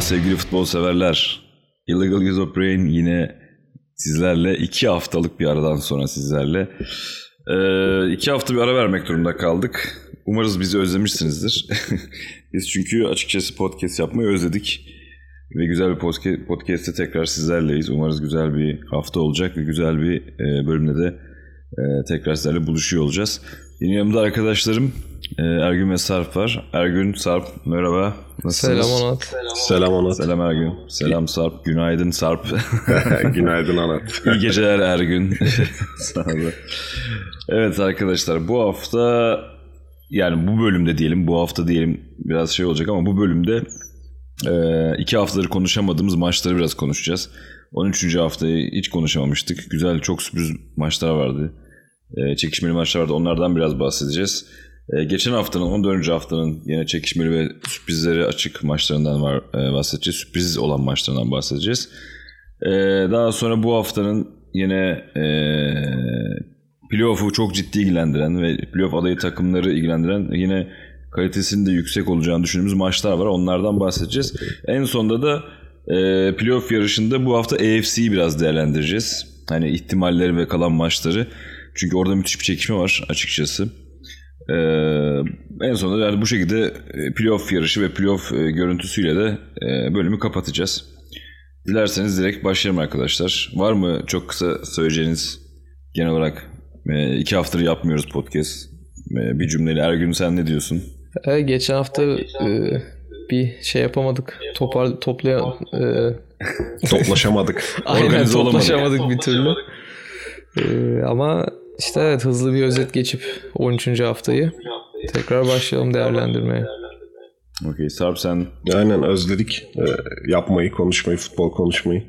Merhaba sevgili futbol severler. Illegal Brain yine sizlerle iki haftalık bir aradan sonra sizlerle. Ee, iki hafta bir ara vermek durumunda kaldık. Umarız bizi özlemişsinizdir. Biz çünkü açıkçası podcast yapmayı özledik. Ve güzel bir podcast, podcast'te tekrar sizlerleyiz. Umarız güzel bir hafta olacak ve güzel bir e, bölümde de e, tekrar sizlerle buluşuyor olacağız. Yine yanımda arkadaşlarım Ergün ve Sarp var. Ergün, Sarp merhaba. Nasılsınız? Selam Onat. Selam Onat. Selam Ergün. Selam Sarp. Günaydın Sarp. Günaydın Onat. İyi geceler Ergün. Sağ olun. Evet arkadaşlar bu hafta yani bu bölümde diyelim bu hafta diyelim biraz şey olacak ama bu bölümde e, iki haftadır konuşamadığımız maçları biraz konuşacağız. 13. haftayı hiç konuşamamıştık. Güzel çok sürpriz maçlar vardı. E, çekişmeli maçlar vardı. Onlardan biraz bahsedeceğiz. E, geçen haftanın 14. haftanın yine çekişmeli ve sürprizleri açık maçlarından var e, bahsedeceğiz. Sürpriz olan maçlarından bahsedeceğiz. E, daha sonra bu haftanın yine e, playoff'u çok ciddi ilgilendiren ve playoff adayı takımları ilgilendiren yine kalitesinin de yüksek olacağını düşündüğümüz maçlar var. Onlardan bahsedeceğiz. En sonunda da e, playoff yarışında bu hafta AFC'yi biraz değerlendireceğiz. Hani ihtimalleri ve kalan maçları. Çünkü orada müthiş bir çekişme var açıkçası. Ee, en sonunda yani bu şekilde e, playoff yarışı ve playoff e, görüntüsüyle de e, bölümü kapatacağız. Dilerseniz direkt başlayalım arkadaşlar. Var mı çok kısa söyleyeceğiniz genel olarak e, iki haftadır yapmıyoruz podcast. E, bir cümleyle Ergün sen ne diyorsun? Evet, geçen hafta e, bir şey yapamadık. Topar toplaya e, Toplaşamadık. aynen Organize olamadık. toplaşamadık bir türlü. E, ama işte evet hızlı bir özet geçip 13. haftayı tekrar başlayalım değerlendirmeye. Okey Sarp sen Aynen özledik Ee, yapmayı, konuşmayı, futbol konuşmayı.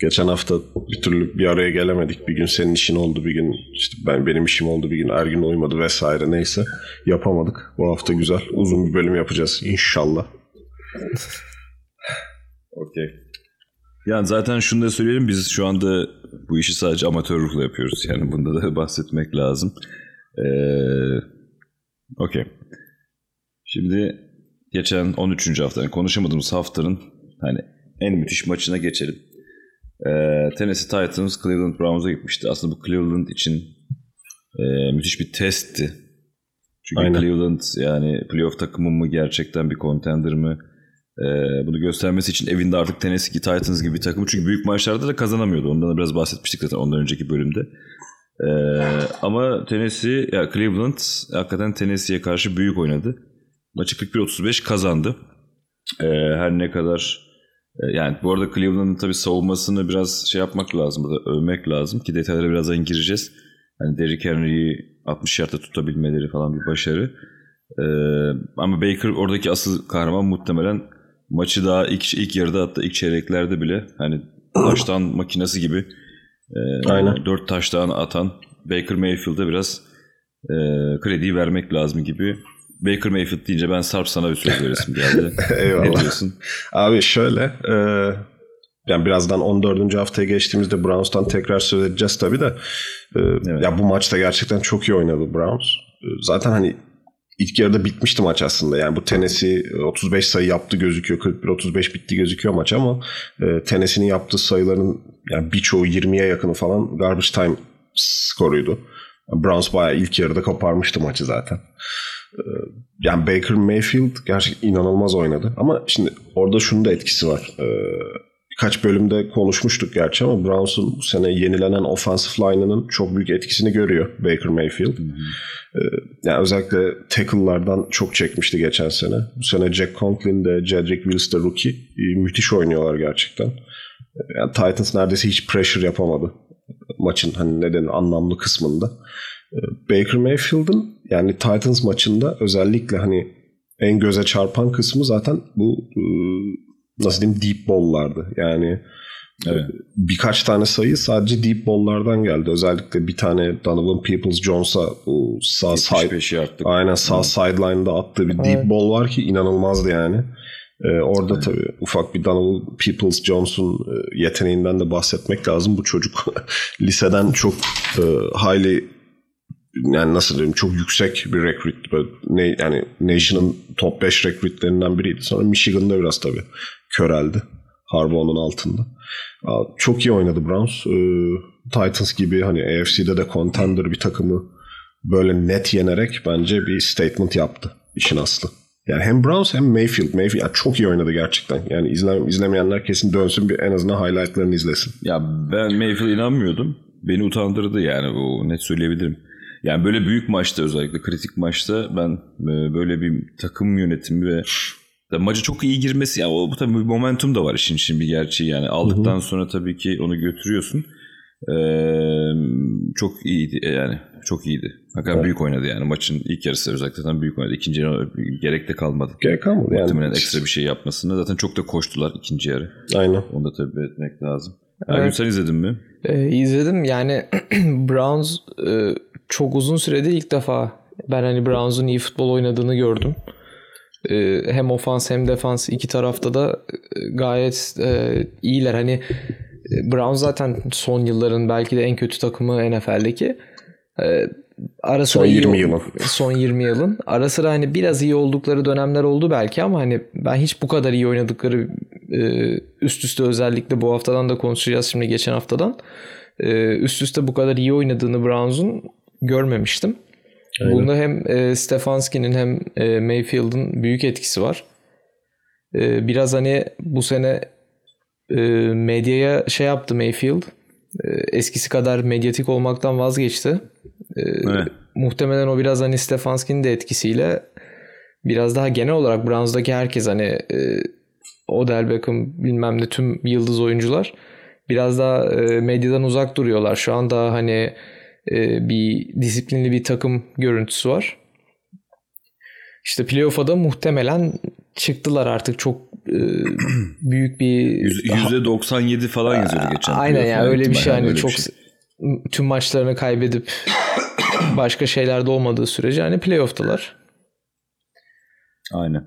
Geçen hafta bir türlü bir araya gelemedik. Bir gün senin işin oldu, bir gün işte ben benim işim oldu, bir gün Ergün uymadı vesaire neyse. Yapamadık. Bu hafta güzel. Uzun bir bölüm yapacağız inşallah. Okey. Yani zaten şunu da söyleyelim biz şu anda bu işi sadece amatör ruhla yapıyoruz. Yani bunda da bahsetmek lazım. Ee, Okey. Şimdi geçen 13. hafta yani konuşamadığımız haftanın hani en müthiş maçına geçelim. Ee, Tennessee Titans Cleveland Browns'a gitmişti. Aslında bu Cleveland için e, müthiş bir testti. Çünkü Aynen. Cleveland yani playoff takımı mı gerçekten bir contender mı? Ee, bunu göstermesi için evinde artık Tennessee Titans gibi bir takım. Çünkü büyük maçlarda da kazanamıyordu. Ondan da biraz bahsetmiştik zaten ondan önceki bölümde. Ee, ama Tennessee, ya Cleveland hakikaten Tennessee'ye karşı büyük oynadı. Maçı 41-35 kazandı. Ee, her ne kadar e, yani bu arada Cleveland'ın tabii savunmasını biraz şey yapmak lazım, burada övmek lazım ki detaylara birazdan gireceğiz. Hani Derrick Henry'i 60 yardta tutabilmeleri falan bir başarı. Ee, ama Baker oradaki asıl kahraman muhtemelen maçı daha ilk, ilk yarıda hatta ilk çeyreklerde bile hani taştan makinesi gibi e, Aynen. 4 taştan atan Baker Mayfield'a biraz e, krediyi vermek lazım gibi. Baker Mayfield deyince ben Sarp sana bir söz veresim geldi. ne Eyvallah. diyorsun? Abi şöyle e, yani birazdan 14. haftaya geçtiğimizde Browns'tan tekrar söz edeceğiz tabii de e, ya bu maçta gerçekten çok iyi oynadı Browns. E, zaten hani ilk yarıda bitmişti maç aslında. Yani bu Tennessee 35 sayı yaptı gözüküyor. 41-35 bitti gözüküyor maç ama e, Tennessee'nin yaptığı sayıların yani birçoğu 20'ye yakını falan garbage time skoruydu. Browns bayağı ilk yarıda koparmıştı maçı zaten. Yani Baker Mayfield gerçekten inanılmaz oynadı. Ama şimdi orada şunun da etkisi var. Birkaç bölümde konuşmuştuk gerçi ama Browns'un bu sene yenilenen offensive line'ının çok büyük etkisini görüyor Baker Mayfield. Ee, yani özellikle tackle'lardan çok çekmişti geçen sene. Bu sene Jack Conklin de Jedrick Wills de rookie. Ee, müthiş oynuyorlar gerçekten. Ee, Yani Titans neredeyse hiç pressure yapamadı maçın hani neden anlamlı kısmında. Ee, Baker Mayfield'ın yani Titans maçında özellikle hani en göze çarpan kısmı zaten bu e, nasıl diyeyim deep ball'lardı. Yani Evet. birkaç tane sayı sadece deep ball'lardan geldi. Özellikle bir tane Donovan Peoples-Jones'a bu sağ side 75 yardlık. Aynen sağ sideline'da attığı bir deep Evet. ball var ki inanılmazdı yani. Ee, orada tabii ufak bir Donovan Peoples Jones'un e, yeteneğinden de bahsetmek lazım. Bu çocuk liseden çok e, highly yani nasıl diyeyim çok yüksek bir recruit. Böyle ne, yani Nation'ın top 5 recruitlerinden biriydi. Sonra Michigan'da biraz tabii köreldi. Harbaugh'un altında. Çok iyi oynadı Browns. Ee, Titans gibi hani AFC'de de contender bir takımı böyle net yenerek bence bir statement yaptı işin aslı. Yani hem Browns hem Mayfield. Mayfield yani çok iyi oynadı gerçekten. Yani izle, izlemeyenler kesin dönsün bir en azından highlightlarını izlesin. Ya ben Mayfield inanmıyordum. Beni utandırdı yani bu net söyleyebilirim. Yani böyle büyük maçta özellikle kritik maçta ben e, böyle bir takım yönetimi ve maçı çok iyi girmesi ya o bu tabii bir momentum da var işin için bir gerçeği yani aldıktan Hı-hı. sonra tabii ki onu götürüyorsun. Ee, çok iyiydi yani çok iyiydi. Hakikaten evet. büyük oynadı yani maçın ilk yarısı özellikle zaten büyük oynadı. İkinci yarı gerek de kalmadı. Gerek kalmadı yani. Muhtemelen ekstra bir şey yapmasına zaten çok da koştular ikinci yarı. Aynen. Onu da tabii etmek lazım. Evet. Ergün sen izledin mi? Ee, izledim yani Browns e, çok uzun süredir ilk defa ben hani Browns'un iyi futbol oynadığını gördüm. E, hem ofans hem defans iki tarafta da e, gayet e, iyiler. Hani e, Browns zaten son yılların belki de en kötü takımı NFL'deki. E, ara son 20 yılın. Son 20 yılın. Ara sıra hani biraz iyi oldukları dönemler oldu belki ama hani ben hiç bu kadar iyi oynadıkları üst üste özellikle bu haftadan da konuşacağız şimdi geçen haftadan. Üst üste bu kadar iyi oynadığını Browns'un görmemiştim. Aynen. Bunda hem e, Stefanski'nin hem e, Mayfield'ın büyük etkisi var. E, biraz hani bu sene e, medyaya şey yaptı Mayfield. E, eskisi kadar medyatik olmaktan vazgeçti. E, evet. Muhtemelen o biraz hani Stefanski'nin de etkisiyle biraz daha genel olarak Browns'daki herkes hani e, Odell Beckham bilmem ne tüm yıldız oyuncular biraz daha e, medyadan uzak duruyorlar. Şu anda hani e, bir disiplinli bir takım görüntüsü var. İşte playoff'a da muhtemelen çıktılar artık çok e, büyük bir %97 falan yazıyordu geçen. Aynen ya yani öyle bir şey hani çok şey. tüm maçlarını kaybedip başka şeylerde olmadığı sürece hani playoff'talar. Aynen.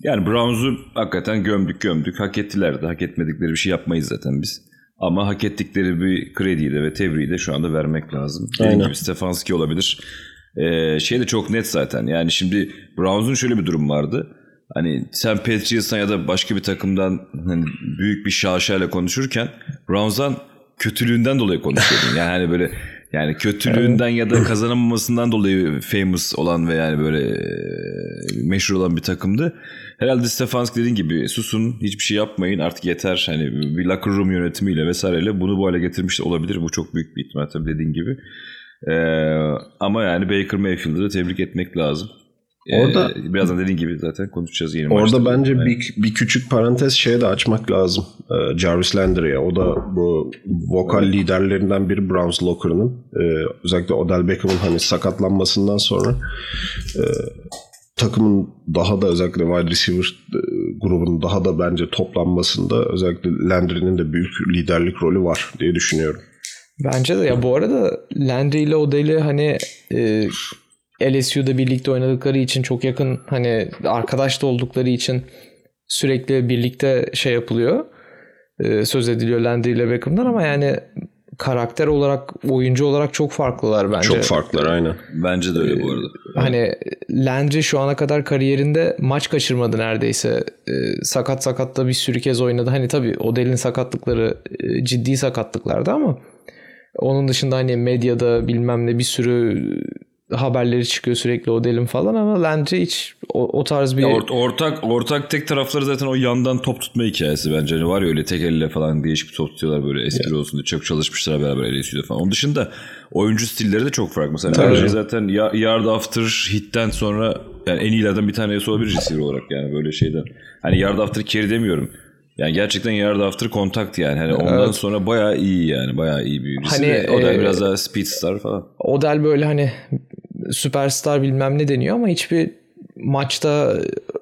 Yani Browns'u hakikaten gömdük gömdük. Hak ettiler de hak etmedikleri bir şey yapmayız zaten biz. Ama hak ettikleri bir krediyi de ve tebriği de şu anda vermek lazım. Dediğim gibi Stefanski olabilir. Ee, şey de çok net zaten. Yani şimdi Browns'un şöyle bir durum vardı. Hani sen Patriots'tan ya da başka bir takımdan hani büyük bir şaşayla konuşurken Browns'dan kötülüğünden dolayı konuşuyordun. Yani hani böyle yani kötülüğünden ya da kazanamamasından dolayı famous olan ve yani böyle meşhur olan bir takımdı. Herhalde Stefanski dediğin gibi susun hiçbir şey yapmayın artık yeter. Hani bir locker room yönetimiyle vesaireyle bunu bu hale getirmiş de olabilir. Bu çok büyük bir ihtimal tabii dediğin gibi. Ee, ama yani Baker Mayfield'ı da tebrik etmek lazım. Orada ee, birazdan dediğin gibi zaten konuşacağız yeni Orada maçta. bence yani. bir, bir küçük parantez şeye de açmak lazım. Ee, Jarvis Landry'e. O da bu vokal evet. liderlerinden biri Browns Locker'ının. Ee, özellikle Odell Beckham'ın hani sakatlanmasından sonra e, takımın daha da özellikle wide receiver e, grubunun daha da bence toplanmasında özellikle Landry'nin de büyük liderlik rolü var diye düşünüyorum. Bence de ya bu arada Landry ile Odell'i hani e, LSU'da birlikte oynadıkları için çok yakın hani arkadaş da oldukları için sürekli birlikte şey yapılıyor. E, söz ediliyor Landry ile Beckham'dan ama yani karakter olarak, oyuncu olarak çok farklılar bence. Çok farklılar aynen. Bence de öyle bu arada. Ee, hani Landry şu ana kadar kariyerinde maç kaçırmadı neredeyse. Ee, sakat sakat da bir sürü kez oynadı. Hani tabii Odell'in sakatlıkları e, ciddi sakatlıklardı ama onun dışında hani medyada bilmem ne bir sürü haberleri çıkıyor sürekli o delim falan ama Landry hiç o, o tarz bir... Ya or, ortak ortak tek tarafları zaten o yandan top tutma hikayesi bence. Hani var ya öyle tek elle falan değişik bir top tutuyorlar böyle espri yeah. olsun diye. Çok çalışmışlar beraber LSU'da falan. Onun dışında oyuncu stilleri de çok farklı. Mesela Landry zaten yard after hitten sonra yani en iyilerden bir tanesi olabilir receiver olarak yani böyle şeyden. Hani yard after carry demiyorum. Yani gerçekten yard after contact yani. Hani ondan evet. sonra bayağı iyi yani. Bayağı iyi bir birisi. Hani, Odell e, biraz daha speedstar falan. Odell böyle hani süperstar bilmem ne deniyor ama hiçbir maçta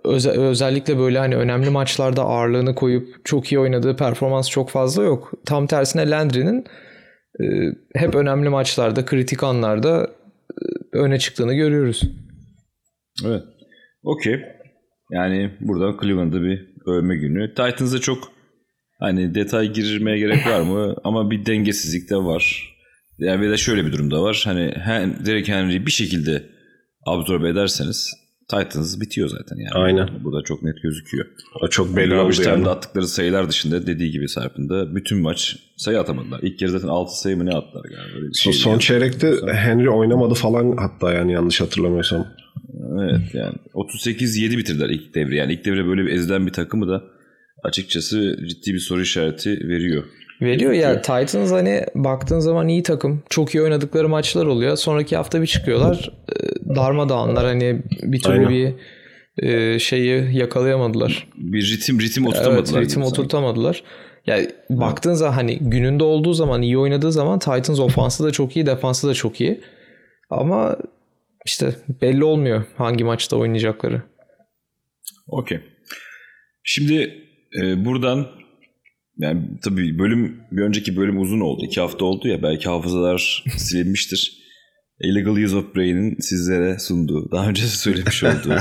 öze, özellikle böyle hani önemli maçlarda ağırlığını koyup çok iyi oynadığı performans çok fazla yok. Tam tersine Landry'nin e, hep önemli maçlarda, kritik anlarda e, öne çıktığını görüyoruz. Evet. Okey. Yani burada Cleveland'da bir övme günü. Titans'da çok hani detay girmeye gerek var mı? Ama bir dengesizlik de var. Yani bir de şöyle bir durumda var. Hani Derek Henry bir şekilde absorbe ederseniz Titans bitiyor zaten yani. Aynen. Bu da çok net gözüküyor. O çok belli oldu yani. attıkları sayılar dışında dediği gibi Sarp'ın bütün maç sayı atamadılar. İlk kere zaten 6 sayı mı ne attılar galiba. Öyle bir şeydi son yani. çeyrekte Henry oynamadı falan hatta yani yanlış hatırlamıyorsam. Evet yani 38-7 bitirdiler ilk devre. Yani ilk devre böyle bir ezilen bir takımı da açıkçası ciddi bir soru işareti veriyor. Veriyor ya Titans hani baktığın zaman iyi takım. Çok iyi oynadıkları maçlar oluyor. Sonraki hafta bir çıkıyorlar. E, darmadağınlar hani bir türlü Aynen. bir e, şeyi yakalayamadılar. Bir ritim ritim oturtamadılar. Evet, ritim oturtamadılar. Yani baktığın zaman hani gününde olduğu zaman iyi oynadığı zaman Titans ofansı da çok iyi, defansı da çok iyi. Ama işte belli olmuyor hangi maçta oynayacakları. Okey. Şimdi e, buradan yani tabii bölüm bir önceki bölüm uzun oldu. iki hafta oldu ya belki hafızalar silinmiştir. Illegal Use of Brain'in sizlere sunduğu, daha önce söylemiş olduğu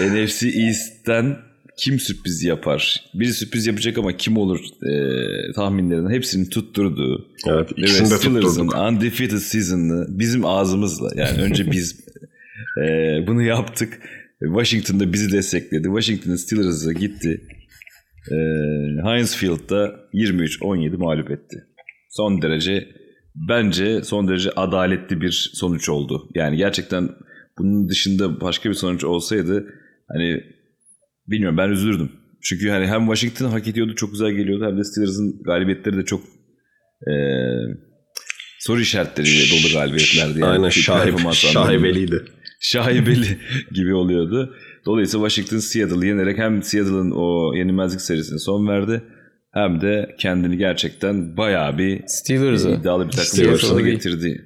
NFC East'ten kim sürpriz yapar? Biri sürpriz yapacak ama kim olur e, tahminlerinden hepsini tutturduğu Evet ve ikisini de tutturduk. undefeated season'ını bizim ağzımızla yani önce biz e, bunu yaptık. Washington'da bizi destekledi. Washington'ın Steelers'a gitti. E, Heinz Field'da 23-17 mağlup etti. Son derece bence son derece adaletli bir sonuç oldu. Yani gerçekten bunun dışında başka bir sonuç olsaydı hani bilmiyorum ben üzülürdüm. Çünkü hani hem Washington hak ediyordu çok güzel geliyordu hem de Steelers'ın galibiyetleri de çok e, soru işaretleriyle dolu galibiyetlerdi. Yani Aynen şaibeliydi. Şaibeli gibi oluyordu. Dolayısıyla Washington Seattle'ı yenerek hem Seattle'ın o yenilmezlik serisine son verdi hem de kendini gerçekten bayağı bir Steelers'ı. iddialı bir takım getirdi.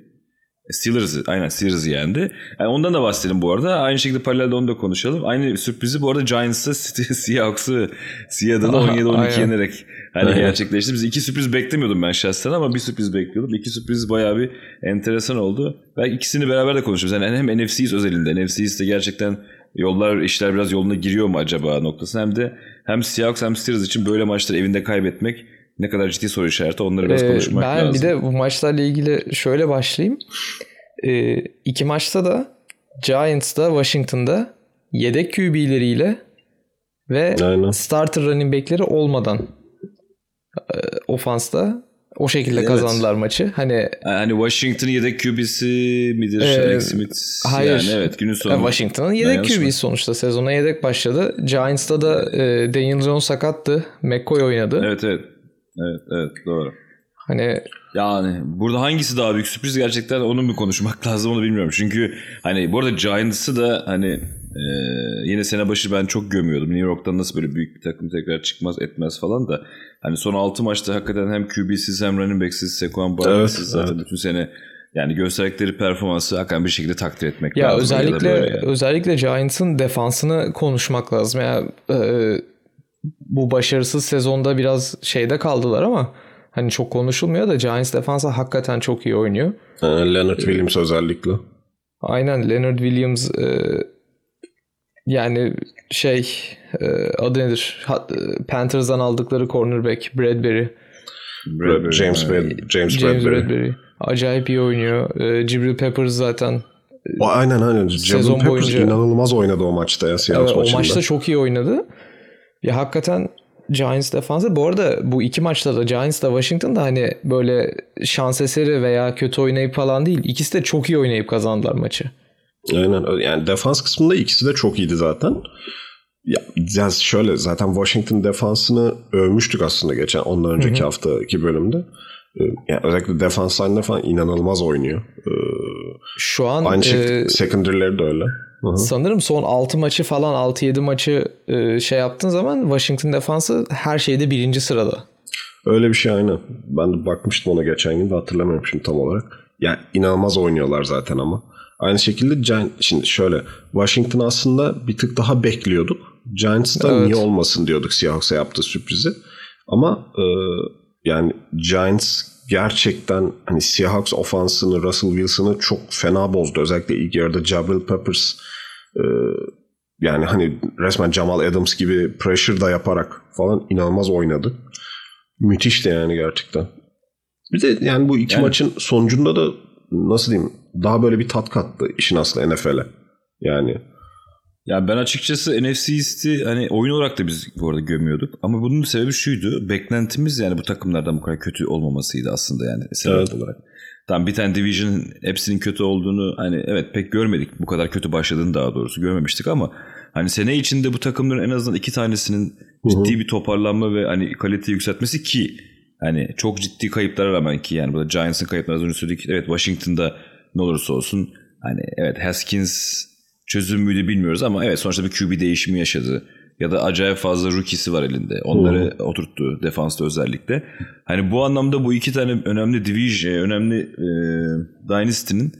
Steelers'ı, aynen Steelers'ı yendi. Yani ondan da bahsedelim bu arada. Aynı şekilde paralelde onu da konuşalım. Aynı sürprizi bu arada Giants'ı, Seahawks'ı, Seattle'ı Aha, 17-12 aynen. yenerek hani gerçekleşti. Biz iki sürpriz beklemiyordum ben şahsen ama bir sürpriz bekliyordum. İki sürpriz bayağı bir enteresan oldu. Belki ikisini beraber de konuşuruz. Yani hem NFC East özelinde. NFC East'te gerçekten yollar, işler biraz yoluna giriyor mu acaba noktası. Hem de hem Seahawks hem Steelers için böyle maçları evinde kaybetmek ne kadar ciddi soru işareti onları biraz Ee, konuşmak ben lazım. bir de bu maçlarla ilgili şöyle başlayayım. Ee, iki maçta da Giants'da Washington'da yedek QB'leriyle ve Aynen. starter running back'leri olmadan e, ofansta o şekilde Evet. kazandılar maçı. Hani Hani Washington'ın yedek QB'si midir? Ee, Alex Smith. hayır. Yani evet günün sonu. e, Washington'ın yedek yanlış mı? QB sonuçta sezona yedek başladı. Giants'ta da e, Daniel Jones sakattı. McCoy oynadı. Evet evet. Evet evet doğru. Hani Yani burada hangisi daha büyük sürpriz gerçekten onu mu konuşmak lazım onu bilmiyorum. Çünkü hani bu arada Giants'ı da hani e, yine sene başı ben çok gömüyordum. New York'tan nasıl böyle büyük bir takım tekrar çıkmaz etmez falan da hani son 6 maçta hakikaten hem QB'siz hem running back'siz Saquon Barkley'siz Evet, zaten evet. bütün sene yani gösterdikleri performansı hakikaten bir şekilde takdir etmek Ya lazım. Ya özellikle böyle yani. özellikle Giants'ın defansını konuşmak lazım. Ya e, bu başarısız sezonda biraz şeyde kaldılar ama hani çok konuşulmuyor da Giants defansı hakikaten çok iyi oynuyor. Ee, Leonard Williams özellikle. Aynen Leonard Williams e, yani şey e, adı nedir? E, Panthers'dan aldıkları cornerback Bradbury. Bradbury, James. Brad- James, James Bradbury. Bradbury. Acayip iyi oynuyor. E, Jibril Peppers zaten O, aynen aynen. Sezon Sezon Peppers boyunca- inanılmaz oynadı o maçta ya Seahawks Evet, o maçında. maçta çok iyi oynadı. Ya hakikaten Giants defansı. Bu arada bu iki maçta da Giants da Washington da hani böyle şans eseri veya kötü oynayıp falan değil. İkisi de çok iyi oynayıp kazandılar maçı. Aynen. Yani defans kısmında ikisi de çok iyiydi zaten. Ya, ya şöyle zaten Washington defansını övmüştük aslında geçen ondan önceki haftaki bölümde. Ee, Yani özellikle defans line'da falan inanılmaz oynuyor. Ee, Şu an Aynı e, şekilde secondary'leri de öyle. Hı hı. sanırım son 6 maçı falan 6-7 maçı e, şey yaptığın zaman Washington defansı her şeyde birinci sırada. Öyle bir şey aynen. Ben de bakmıştım ona geçen gün de hatırlamıyorum şimdi tam olarak. Yani inanılmaz oynuyorlar zaten ama. Aynı şekilde Giant, şimdi şöyle Washington aslında bir tık daha bekliyorduk. Giants'ta Evet. niye olmasın diyorduk Seahawks'a yaptığı sürprizi. Ama e, yani Giants gerçekten hani Seahawks ofansını, Russell Wilson'ı çok fena bozdu. Özellikle ilk yarıda Jabril Peppers e, yani hani resmen Jamal Adams gibi pressure da yaparak falan inanılmaz oynadı. Müthişti yani gerçekten. Bir de yani bu iki Yani- maçın sonucunda da nasıl diyeyim daha böyle bir tat kattı işin aslı NFL'e. Yani Ya ben açıkçası NFC East'i hani oyun olarak da biz bu arada gömüyorduk. Ama bunun sebebi şuydu. Beklentimiz yani bu takımlardan bu kadar kötü olmamasıydı aslında yani sebep evet. olarak. Tamam bir tane division hepsinin kötü olduğunu hani evet pek görmedik. Bu kadar kötü başladığını daha doğrusu görmemiştik ama hani sene içinde bu takımların en azından iki tanesinin ciddi bir toparlanma ve hani kalite yükseltmesi ki hani çok ciddi kayıplara rağmen ki yani burada Giants'ın kayıpları az önce söyledik. Evet Washington'da ne olursa olsun hani evet Haskins çözüm müydü bilmiyoruz ama evet sonuçta bir QB değişimi yaşadı. Ya da acayip fazla rookie'si var elinde. Onları hmm. oturttu defansta özellikle. Hani bu anlamda bu iki tane önemli division, önemli e, Dynasty'nin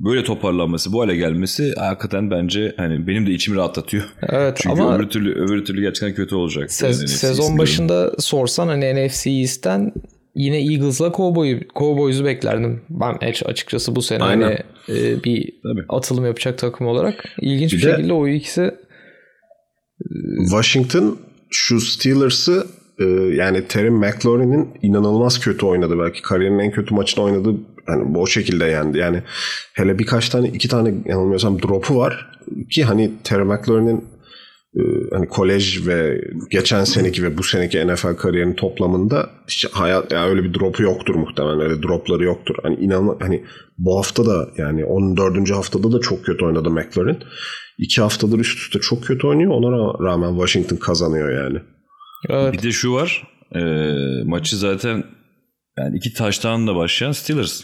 böyle toparlanması, bu hale gelmesi hakikaten bence hani benim de içimi rahatlatıyor. Evet Çünkü ama öbür türlü öbür türlü gerçekten kötü olacak. Se- sezon başında sorsan hani NFC East'ten yine Eagles'la Cowboy, Cowboys'u beklerdim. Ben açıkçası bu sene hani e, bir Tabii. atılım yapacak takım olarak. İlginç bir, bir şekilde o ikisi e, Washington şu Steelers'ı e, yani Terry McLaurin'in inanılmaz kötü oynadı. Belki kariyerinin en kötü maçını oynadı. Yani o şekilde yendi. Yani hele birkaç tane iki tane yanılmıyorsam drop'u var ki hani Terry McLaurin'in ee, hani kolej ve geçen seneki ve bu seneki NFL kariyerinin toplamında işte hayat yani öyle bir dropu yoktur muhtemelen öyle dropları yoktur. Hani inanma hani bu hafta da yani 14. haftada da çok kötü oynadı McLaurin. İki haftadır üst üste çok kötü oynuyor. Ona rağmen Washington kazanıyor yani. Evet. Bir de şu var. E, maçı zaten yani iki taştan da başlayan Steelers.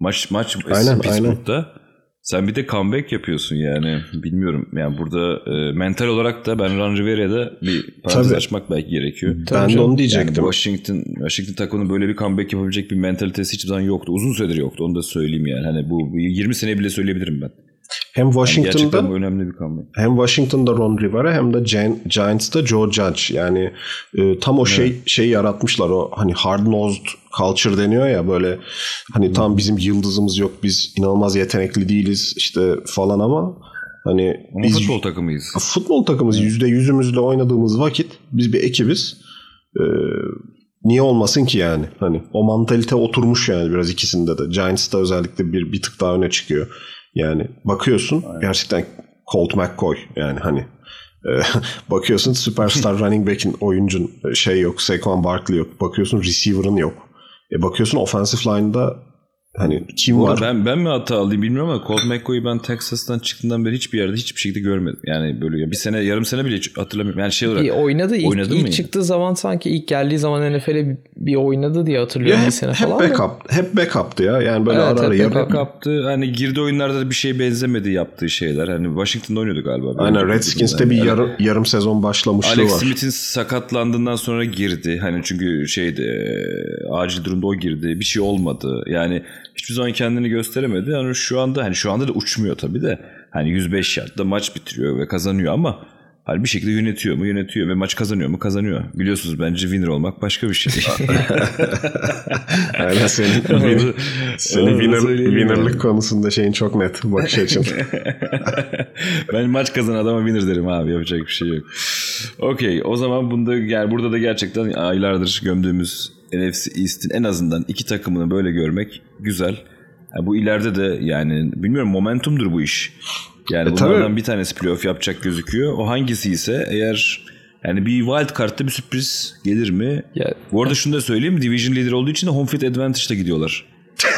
Maç maç aynen, Pittsburgh'da. Aynen. Sen bir de comeback yapıyorsun yani. Bilmiyorum. Yani burada e, mental olarak da ben Ron Rivera'da bir parantez açmak belki gerekiyor. Ben de onu diyecektim. Yani Washington, Washington takımının böyle bir comeback yapabilecek bir mentalitesi hiçbir zaman yoktu. Uzun süredir yoktu. Onu da söyleyeyim yani. Hani bu 20 sene bile söyleyebilirim ben. Hem Washington'da yani önemli bir comeback. Hem Washington'da Ron Rivera hem de Giants'ta Joe Judge. Yani e, tam o şey evet. şey yaratmışlar. O hani hard nosed culture deniyor ya böyle hani tam hmm. bizim yıldızımız yok. Biz inanılmaz yetenekli değiliz işte falan ama hani ama biz futbol takımıyız. Futbol takımız yüzde yüzümüzle oynadığımız vakit biz bir ekibiz. Ee, niye olmasın ki yani? Hani o mantalite oturmuş yani biraz ikisinde de. Giants'ta özellikle bir bir tık daha öne çıkıyor. Yani bakıyorsun Aynen. gerçekten Colt McCoy yani hani e, bakıyorsun superstar running back'in oyuncun e, şey yok, Saquon Barkley yok. Bakıyorsun receiver'ın yok. E bakıyorsun offensive line'da Hani kim var? Ben ben mi hata alayım bilmiyorum ama Colt McCoy'u ben Texas'tan çıktığından beri hiçbir yerde hiçbir şekilde görmedim. Yani böyle bir sene yarım sene bile hatırlamıyorum. Yani şey olarak. Bir oynadı ilk, oynadı ilk çıktığı zaman sanki ilk geldiği zaman NFL'e bir oynadı diye hatırlıyorum ya hep, bir sene hep falan. Backup, hep backup'tı ya. Yani böyle evet, ara ara yarım. Backup'tı. Hani girdi oyunlarda da bir şey benzemedi yaptığı şeyler. Hani Washington'da oynuyordu galiba. Aynen Redskins'te bir yarım, yarım sezon başlamışlığı Alex var. Alex Smith'in sakatlandığından sonra girdi. Hani çünkü şeydi acil durumda o girdi. Bir şey olmadı. Yani hiçbir zaman kendini gösteremedi. Yani şu anda hani şu anda da uçmuyor tabii de. Hani 105 yardta maç bitiriyor ve kazanıyor ama hani bir şekilde yönetiyor mu? Yönetiyor ve maç kazanıyor mu? Kazanıyor. Biliyorsunuz bence winner olmak başka bir şey. Aynen senin, winner, senin winner, winnerlık konusunda şeyin çok net bakış açın. ben maç kazan adama winner derim abi yapacak bir şey yok. Okey o zaman bunda yani burada da gerçekten aylardır gömdüğümüz NFC East'in en azından iki takımını böyle görmek güzel. Yani bu ileride de yani bilmiyorum momentumdur bu iş. Yani e, bunlardan tabii. bir tanesi playoff yapacak gözüküyor. O hangisi ise eğer yani bir wild card'ta bir sürpriz gelir mi? Ya, bu arada şunu da söyleyeyim. Division leader olduğu için de home field advantage'da gidiyorlar.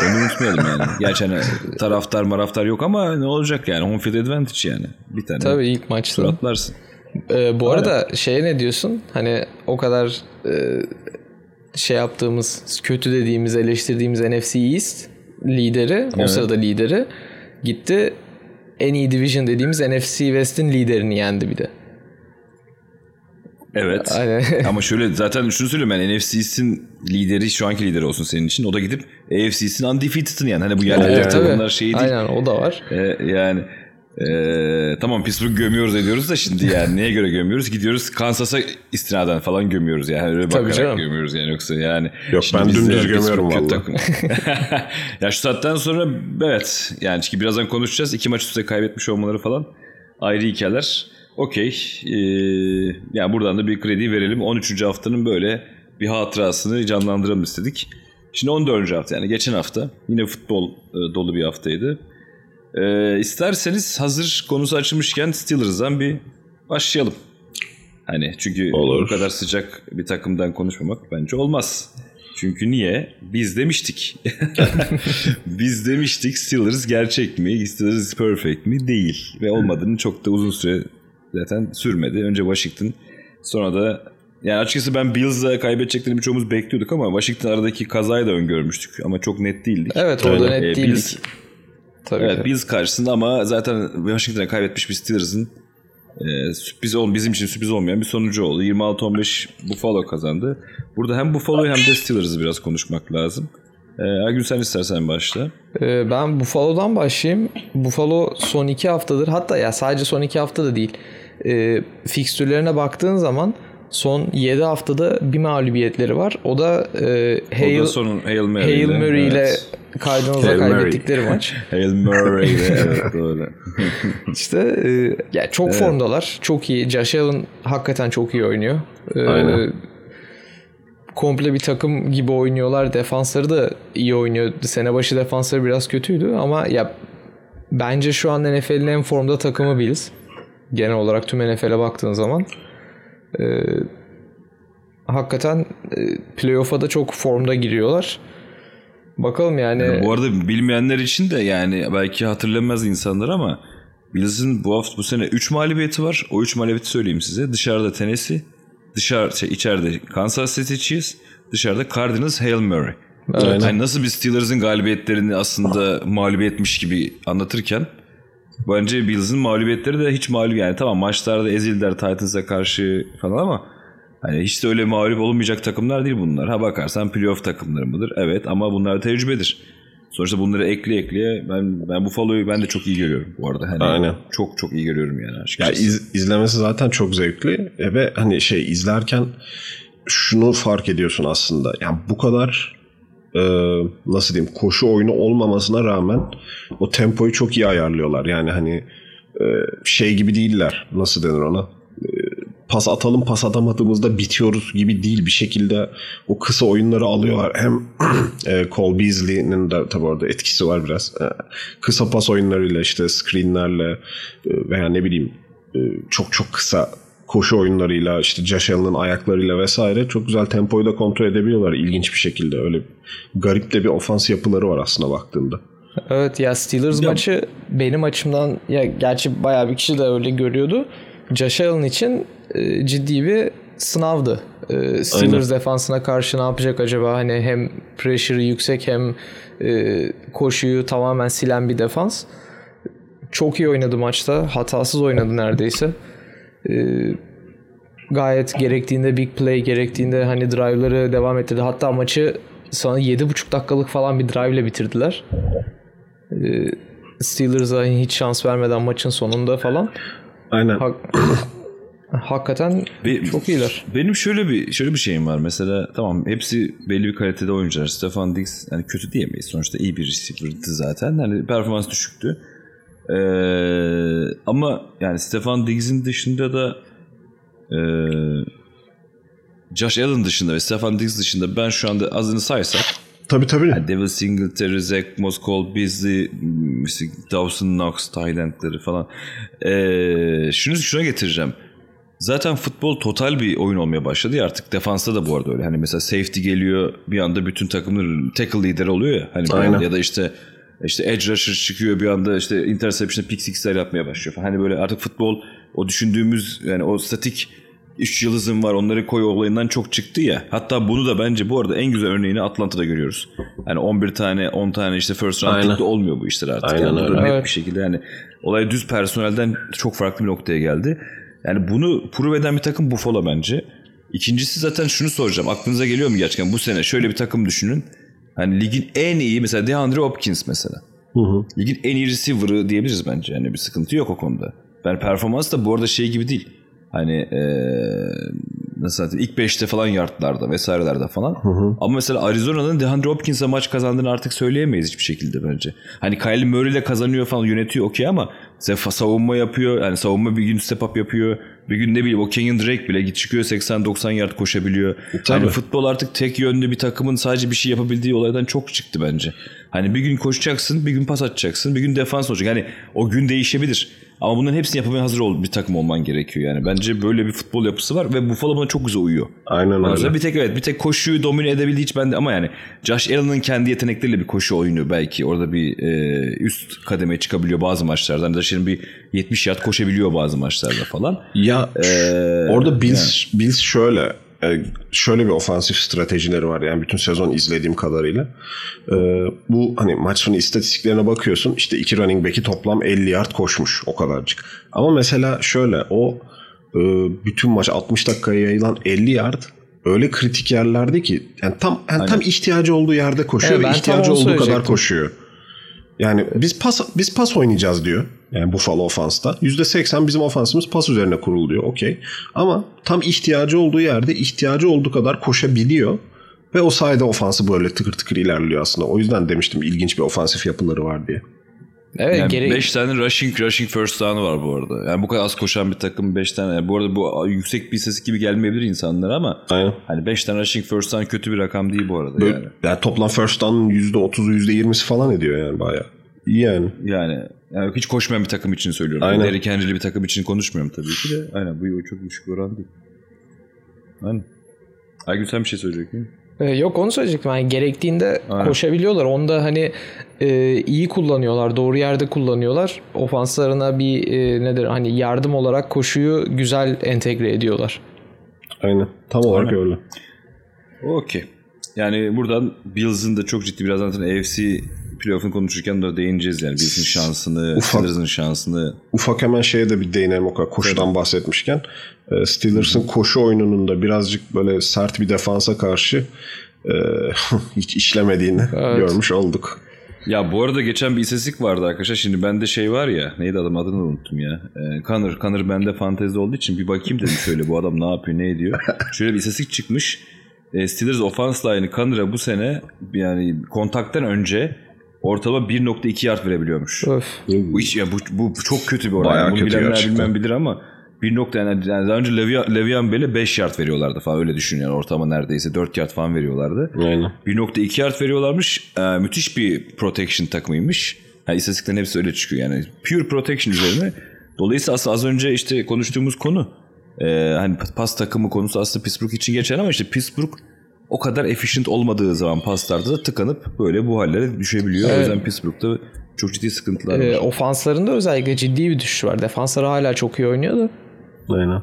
Onu unutmayalım yani. Gerçi hani taraftar maraftar yok ama ne olacak yani home field advantage yani. Bir tane. Tabii ilk maçta. Ee, bu Aynen. arada şeye ne diyorsun? Hani o kadar e, şey yaptığımız, kötü dediğimiz, eleştirdiğimiz NFC East lideri, evet. o sırada lideri gitti en iyi division dediğimiz NFC West'in liderini yendi bir de. Evet. Aynen. Ama şöyle zaten şunu söyleyeyim ben NFC East'in lideri şu anki lideri olsun senin için. O da gidip AFC East'in undefeated'ın yani. Hani bu yerli evet, takımlar şeyi değil. Aynen o da var. Ee, yani ee, tamam Pittsburgh gömüyoruz ediyoruz da şimdi yani neye göre gömüyoruz? Gidiyoruz Kansas'a istinaden falan gömüyoruz yani öyle Tabii bakarak canım. gömüyoruz yani yoksa yani. Yok ben dümdüz gömüyorum valla. ya şu saatten sonra evet yani çünkü birazdan konuşacağız. iki maç üstte kaybetmiş olmaları falan ayrı hikayeler. Okey. Ee, yani buradan da bir kredi verelim. 13. haftanın böyle bir hatırasını canlandıralım istedik. Şimdi 14. hafta yani geçen hafta yine futbol e, dolu bir haftaydı. Ee, isterseniz hazır konusu açılmışken Steelers'dan bir başlayalım. Hani çünkü Olur. bu kadar sıcak bir takımdan konuşmamak bence olmaz. Çünkü niye? Biz demiştik. Biz demiştik Steelers gerçek mi? Steelers perfect mi? Değil. Ve olmadığını çok da uzun süre zaten sürmedi. Önce Washington sonra da yani açıkçası ben Bills'la kaybedeceklerini birçoğumuz bekliyorduk ama Washington aradaki kazayı da öngörmüştük. Ama çok net değildik. Evet orada Aynen. net Ee, değildik. Bills- Tabii. Evet Bills karşısında ama zaten Washington'a kaybetmiş bir Steelers'ın e, sürpriz ol bizim için sürpriz olmayan bir sonucu oldu. 26-15 Buffalo kazandı. Burada hem Buffalo'yu hem de Steelers'ı biraz konuşmak lazım. E, Ergün sen istersen başla. Ee, ben Buffalo'dan başlayayım. Buffalo son iki haftadır hatta ya sadece son iki hafta da değil. E, fikstürlerine baktığın zaman son 7 haftada bir mağlubiyetleri var. O da e, o Hail, da sonun Mary Hail ile, Murray ile evet. Cardinals'a kaybettikleri maç. Hail Murray ile evet doğru. İşte e, ya çok formdalar. Çok iyi. Josh Allen hakikaten çok iyi oynuyor. E, Aynen. komple bir takım gibi oynuyorlar. Defansları da iyi oynuyor. Sene başı defansları biraz kötüydü ama ya bence şu an NFL'in en formda takımı Bills. Genel olarak tüm NFL'e baktığın zaman. E, hakikaten e, playoff'a da çok formda giriyorlar. Bakalım yani. Bu arada bilmeyenler için de yani belki hatırlamaz insanlar ama Bills'in bu hafta bu sene 3 mağlubiyeti var. O 3 mağlubiyeti söyleyeyim size. Dışarıda Tennessee, dışarı şey, içeride Kansas City Chiefs, dışarıda Cardinals, Hail Murray. Aynen. Yani nasıl bir Steelers'ın galibiyetlerini aslında mağlubiyetmiş gibi anlatırken bence Bills'in mağlubiyetleri de hiç mağlup yani tamam maçlarda ezildiler Titans'a karşı falan ama hani hiç de öyle mağlup olmayacak takımlar değil bunlar. Ha bakarsan playoff takımları mıdır? Evet ama bunlar tecrübedir. Sonuçta bunları ekle ekleye ben ben Buffalo'yu ben de çok iyi görüyorum bu arada. Hani Aynen. Çok çok iyi görüyorum yani Ya açıkçası. iz- izlemesi zaten çok zevkli E, ve hani şey izlerken şunu fark ediyorsun aslında. Yani bu kadar e, nasıl diyeyim koşu oyunu olmamasına rağmen o tempoyu çok iyi ayarlıyorlar. Yani hani e, şey gibi değiller. Nasıl denir ona? E, pas atalım pas atamadığımızda bitiyoruz gibi değil bir şekilde o kısa oyunları alıyorlar. Hem e, Cole Beasley'nin de tabii orada etkisi var biraz. E, kısa pas oyunlarıyla işte screenlerle e, veya ne bileyim çok çok kısa koşu oyunlarıyla işte Josh Allen'ın ayaklarıyla vesaire çok güzel tempoyu da kontrol edebiliyorlar ilginç bir şekilde. Öyle garip de bir ofans yapıları var aslında baktığında. Evet ya Steelers Ya- maçı benim açımdan ya gerçi bayağı bir kişi de öyle görüyordu. Josh Allen için e, ciddi bir sınavdı. E, Steelers defansına karşı ne yapacak acaba? Hani hem pressure'ı yüksek hem e, koşuyu tamamen silen bir defans. Çok iyi oynadı maçta. Hatasız oynadı neredeyse. E, gayet gerektiğinde big play gerektiğinde hani drive'ları devam ettirdi. Hatta maçı sana 7,5 dakikalık falan bir drive ile bitirdiler. Ee, Steelers'a hiç şans vermeden maçın sonunda falan. Aynen. Hak- hakikaten Be- çok iyiler. Benim şöyle bir şöyle bir şeyim var. Mesela tamam hepsi belli bir kalitede oyuncular. Stefan Diggs yani kötü diyemeyiz. Sonuçta iyi bir receiver'dı zaten. Hani performans düşüktü. Ee, ama yani Stefan Diggs'in dışında da ee, Josh Allen dışında ve Stefan Diggs dışında ben şu anda azını saysak Tabii tabii. yani Devil Singletary, Zach Moss, Cole Beasley, Dawson Knox, Thailand'ları falan. Ee, şunu şuna getireceğim. Zaten futbol total bir oyun olmaya başladı ya artık. Defansta da bu arada öyle. Hani mesela safety geliyor bir anda bütün takımın tackle lideri oluyor ya. Hani Aynen. ya da işte işte edge rusher çıkıyor bir anda işte interception pick six'ler yapmaya başlıyor falan. Hani böyle artık futbol o düşündüğümüz yani o statik 3 yıldızım var onları koy olayından çok çıktı ya. Hatta bunu da bence bu arada en güzel örneğini Atlanta'da görüyoruz. Hani 11 tane 10 tane işte first round Aynen. pick de olmuyor bu işler artık. Aynen yani öyle. net Evet. bir şekilde yani olay düz personelden çok farklı bir noktaya geldi. Yani bunu prove eden bir takım Buffalo bence. İkincisi zaten şunu soracağım. Aklınıza geliyor mu gerçekten bu sene şöyle bir takım düşünün. Hani ligin en iyi mesela DeAndre Hopkins mesela. Hı hı. Ligin en iyi receiver'ı diyebiliriz bence. Yani bir sıkıntı yok o konuda. Ben performans da bu arada şey gibi değil. Hani eee nasıl ilk 5'te falan yardlarda vesairelerde falan. Ama mesela Arizona'nın DeAndre Hopkins'e maç kazandığını artık söyleyemeyiz hiçbir şekilde bence. Hani Kyle Murray ile kazanıyor falan yönetiyor okey ama savunma yapıyor. Yani savunma bir gün step up yapıyor. Bir gün ne bileyim o Kenyon Drake bile git çıkıyor 80-90 yard koşabiliyor. Tabii. Yani futbol artık tek yönlü bir takımın sadece bir şey yapabildiği olaydan çok çıktı bence. Hani bir gün koşacaksın, bir gün pas atacaksın, bir gün defans olacak. Yani o gün değişebilir. Ama bunların hepsini yapmaya hazır ol bir takım olman gerekiyor yani. Bence böyle bir futbol yapısı var ve Buffalo buna çok güzel uyuyor. Aynen sonra öyle. bir tek evet bir tek koşuyu domine edebildiği hiç bende ama yani Josh Allen'ın kendi yetenekleriyle bir koşu oyunu belki orada bir e, üst kademeye çıkabiliyor bazı maçlarda. Hani Josh Allen bir 70 yard koşabiliyor bazı maçlarda falan. Ya Ee, orada Bills, Bills şöyle şöyle bir ofansif stratejileri var yani bütün sezon izlediğim kadarıyla. E, bu hani maç sonu istatistiklerine bakıyorsun işte iki running back'i toplam 50 yard koşmuş o kadarcık. Ama mesela şöyle o e, bütün maç 60 dakikaya yayılan 50 yard öyle kritik yerlerde ki yani tam yani tam ihtiyacı olduğu yerde koşuyor Evet, ve ihtiyacı olduğu kadar koşuyor. Yani biz pas biz pas oynayacağız diyor. Yani Buffalo ofansta. %80 bizim ofansımız pas üzerine kurulu Okey. Ama tam ihtiyacı olduğu yerde ihtiyacı olduğu kadar koşabiliyor. Ve o sayede ofansı böyle tıkır tıkır ilerliyor aslında. O yüzden demiştim ilginç bir ofansif yapıları var diye. Evet Yani gere- 5 tane rushing rushing first down'ı var bu arada. Yani bu kadar az koşan bir takım 5 tane. Yani bu arada bu yüksek bir istatistik gibi gelmeyebilir insanlara ama Aynen. hani 5 tane rushing first down kötü bir rakam değil bu arada Böyle, yani. yani toplam first down'ın %30'u %20'si falan ediyor yani bayağı. İyi yani. Yani, yani hiç koşmayan bir takım için söylüyorum. Aynen. Derrick Henry'li bir takım için konuşmuyorum tabii ki de. Aynen bu çok düşük oran değil. Aynen. Aygün sen bir şey söyleyecektin. Ee, Yok onu söyleyecektim. Yani gerektiğinde Aynen. koşabiliyorlar. Onu da hani e, iyi kullanıyorlar. Doğru yerde kullanıyorlar. Ofanslarına bir e, nedir hani yardım olarak koşuyu güzel entegre ediyorlar. Aynen. Tam olarak Aynen. öyle. Okey. Yani buradan Bills'ın da çok ciddi birazdan zaten AFC playoff'unu konuşurken de değineceğiz yani. Bills'in şansını, Ufak. Steelers'ın şansını. Ufak hemen şeye de bir değinelim o kadar koşudan bahsetmişken. Ee, Steelers'ın koşu oyununun da birazcık böyle sert bir defansa karşı e, hiç işlemediğini Evet. görmüş olduk. Ya bu arada geçen bir istatistik vardı arkadaşlar. Şimdi bende şey var ya. Neydi adam adını unuttum ya. Ee, Connor. Connor bende fantezi olduğu için bir bakayım dedim şöyle bu adam ne yapıyor ne ediyor. Şöyle bir istatistik çıkmış. E, Steelers offense line'ı Connor'a bu sene yani kontaktan önce ortalama 1.2 yard verebiliyormuş. Öf. Bu, iş, ya bu, bu çok kötü bir oran. Bayağı Bunu kötü bilenler gerçekten. bilmem bilir ama bir nokta yani, yani daha önce Le'Veon, Le'Veon Bell'e 5 yard veriyorlardı falan öyle düşün yani ortalama neredeyse 4 yard falan veriyorlardı. Aynen. 1.2 yard veriyorlarmış. Ee, müthiş bir protection takımıymış. Yani istatistiklerin hepsi öyle çıkıyor yani. Pure protection üzerine. Dolayısıyla aslında az önce işte konuştuğumuz konu e, hani pas takımı konusu aslında Pittsburgh için geçen ama işte Pittsburgh o kadar efficient olmadığı zaman paslarda da tıkanıp böyle bu hallere düşebiliyor. O Evet. yüzden Pittsburgh'ta çok ciddi sıkıntılar Ee, var. ofanslarında özellikle ciddi bir düşüş var. Defansları hala çok iyi oynuyor da. Aynen.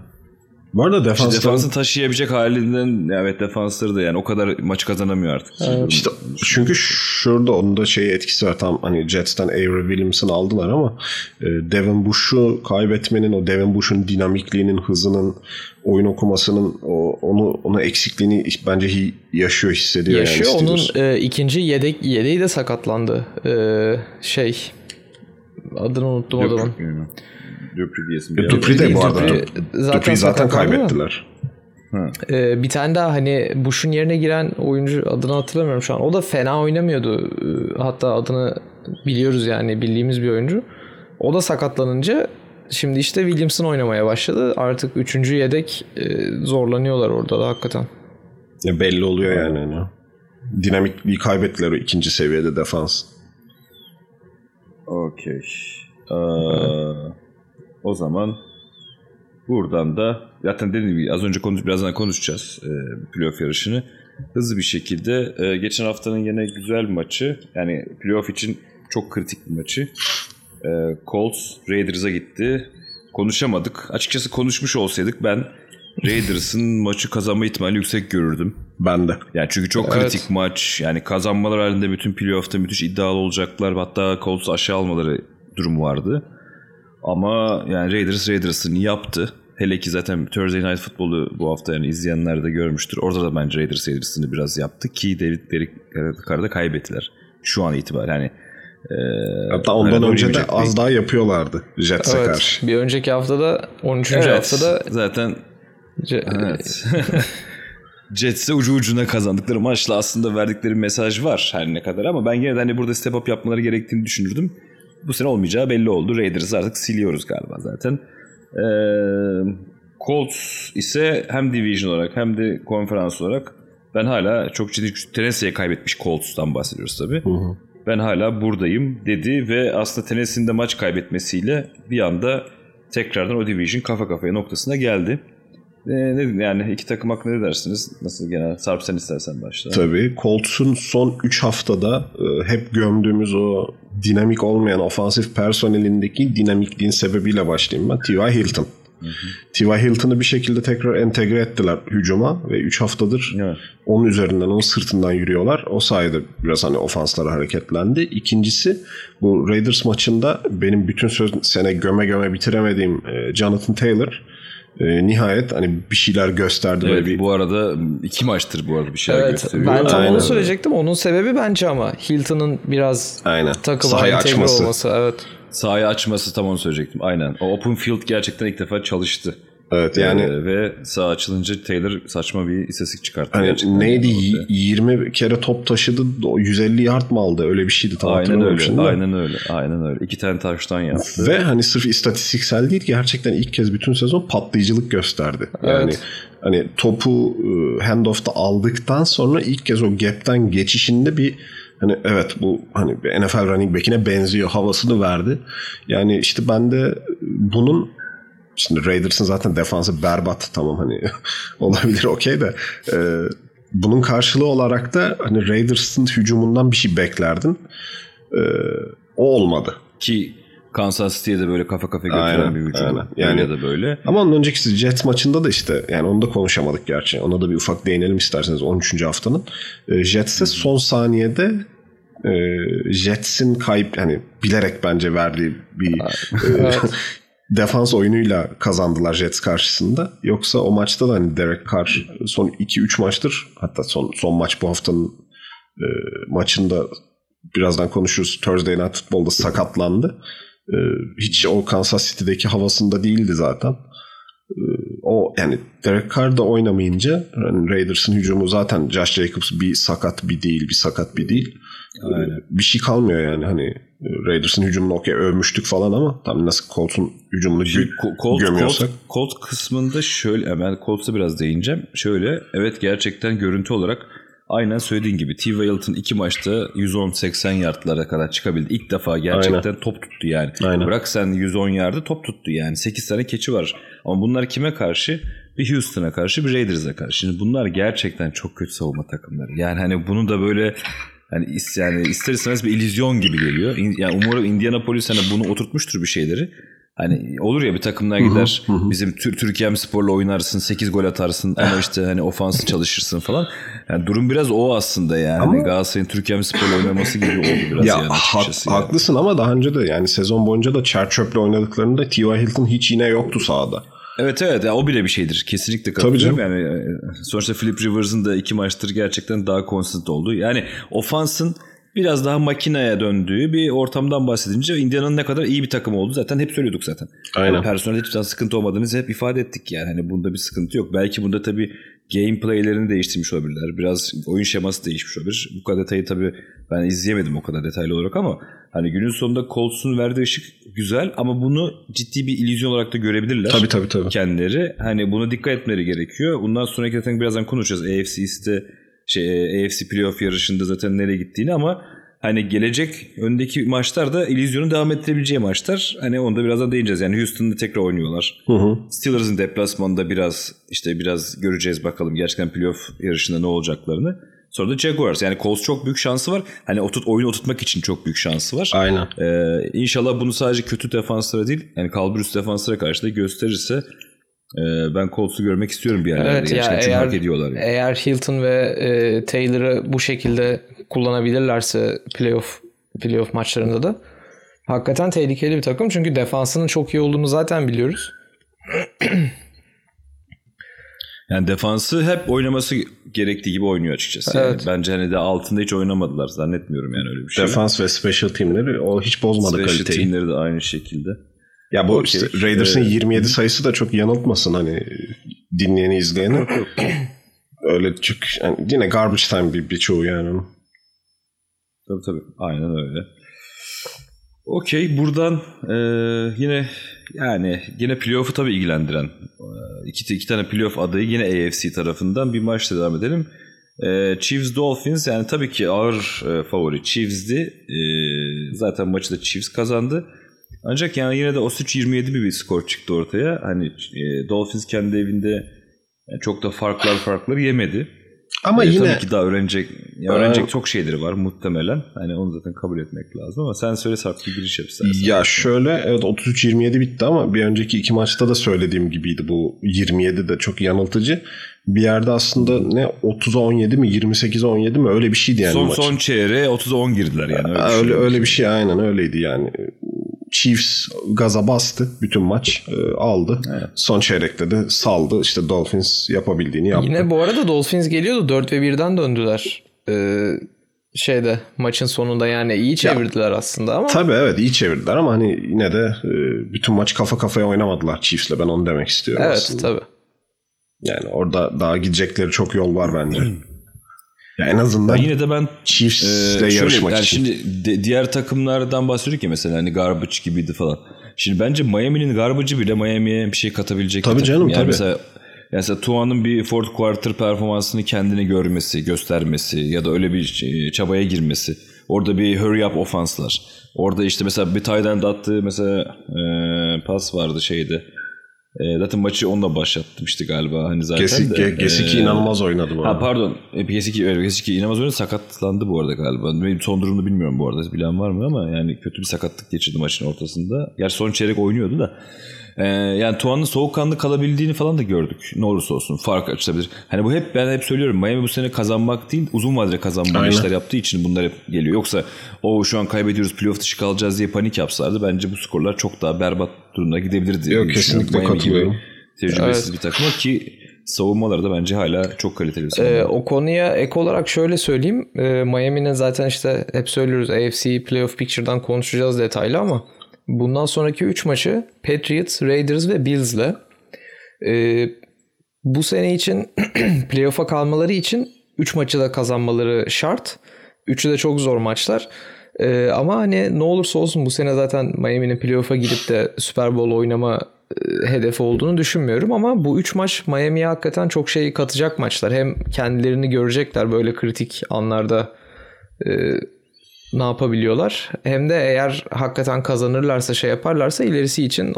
Bu arada İşte defansların defansın taşıyabilecek halinden evet defansları da yani o kadar maç kazanamıyor artık. işte çünkü şurada onun da şey etkisi var. Tam hani Jets'ten Avery Williams'ın aldılar ama e, Devin Bush'u kaybetmenin o Devin Bush'un dinamikliğinin, hızının, oyun okumasının o, onu onu eksikliğini bence hi- yaşıyor, hissediyor Yaşıyor. yani Onun e, ikinci yedek yedeği de sakatlandı. Ee, şey adını unuttum adamın. Dupri diyesin. E, Dupri de bu arada. Dupri zaten Dupri'yi zaten kaybettiler. Ee, bir tane daha hani Bush'un yerine giren oyuncu adını hatırlamıyorum şu an. O da fena oynamıyordu. Ee, Hatta adını biliyoruz yani bildiğimiz bir oyuncu. O da sakatlanınca şimdi işte Williamson oynamaya başladı. Artık üçüncü yedek e, zorlanıyorlar orada da hakikaten. Ya belli oluyor yani. hani. Dinamikliği kaybettiler o ikinci seviyede defans. Okey. Ee, o zaman buradan da zaten dediğim gibi az önce konuş, birazdan konuşacağız e, playoff yarışını. Hızlı bir şekilde e, geçen haftanın yine güzel maçı yani playoff için çok kritik bir maçı. E, Colts Raiders'a gitti. Konuşamadık. Açıkçası konuşmuş olsaydık ben Raiders'ın maçı kazanma ihtimali yüksek görürdüm. Ben de. Yani çünkü çok Evet. kritik maç. Yani kazanmalar halinde bütün playoff'ta müthiş iddialı olacaklar. Hatta Colts'u aşağı almaları durumu vardı. Ama yani Raiders Raiders'ını yaptı. Hele ki zaten Thursday Night Football'u bu hafta yani izleyenler de görmüştür. Orada da bence Raiders Raiders'ını biraz yaptı ki David Derrick Carr'da kaybettiler. Şu an itibaren yani. e, Hatta ondan önce de az daha yapıyorlardı Jets'e Evet. karşı. Bir önceki haftada 13. Evet, haftada zaten Ce- Evet. Jets'e ucu ucuna kazandıkları maçla aslında verdikleri mesaj var her ne kadar ama ben yine de hani burada step up yapmaları gerektiğini düşünürdüm. Bu sene olmayacağı belli oldu. Raiders'ı artık siliyoruz galiba zaten. Ee, Colts ise hem division olarak hem de konferans olarak ben hala çok ciddi Tennessee'ye kaybetmiş Colts'tan bahsediyoruz tabii. Hı hı. Ben hala buradayım dedi ve aslında Tennessee'nin de maç kaybetmesiyle bir anda tekrardan o division kafa kafaya noktasına geldi. E, ne, yani iki takım hakkında ne dersiniz? Nasıl genel? Sarp sen istersen başla. Tabii. Colts'un son 3 haftada e, hep gömdüğümüz o dinamik olmayan ofansif personelindeki dinamikliğin sebebiyle başlayayım ben. T.Y. Hilton. T.Y. Hilton'ı bir şekilde tekrar entegre ettiler hücuma ve 3 haftadır evet. onun üzerinden, onun sırtından yürüyorlar. O sayede biraz hani ofansları hareketlendi. İkincisi bu Raiders maçında benim bütün söz, sene göme göme bitiremediğim e, Jonathan Taylor e, nihayet hani bir şeyler gösterdi. Evet, bir... Bu arada iki maçtır bu arada bir şeyler evet, gösteriyor. Ben tam Aynen. onu söyleyecektim. Onun sebebi bence ama Hilton'ın biraz Aynen. takıma entegre açması. olması. Evet. Sahayı açması tam onu söyleyecektim. Aynen. O open field gerçekten ilk defa çalıştı. Evet yani ee, ve sağ açılınca Taylor saçma bir istatistik çıkarttı. Hani neydi orada. 20 kere top taşıdı 150 yard mı aldı öyle bir şeydi tam Aynen öyle. Şimdi. Aynen öyle. Aynen öyle. İki tane taştan yaptı. Ve hani sırf istatistiksel değil gerçekten ilk kez bütün sezon patlayıcılık gösterdi. Yani evet. hani topu e, handoff'ta aldıktan sonra ilk kez o gap'ten geçişinde bir hani evet bu hani NFL running back'ine benziyor havasını verdi. Yani işte ben de bunun Şimdi Raiders'ın zaten defansı berbat tamam hani olabilir okey de e, bunun karşılığı olarak da hani Raiders'ın hücumundan bir şey beklerdin. E, o olmadı. Ki Kansas City'ye de böyle kafa kafa götüren aynen, bir hücum. Aynen. Yani, Öyle de böyle. Ama onun önceki Jets maçında da işte yani onu da konuşamadık gerçi. Ona da bir ufak değinelim isterseniz 13. haftanın. E, Jets'e son saniyede e, Jets'in kayıp yani bilerek bence verdiği bir e, defans oyunuyla kazandılar Jets karşısında. Yoksa o maçta da hani Derek Carr son 2-3 maçtır hatta son son maç bu haftanın e, maçında birazdan konuşuruz. Thursday Night Football'da sakatlandı. E, hiç o Kansas City'deki havasında değildi zaten. E, o yani Derek Carr da oynamayınca yani Raiders'ın hücumu zaten Josh Jacobs bir sakat bir değil, bir sakat bir değil. Aynen. Bir şey kalmıyor yani hani Raiders'ın hücumunu okey övmüştük falan ama tam nasıl Colts'un hücumunu gö- Colt, gömüyorsak. Colt, Colt kısmında şöyle hemen Colts'a biraz değineceğim. Şöyle evet gerçekten görüntü olarak aynen söylediğin gibi T. Hilton iki maçta 110-80 yardlara kadar çıkabildi. İlk defa gerçekten aynen. top tuttu yani. Aynen. Bırak sen 110 yardı top tuttu yani. 8 tane keçi var. Ama bunlar kime karşı? Bir Houston'a karşı bir Raiders'a karşı. Şimdi bunlar gerçekten çok kötü savunma takımları. Yani hani bunu da böyle yani, yani ister istemez bir illüzyon gibi geliyor. Yani umarım Indianapolis hani bunu oturtmuştur bir şeyleri. Hani olur ya bir takımlar gider hı hı. bizim Tür Türkiye Spor'la oynarsın 8 gol atarsın ama işte hani ofansı çalışırsın falan. Yani durum biraz o aslında yani. Ama... Galatasaray'ın Türkiye Spor'la oynaması gibi oldu biraz ya, yani açıkçası. Ha, yani. Haklısın ama daha önce de yani sezon boyunca da Çerçöp'le oynadıklarında T.Y. Hilton hiç yine yoktu sahada. Evet evet yani o bile bir şeydir. Kesinlikle katılıyorum. Yani e, sonuçta Philip Rivers'ın da iki maçtır gerçekten daha konstant olduğu. Yani ofansın biraz daha makineye döndüğü bir ortamdan bahsedince Indiana'nın ne kadar iyi bir takım oldu zaten hep söylüyorduk zaten. Aynen. Yani personel hiçbir zaman sıkıntı olmadığını hep ifade ettik yani. Hani bunda bir sıkıntı yok. Belki bunda tabii gameplay'lerini değiştirmiş olabilirler. Biraz oyun şeması değişmiş olabilir. Bu kadar detayı tabii ben izleyemedim o kadar detaylı olarak ama hani günün sonunda Colts'un verdiği ışık güzel ama bunu ciddi bir illüzyon olarak da görebilirler. Tabii tabii tabii. Kendileri. Hani buna dikkat etmeleri gerekiyor. Bundan sonraki zaten birazdan konuşacağız. AFC East'te şey AFC playoff yarışında zaten nereye gittiğini ama hani gelecek öndeki maçlar da illüzyonu devam ettirebileceği maçlar. Hani onu da birazdan değineceğiz. Yani Houston'da tekrar oynuyorlar. Hı hı. Steelers'ın deplasmanında biraz işte biraz göreceğiz bakalım gerçekten playoff yarışında ne olacaklarını. Sonra da Jaguars. Yani Colts çok büyük şansı var. Hani oturt, oyunu oturtmak için çok büyük şansı var. Aynen. Ee, inşallah bunu sadece kötü defanslara değil yani kalburüs defanslara karşı da gösterirse e, ben Colts'u görmek istiyorum bir yerlerde. Evet, ya eğer, hak ediyorlar. Yani. Eğer Hilton ve e, Taylor'ı bu şekilde kullanabilirlerse playoff playoff maçlarında da hakikaten tehlikeli bir takım. Çünkü defansının çok iyi olduğunu zaten biliyoruz. Yani defansı hep oynaması gerektiği gibi oynuyor açıkçası. Evet. Yani bence hani de altında hiç oynamadılar zannetmiyorum yani öyle bir şey. Defans ve special teamleri o hiç bozmadı special kaliteyi. Special teamleri de aynı şekilde. Ya bu okay. işte Raiders'ın ee, 27 sayısı da çok yanıltmasın hani dinleyeni izleyeni. öyle çok yani yine garbage time bir birçoğu yani. Tabii tabii aynen öyle. Okey buradan e, yine yani yine playoff'u tabii ilgilendiren iki, iki tane playoff adayı yine AFC tarafından bir maçla devam edelim. E, Chiefs Dolphins yani tabii ki ağır e, favori Chiefs'di. E, zaten maçı da Chiefs kazandı. Ancak yani yine de o 27 bir skor çıktı ortaya. Hani e, Dolphins kendi evinde yani çok da farklar farklar yemedi. Ama ee, yine tabii ki daha öğrenecek ya öğrenecek ee, çok şeyleri var muhtemelen. Hani onu zaten kabul etmek lazım ama sen söyle Sarp bir giriş yap istersen. Ya şöyle evet 33-27 bitti ama bir önceki iki maçta da söylediğim gibiydi bu 27 de çok yanıltıcı. Bir yerde aslında ne 30'a 17 mi 28'e 17 mi öyle bir şeydi yani son, maç. Son çeyreğe 30'a 10 girdiler yani. Öyle, öyle, şey. öyle bir şey aynen öyleydi yani. Chiefs gaza bastı bütün maç e, aldı. Evet. Son çeyrekte de saldı. İşte Dolphins yapabildiğini yaptı. Yine bu arada Dolphins geliyordu 4 ve 1'den döndüler. Ee, şeyde maçın sonunda yani iyi çevirdiler ya, aslında ama. Tabii evet iyi çevirdiler ama hani yine de e, bütün maç kafa kafaya oynamadılar Chiefs'le ben onu demek istiyorum evet, aslında. Evet tabii. Yani orada daha gidecekleri çok yol var bence. Ya en azından yine de ben Chiefs'le e, yarışmak yani için. Şimdi de, diğer takımlardan bahsediyoruz ya mesela hani garbage gibiydi falan. Şimdi bence Miami'nin garbage'ı bile Miami'ye bir şey katabilecek tabii canım, yani tabii. Mesela, yani mesela Tuan'ın bir fourth quarter performansını kendine görmesi, göstermesi ya da öyle bir şey, çabaya girmesi. Orada bir hurry up ofanslar. Orada işte mesela bir tight end attığı mesela e, pas vardı şeyde. E, zaten maçı onunla başlatmıştı galiba hani zaten Gesicki, de. Gesicki e, inanılmaz oynadı bu arada. Ha pardon. E, Gesicki, evet, Gesicki inanılmaz oynadı. Sakatlandı bu arada galiba. Benim son durumunu bilmiyorum bu arada. Bilen var mı ama yani kötü bir sakatlık geçirdi maçın ortasında. Gerçi son çeyrek oynuyordu da. Ee, yani Tuan'ın soğukkanlı kalabildiğini falan da gördük. Ne olursa olsun fark açılabilir. Hani bu hep ben hep söylüyorum Miami bu sene kazanmak değil uzun vadede kazanma işler yaptığı için bunlar hep geliyor. Yoksa o şu an kaybediyoruz playoff dışı kalacağız diye panik yapsalardı bence bu skorlar çok daha berbat durumda gidebilirdi. Yok kesinlikle katılıyorum. Tecrübesiz evet. bir takım ki savunmaları da bence hala çok kaliteli Ee, o konuya ek olarak şöyle söyleyeyim. Ee, Miami'nin zaten işte hep söylüyoruz AFC Playoff Picture'dan konuşacağız detaylı ama Bundan sonraki 3 maçı Patriots, Raiders ve Bills'le. Ee, bu sene için playoff'a kalmaları için 3 maçı da kazanmaları şart. Üçü de çok zor maçlar. Ee, ama hani ne olursa olsun bu sene zaten Miami'nin playoff'a gidip de Super Bowl oynama e, hedefi olduğunu düşünmüyorum ama bu 3 maç Miami'ye hakikaten çok şey katacak maçlar. Hem kendilerini görecekler böyle kritik anlarda e, ne yapabiliyorlar. Hem de eğer hakikaten kazanırlarsa şey yaparlarsa ilerisi için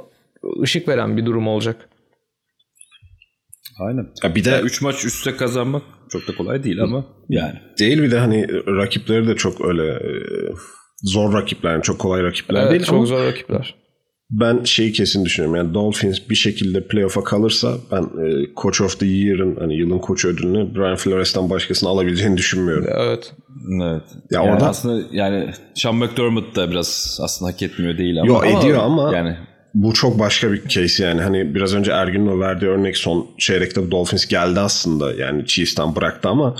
ışık veren bir durum olacak. Aynen. Ya bir de 3 maç üstte kazanmak çok da kolay değil ama yani. Değil bir de hani rakipleri de çok öyle e, zor rakipler yani çok kolay rakipler evet, değil çok ama zor rakipler. Ben şeyi kesin düşünüyorum. Yani Dolphins bir şekilde playoff'a kalırsa ben e, Coach of the Year'ın hani yılın koç ödülünü Brian Flores'tan başkasını alabileceğini düşünmüyorum. Evet. Evet. Ya yani orada aslında yani Sean McDermott da biraz aslında hak etmiyor değil ama. Yo ediyor ama yani bu çok başka bir case yani. Hani biraz önce Ergin'in verdiği örnek son çeyrekte Dolphins geldi aslında. Yani Chiefs'ten bıraktı ama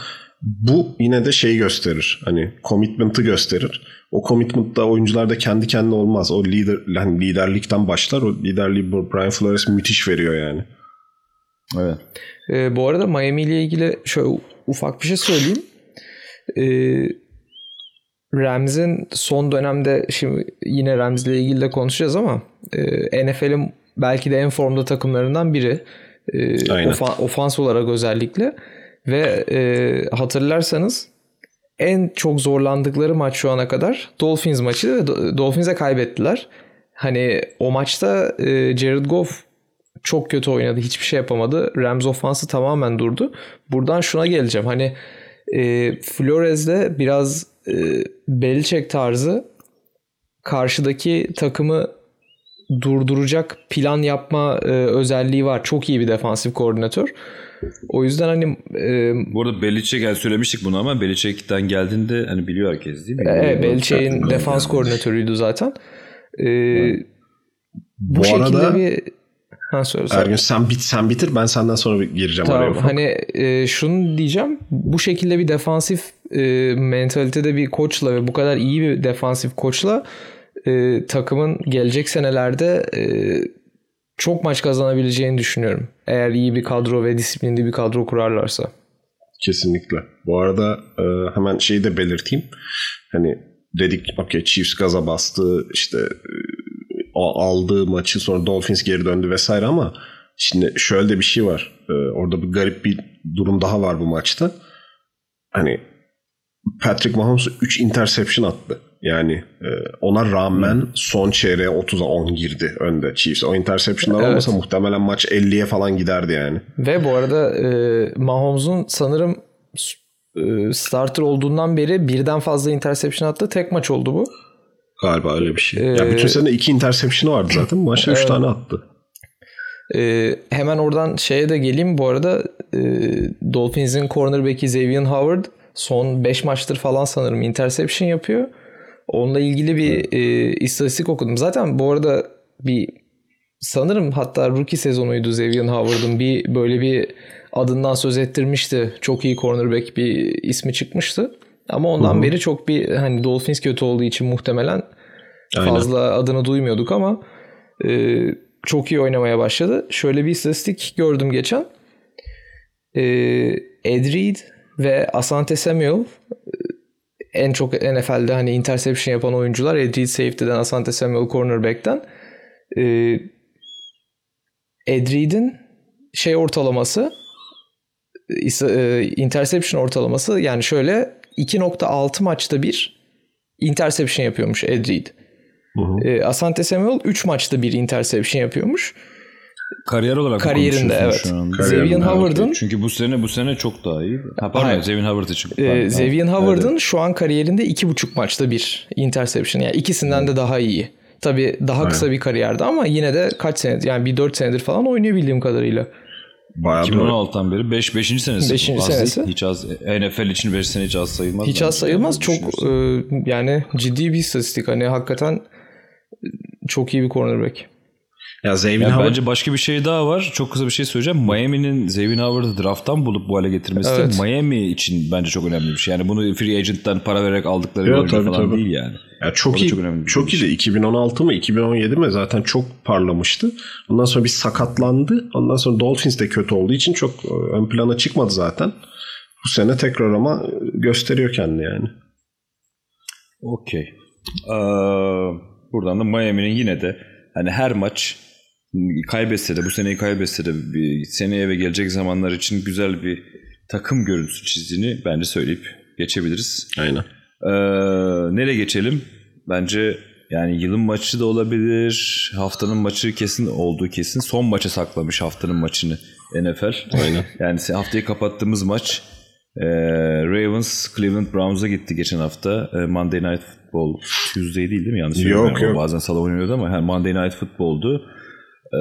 bu yine de şey gösterir. Hani commitment'ı gösterir. O commitment da oyuncularda kendi kendine olmaz. O lider yani liderlikten başlar. O liderliği Brian Flores müthiş veriyor yani. Evet. Ee, bu arada Miami ile ilgili şöyle ufak bir şey söyleyeyim. Ee, Rams'in son dönemde şimdi yine Rams ile ilgili de konuşacağız ama e, NFL'in belki de en formda takımlarından biri. E, ofa, ofans olarak özellikle. Ve e, hatırlarsanız en çok zorlandıkları maç şu ana kadar Dolphins maçı ve Dolphins'e kaybettiler. Hani o maçta e, Jared Goff çok kötü oynadı. Hiçbir şey yapamadı. Rams ofansı tamamen durdu. Buradan şuna geleceğim. Hani e, Flores'de biraz e, Belichick tarzı karşıdaki takımı durduracak plan yapma e, özelliği var. Çok iyi bir defansif koordinatör. O yüzden hani e, bu arada Belichick yani söylemiştik bunu ama Belichick'ten geldiğinde hani biliyor herkes değil mi? Evet Belichick'in defans yani. koordinatörüydü zaten. E, bu, bu şekilde arada bir Ha, söyle, söyle. Ergün sen bit sen bitir ben senden sonra gireceğim tamam, araya. Hani e, şunu diyeceğim. Bu şekilde bir defansif e, mentalitede bir koçla ve bu kadar iyi bir defansif koçla e, takımın gelecek senelerde e, çok maç kazanabileceğini düşünüyorum. Eğer iyi bir kadro ve disiplinli bir kadro kurarlarsa. Kesinlikle. Bu arada e, hemen şeyi de belirteyim. Hani dedik okey Chiefs gaza bastı işte aldığı maçı sonra Dolphins geri döndü vesaire ama şimdi şöyle de bir şey var. Orada bir garip bir durum daha var bu maçta. Hani Patrick Mahomes 3 interception attı. Yani e, ona rağmen hmm. son çeyreğe 30'a 10 girdi önde Chiefs. O interceptionlar evet. olmasa muhtemelen maç 50'ye falan giderdi yani. Ve bu arada e, Mahomes'un sanırım e, starter olduğundan beri birden fazla interception attı. Tek maç oldu bu. Galiba öyle bir şey. Ee, ya bütün sene iki interception vardı zaten. Maçta 3 tane attı. Ee, hemen oradan şeye de geleyim. Bu arada e, Dolphins'in cornerback'i Xavier Howard son 5 maçtır falan sanırım interception yapıyor. Onunla ilgili bir e, istatistik okudum. Zaten bu arada bir sanırım hatta rookie sezonuydu Xavier Howard'ın bir böyle bir adından söz ettirmişti. Çok iyi cornerback bir ismi çıkmıştı. Ama ondan Hı-hı. beri çok bir hani Dolphins kötü olduğu için muhtemelen Aynen. fazla adını duymuyorduk ama e, çok iyi oynamaya başladı. Şöyle bir istatistik gördüm geçen. E, Ed Reed ve Asante Samuel en çok NFL'de hani interception yapan oyuncular Ed Reed safety'den Asante Samuel cornerback'ten e, Ed Reed'in şey ortalaması e, interception ortalaması yani şöyle 2.6 maçta bir interception yapıyormuş Ed Reed. Hı hı. E, Asante Samuel 3 maçta bir interception yapıyormuş. Kariyer olarak kariyerinde evet. Xavier Howard'ın çünkü bu sene bu sene çok daha iyi. Ha pardon Xavier Howard için. Ee, Xavier Howard'ın evet. şu an kariyerinde iki buçuk maçta bir interception yani ikisinden hmm. de daha iyi. Tabii daha Aynen. kısa bir kariyerde ama yine de kaç senedir yani bir dört senedir falan oynuyor bildiğim kadarıyla. Bayağı 2016'dan beri 5 5. senesi. 5. senesi. Hiç az NFL için 5 sene hiç az sayılmaz. Hiç az sayılmaz. Çok e, yani ciddi bir istatistik. Hani hakikaten çok iyi bir cornerback. Ya yani Howard... Bence başka bir şey daha var. Çok kısa bir şey söyleyeceğim. Miami'nin Xavier Howard'ı drafttan bulup bu hale getirmesi evet. de Miami için bence çok önemli bir şey. Yani bunu free agent'tan para vererek aldıkları bir oyuncu falan tabii. değil yani. Ya çok iyi, çok, önemli çok iyi de 2016 mı 2017 mi zaten çok parlamıştı. Ondan sonra bir sakatlandı. Ondan sonra Dolphins de kötü olduğu için çok e, ön plana çıkmadı zaten. Bu sene tekrar ama gösteriyor kendini yani. Okey. Ee, buradan da Miami'nin yine de hani her maç kaybetse de bu seneyi kaybetse de bir seneye ve gelecek zamanlar için güzel bir takım görüntüsü çizdiğini bence söyleyip geçebiliriz. Aynen. Ee, nereye geçelim? Bence yani yılın maçı da olabilir. Haftanın maçı kesin olduğu kesin. Son maça saklamış haftanın maçını NFL. Aynen. yani haftayı kapattığımız maç e, Ravens Cleveland Browns'a gitti geçen hafta. E, Monday Night Football Tuesday değil değil mi? Yanlış yok yok. Bazen salı oynuyordu ama yani Monday Night Football'du. Ee,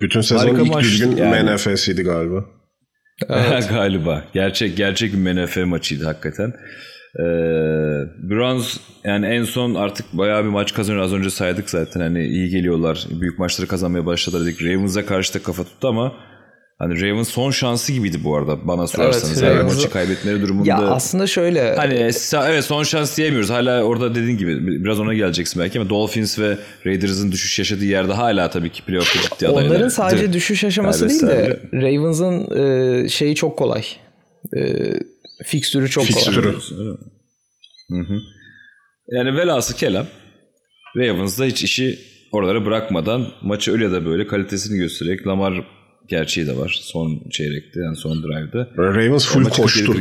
Bütün sezon ilk düzgün yani. MNF'siydi galiba. Evet. galiba. Gerçek gerçek bir MNF maçıydı hakikaten. Ee, Browns yani en son artık bayağı bir maç kazanıyor. Az önce saydık zaten. Hani iyi geliyorlar. Büyük maçları kazanmaya başladılar dedik. Ravens'a karşı da kafa tuttu ama Hani Ravens son şansı gibiydi bu arada bana sorarsanız. Evet, yani maçı kaybetmeleri durumunda. Ya aslında şöyle. Hani evet son şans diyemiyoruz. Hala orada dediğin gibi biraz ona geleceksin belki ama Dolphins ve Raiders'ın düşüş yaşadığı yerde hala tabii ki playoff'ta ciddi adaylar. Onların sadece düşüş aşaması değil de Ravens'ın e, şeyi çok kolay. E, fikstürü çok fikstürü. kolay. Hı hı. Yani velası kelam Ravens'da hiç işi oralara bırakmadan maçı öyle ya da böyle kalitesini göstererek Lamar gerçeği de var son çeyrekte yani son drive'da. Ravens full koştu.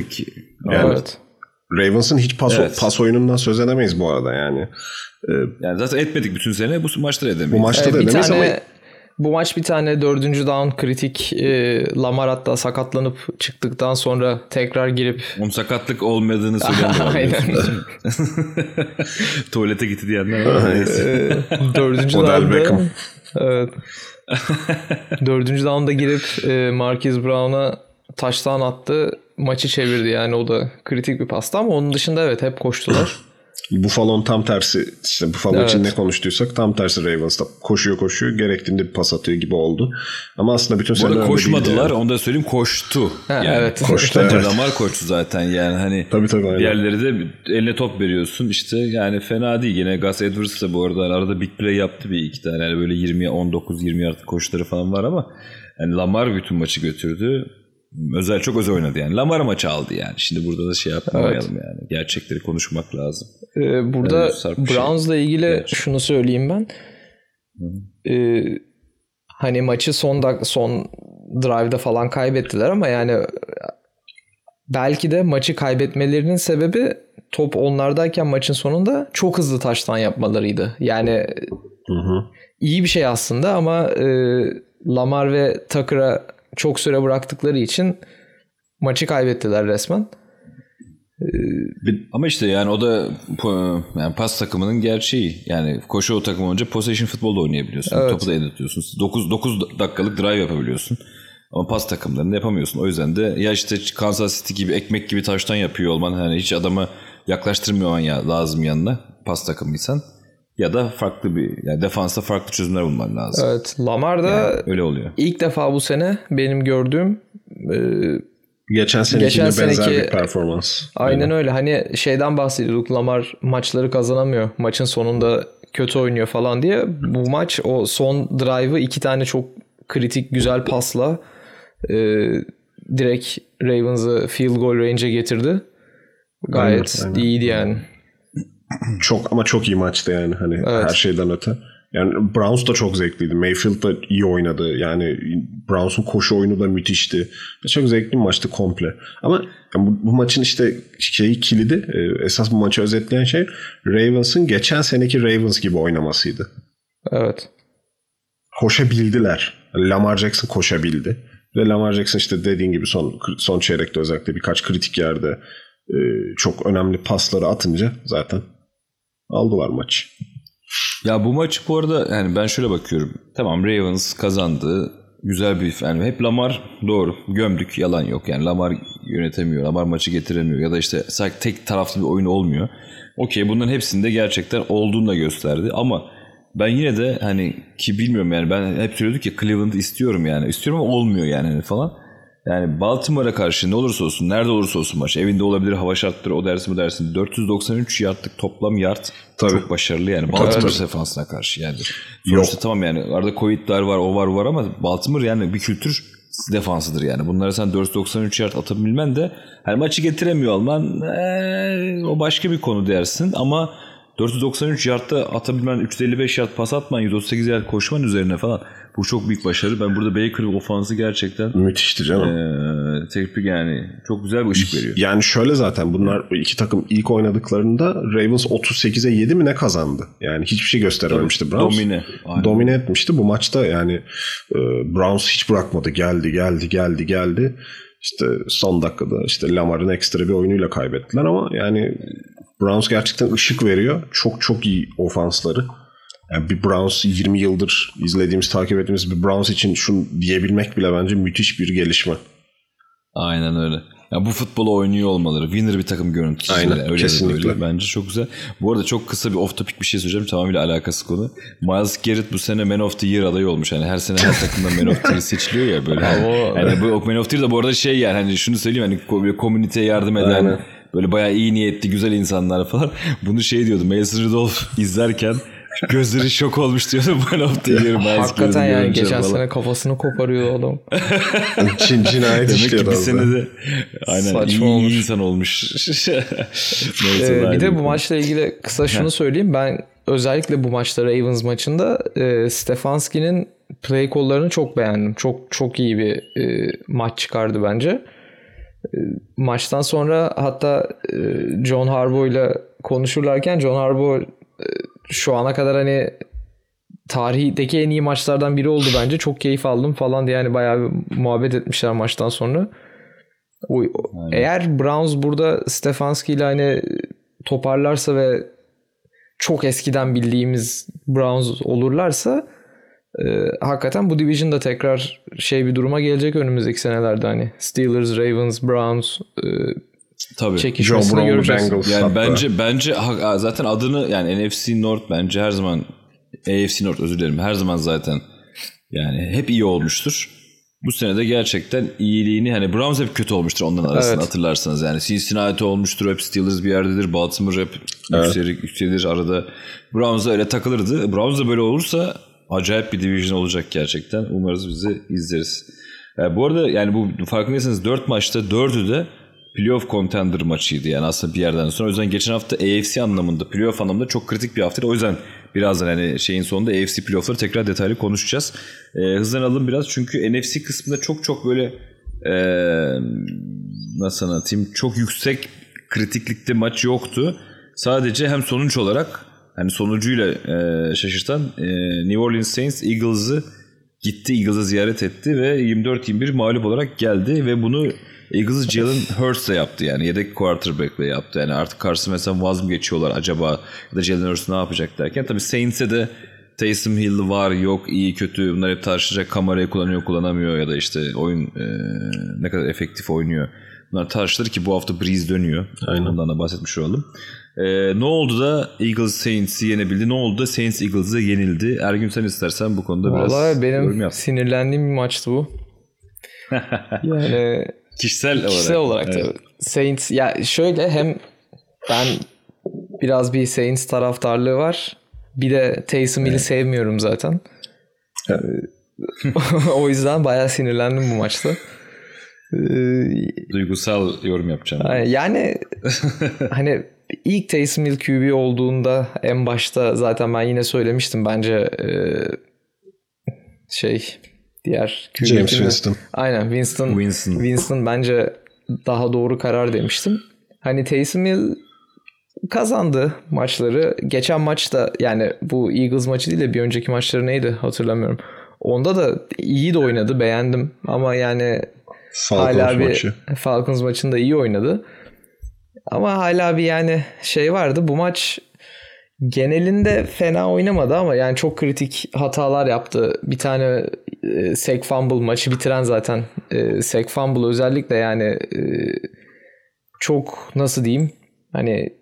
Yani evet. Ravens'ın hiç pas, evet. pas oyunundan söz edemeyiz bu arada yani. Ee, yani zaten etmedik bütün sene bu maçta edemeyiz. Bu maçta da edemeyiz ama bu maç bir tane dördüncü down kritik e, Lamar hatta sakatlanıp çıktıktan sonra tekrar girip Onun sakatlık olmadığını söyleyen de var. Aynen. Tuvalete gitti diyenler var. e, dördüncü down'da evet. Dördüncü down'da girip e, Marquez Brown'a taştan attı. Maçı çevirdi yani o da kritik bir pasta ama onun dışında evet hep koştular. Buffalo'nun tam tersi işte Buffalo evet. için ne konuştuysak tam tersi Ravens'ta koşuyor koşuyor gerektiğinde bir pas atıyor gibi oldu. Ama aslında bütün sene koşmadılar yani. onu da söyleyeyim koştu. Ha, yani evet. Koştu. evet. Damar koştu zaten yani hani tabii, tabii, aynen. diğerleri de eline top veriyorsun işte yani fena değil. Yine Gus Edwards da bu arada arada big play yaptı bir iki tane yani böyle 20 19 20 artı koşuları falan var ama yani Lamar bütün maçı götürdü. Özel çok özel oynadı yani. Lamar maçı aldı yani. Şimdi burada da şey yapmayalım evet. yani. Gerçekleri konuşmak lazım. Ee, burada yani Browns'la şey. ilgili Gerçekten. şunu söyleyeyim ben. Ee, hani maçı son dak son drive'da falan kaybettiler ama yani belki de maçı kaybetmelerinin sebebi top onlardayken maçın sonunda çok hızlı taştan yapmalarıydı. Yani hı hı. iyi bir şey aslında ama e, Lamar ve Tucker'a çok süre bıraktıkları için maçı kaybettiler resmen. Ama işte yani o da yani pas takımının gerçeği. Yani koşu o takım olunca possession futbolda oynayabiliyorsun. Evet. Topu da el 9, 9 dakikalık drive yapabiliyorsun. Ama pas takımlarını yapamıyorsun. O yüzden de ya işte Kansas City gibi ekmek gibi taştan yapıyor olman hani hiç adamı yaklaştırmıyor ya lazım yanına pas takımıysan ya da farklı bir yani defansta farklı çözümler bulman lazım. Evet. Lamar da yani öyle oluyor. İlk defa bu sene benim gördüğüm e, geçen seneki geçen benzer seneki, bir performans. Aynen, aynen öyle. Hani şeyden bahsediyorduk. Lamar maçları kazanamıyor. Maçın sonunda kötü oynuyor falan diye. Bu maç o son drive'ı iki tane çok kritik güzel pasla e, direkt Ravens'ı field goal range'e getirdi. Gayet aynen, aynen. iyiydi yani. Çok ama çok iyi maçtı yani hani evet. her şeyden öte. Yani Browns da çok zevkliydi. Mayfield da iyi oynadı. Yani Browns'un koşu oyunu da müthişti. Çok zevkli bir maçtı komple. Ama yani bu, bu maçın işte şeyi kilidi e, esas bu maçı özetleyen şey Ravens'ın geçen seneki Ravens gibi oynamasıydı. Evet. Koşabildiler. Lamar Jackson koşabildi. Ve Lamar Jackson işte dediğin gibi son son çeyrekte özellikle birkaç kritik yerde e, çok önemli pasları atınca zaten aldılar maç. Ya bu maç bu arada yani ben şöyle bakıyorum. Tamam Ravens kazandı. Güzel bir yani hep Lamar doğru gömdük yalan yok yani Lamar yönetemiyor Lamar maçı getiremiyor ya da işte sadece tek taraflı bir oyun olmuyor. Okey bunların hepsinde gerçekten olduğunu da gösterdi ama ben yine de hani ki bilmiyorum yani ben hep söylüyorduk ki Cleveland istiyorum yani istiyorum ama olmuyor yani falan. Yani Baltimore'a karşı ne olursa olsun, nerede olursa olsun maç. Evinde olabilir, hava şartları, o dersin bu dersin. 493 yardlık toplam yard Tabii. çok başarılı yani. Baltimore defansına karşı yani. Sonuçta Yok. tamam yani arada Covid'ler var, o var, var ama Baltimore yani bir kültür defansıdır yani. Bunlara sen 493 yard atabilmen de hani maçı getiremiyor olman ee, o başka bir konu dersin ama 493 yardta atabilmen 355 yard pas atman 138 yard koşman üzerine falan bu çok büyük başarı. Ben burada Baker ofansı gerçekten müthişti canım. E, tepki yani çok güzel bir ışık veriyor. Yani şöyle zaten bunlar iki takım ilk oynadıklarında Ravens 38'e 7 mi ne kazandı? Yani hiçbir şey gösterememişti Browns. Domine. Aynen. Domine etmişti. Bu maçta yani e, Browns hiç bırakmadı. Geldi geldi geldi geldi. İşte son dakikada işte Lamar'ın ekstra bir oyunuyla kaybettiler ama yani Browns gerçekten ışık veriyor. Çok çok iyi ofansları. Yani bir Browns 20 yıldır izlediğimiz, takip ettiğimiz bir Browns için şunu diyebilmek bile bence müthiş bir gelişme. Aynen öyle. Ya bu futbolu oynuyor olmaları, winner bir takım görüntüsü. Aynen, öyle kesinlikle. Öyle. Bence çok güzel. Bu arada çok kısa bir off topic bir şey söyleyeceğim. Tamamıyla alakası konu. Miles Garrett bu sene Man of the Year adayı olmuş. Yani her sene her takımdan Man of the Year seçiliyor ya böyle. yani bu Man of the Year da bu arada şey yani hani şunu söyleyeyim hani komüniteye yardım eden Aynen. böyle bayağı iyi niyetli güzel insanlar falan. Bunu şey diyordu Mason Rudolph izlerken Gözleri şok olmuş diyordu ben hafta yerim. Hakikaten yani geçen falan. sene kafasını koparıyor adam. Çin cinayet Demek ki bir senede aynen Saçma iyi, olmuş. insan olmuş. ee, bir de bu maçla ilgili kısa şunu söyleyeyim. Ben özellikle bu maçta Ravens maçında e, Stefanski'nin play call'larını çok beğendim. Çok çok iyi bir e, maç çıkardı bence. E, maçtan sonra hatta e, John Harbaugh ile konuşurlarken John Harbaugh şu ana kadar hani tarihteki en iyi maçlardan biri oldu bence. Çok keyif aldım falan diye yani bayağı bir muhabbet etmişler maçtan sonra. O, eğer Browns burada Stefanski ile hani toparlarsa ve çok eskiden bildiğimiz Browns olurlarsa e, hakikaten bu division'da tekrar şey bir duruma gelecek önümüzdeki senelerde hani Steelers, Ravens, Browns e, Tabii. çekişmesini göreceğiz. Bengals yani hatta. bence bence zaten adını yani NFC North bence her zaman AFC North özür dilerim her zaman zaten yani hep iyi olmuştur. Bu sene de gerçekten iyiliğini hani Browns hep kötü olmuştur onların arasında evet. hatırlarsanız yani Cincinnati olmuştur hep Steelers bir yerdedir Baltimore hep evet. yükselir, yükselir arada Browns da öyle takılırdı. Browns da böyle olursa acayip bir division olacak gerçekten. Umarız bizi izleriz. E, bu arada yani bu farkındaysanız 4 maçta 4'ü de playoff contender maçıydı yani aslında bir yerden sonra. O yüzden geçen hafta AFC anlamında, playoff anlamında çok kritik bir haftaydı. O yüzden birazdan hani şeyin sonunda AFC playoff'ları tekrar detaylı konuşacağız. E, hızlanalım biraz çünkü NFC kısmında çok çok böyle e, nasıl anlatayım çok yüksek kritiklikte maç yoktu. Sadece hem sonuç olarak hani sonucuyla e, şaşırtan e, New Orleans Saints Eagles'ı gitti Eagles'ı ziyaret etti ve 24-21 mağlup olarak geldi ve bunu Eagles'ı Jalen Hurts'la yaptı yani yedek quarterback'le yaptı. Yani artık Carson mesela vaz mı geçiyorlar acaba ya da Jalen Hurts ne yapacak derken tabii Saints'e de Taysom Hill var yok iyi kötü bunlar hep tartışacak kamerayı kullanıyor kullanamıyor ya da işte oyun e, ne kadar efektif oynuyor. Bunlar tartışılır ki bu hafta Breeze dönüyor. Aynen. Ondan da bahsetmiş olalım. Ee, ne oldu da Eagles Saints'i yenebildi? Ne oldu da Saints Eagles'ı yenildi? Ergün sen istersen bu konuda biraz Vallahi benim sinirlendiğim bir maçtı bu. yani kişisel olarak. Kişisel olarak evet. tabii. Saints ya şöyle hem ben biraz bir Saints taraftarlığı var. Bir de Taysom Hill'i evet. sevmiyorum zaten. Evet. o yüzden bayağı sinirlendim bu maçta. Duygusal yorum yapacağım. Yani hani ilk Taysom Hill QB olduğunda en başta zaten ben yine söylemiştim bence e, şey diğer QB James Winston. Aynen Winston, Winston. Winston bence daha doğru karar demiştim. Hani Taysom Hill kazandı maçları. Geçen maçta yani bu Eagles maçı değil de bir önceki maçları neydi hatırlamıyorum. Onda da iyi de oynadı beğendim ama yani Falcons hala bir maçı. Falcons maçında iyi oynadı. Ama hala bir yani şey vardı. Bu maç genelinde fena oynamadı ama yani çok kritik hatalar yaptı. Bir tane e, sack fumble maçı bitiren zaten e, sack fumble özellikle yani e, çok nasıl diyeyim hani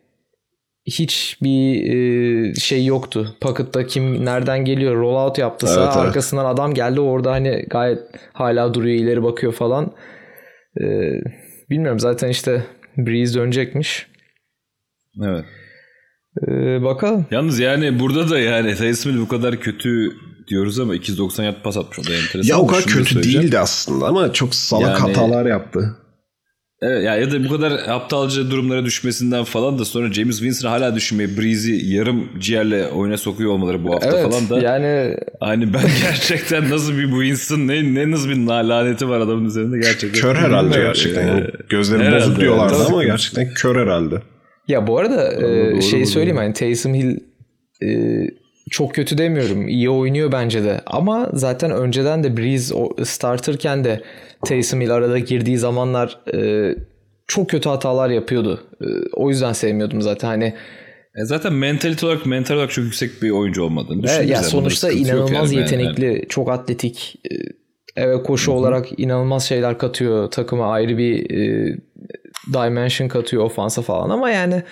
hiç bir e, şey yoktu. Pocket'ta kim nereden geliyor rollout yaptı evet, evet. arkasından adam geldi orada hani gayet hala duruyor ileri bakıyor falan. E, bilmiyorum zaten işte Breeze dönecekmiş. Evet. Ee, bakalım. Yalnız yani burada da yani Taysom bu kadar kötü diyoruz ama 290 yard pas atmış. O da enteresan. Ya o kadar kötü değildi aslında ama çok salak yani, hatalar yaptı. Evet ya, ya da bu kadar aptalca durumlara düşmesinden falan da sonra James Winston hala düşünmeye Breeze'i yarım ciğerle oyuna sokuyor olmaları bu hafta evet, falan da. Yani hani ben gerçekten nasıl bir bu Winston ne, ne nasıl bir laneti var adamın üzerinde gerçekten. Kör herhalde gerçekten. Yani. Gözleri bozuk diyorlardı ama gerçekten kör herhalde. Ya bu arada e, şey söyleyeyim hani Taysom Hill e, çok kötü demiyorum. İyi oynuyor bence de. Ama zaten önceden de Breeze starterken de Taysom Hill arada girdiği zamanlar e, çok kötü hatalar yapıyordu. E, o yüzden sevmiyordum zaten. Hani e zaten mentalite olarak mental olarak çok yüksek bir oyuncu olmadığını düşünüyorum. Ya sonuçta inanılmaz yani yetenekli, yani. çok atletik. E, evet koşu Hı-hı. olarak inanılmaz şeyler katıyor. Takıma ayrı bir e, dimension katıyor ofansa falan ama yani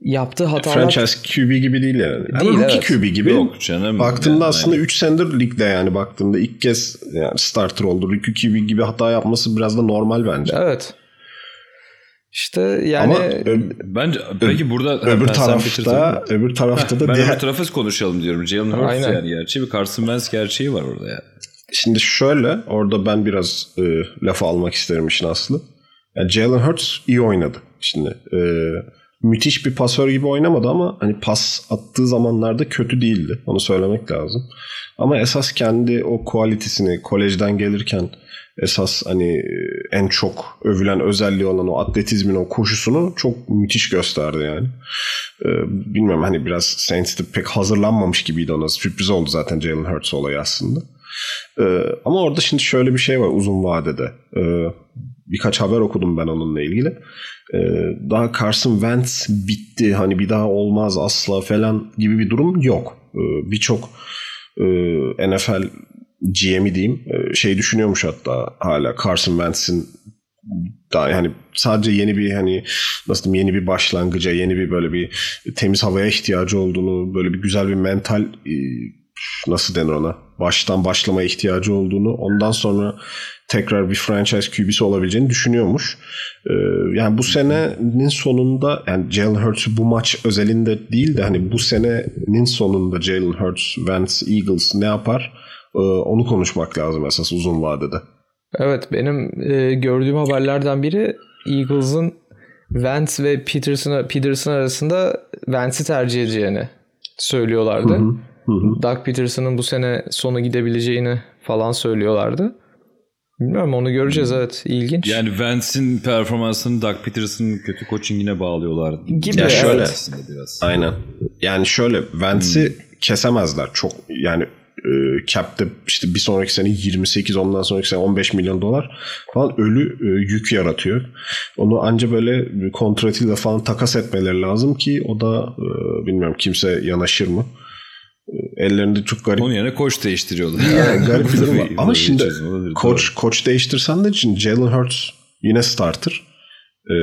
yaptığı hatalar... Franchise QB gibi değil yani. Değil, Ama rookie evet. QB gibi. Yok canım. Baktığında yani. aslında 3 senedir ligde yani baktığında ilk kez yani starter oldu. Rookie QB gibi hata yapması biraz da normal bence. Evet. İşte yani Ama bence peki burada öbür tarafta öbür tarafta da ben diğer... öbür tarafı konuşalım diyorum. Jalen Hurts Aynen. yani gerçeği bir Carson Wentz gerçeği var orada ya. Şimdi şöyle orada ben biraz e, lafı almak isterim işin aslı. Yani Jalen Hurts iyi oynadı. Şimdi e, müthiş bir pasör gibi oynamadı ama hani pas attığı zamanlarda kötü değildi. Onu söylemek lazım. Ama esas kendi o kualitesini kolejden gelirken esas hani e, en çok övülen özelliği olan o atletizmin o koşusunu çok müthiş gösterdi yani. Ee, bilmiyorum hani biraz Saints'te pek hazırlanmamış gibiydi ona. Sürpriz oldu zaten Jalen Hurts olayı aslında. Ee, ama orada şimdi şöyle bir şey var uzun vadede. Ee, birkaç haber okudum ben onunla ilgili. Ee, daha Carson Wentz bitti hani bir daha olmaz asla falan gibi bir durum yok. Ee, Birçok e, NFL GM'i diyeyim e, şey düşünüyormuş hatta hala Carson Wentz'in daha yani sadece yeni bir hani nasıl diyeyim yeni bir başlangıca yeni bir böyle bir temiz havaya ihtiyacı olduğunu böyle bir güzel bir mental e, nasıl denir ona baştan başlamaya ihtiyacı olduğunu ondan sonra tekrar bir franchise QB'si olabileceğini düşünüyormuş. Ee, yani bu senenin sonunda yani Jalen Hurts bu maç özelinde değil de hani bu senenin sonunda Jalen Hurts, Vance, Eagles ne yapar? Ee, onu konuşmak lazım esas uzun vadede. Evet benim e, gördüğüm haberlerden biri Eagles'ın Vance ve Peterson, Peterson arasında Vance'i tercih edeceğini söylüyorlardı. Hı hı. Hı Doug Peterson'ın bu sene sonu gidebileceğini falan söylüyorlardı. Bilmiyorum onu göreceğiz evet. ilginç. Yani Vance'in performansını Doug Peterson'ın kötü coachingine bağlıyorlar. Gibi ya şöyle. Biraz. Aynen. Yani şöyle Vance'i hmm. kesemezler. Çok yani e, cap'te işte bir sonraki sene 28 ondan sonraki sene 15 milyon dolar falan ölü e, yük yaratıyor. Onu anca böyle kontratıyla falan takas etmeleri lazım ki o da e, bilmiyorum kimse yanaşır mı? Ellerinde çok garip. Onun yerine koç değiştiriyorlar. Yani garip bir durum var. Ama şimdi koç koç değiştirsen de için Jalen Hurts yine starter. Ee,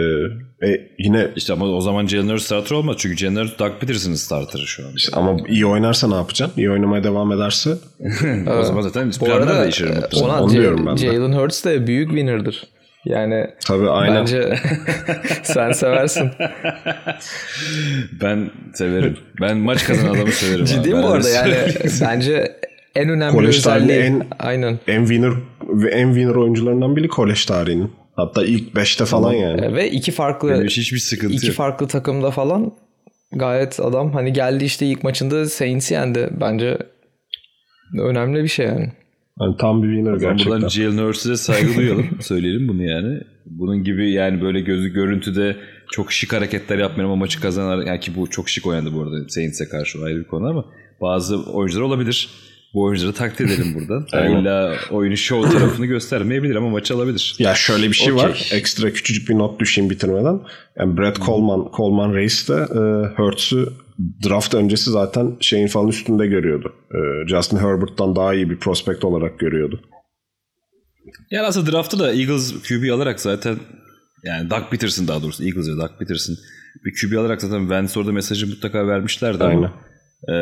e, yine işte ama o zaman Jalen Hurts starter olmaz çünkü Jalen Hurts Doug Peterson'ın starterı şu an. İşte ama iyi oynarsa ne yapacaksın? İyi oynamaya devam ederse. o zaman zaten arada değişir. Ona Onu diyorum ben de. Jalen Hurts de büyük winner'dır. Yani Tabii, aynen. bence sen seversin. ben severim. Ben maç kazanan adamı severim. Ciddi mi bu arada yani bence en önemli Kolej özelliği en, aynen. En winner en winner oyuncularından biri kolej tarihinin. Hatta ilk 5'te falan yani. Ve iki farklı Benim hiçbir sıkıntı iki yok. farklı takımda falan gayet adam hani geldi işte ilk maçında Saints yendi. Bence önemli bir şey yani. Yani tam bir winner gerçekten. Buradan Jalen Hurts'e saygı duyalım. Söyleyelim bunu yani. Bunun gibi yani böyle gözü görüntüde çok şık hareketler yapmayan ama maçı kazanan yani ki bu çok şık oynadı bu arada Saints'e karşı ayrı bir konu ama bazı oyuncular olabilir. Bu oyuncuları takdir edelim buradan. Yani illa oyunu show tarafını göstermeyebilir ama maçı alabilir. Ya şöyle bir şey okay. var. Ekstra küçücük bir not düşeyim bitirmeden. Yani Brad Coleman, Coleman Reis de e, Hurts'u draft öncesi zaten şeyin falan üstünde görüyordu. Ee, Justin Herbert'tan daha iyi bir prospect olarak görüyordu. Yani aslında draftı da Eagles QB alarak zaten yani Doug Peterson daha doğrusu Eagles ve Doug Peterson bir QB alarak zaten Vance orada mesajı mutlaka vermişlerdi Aynen. ama e,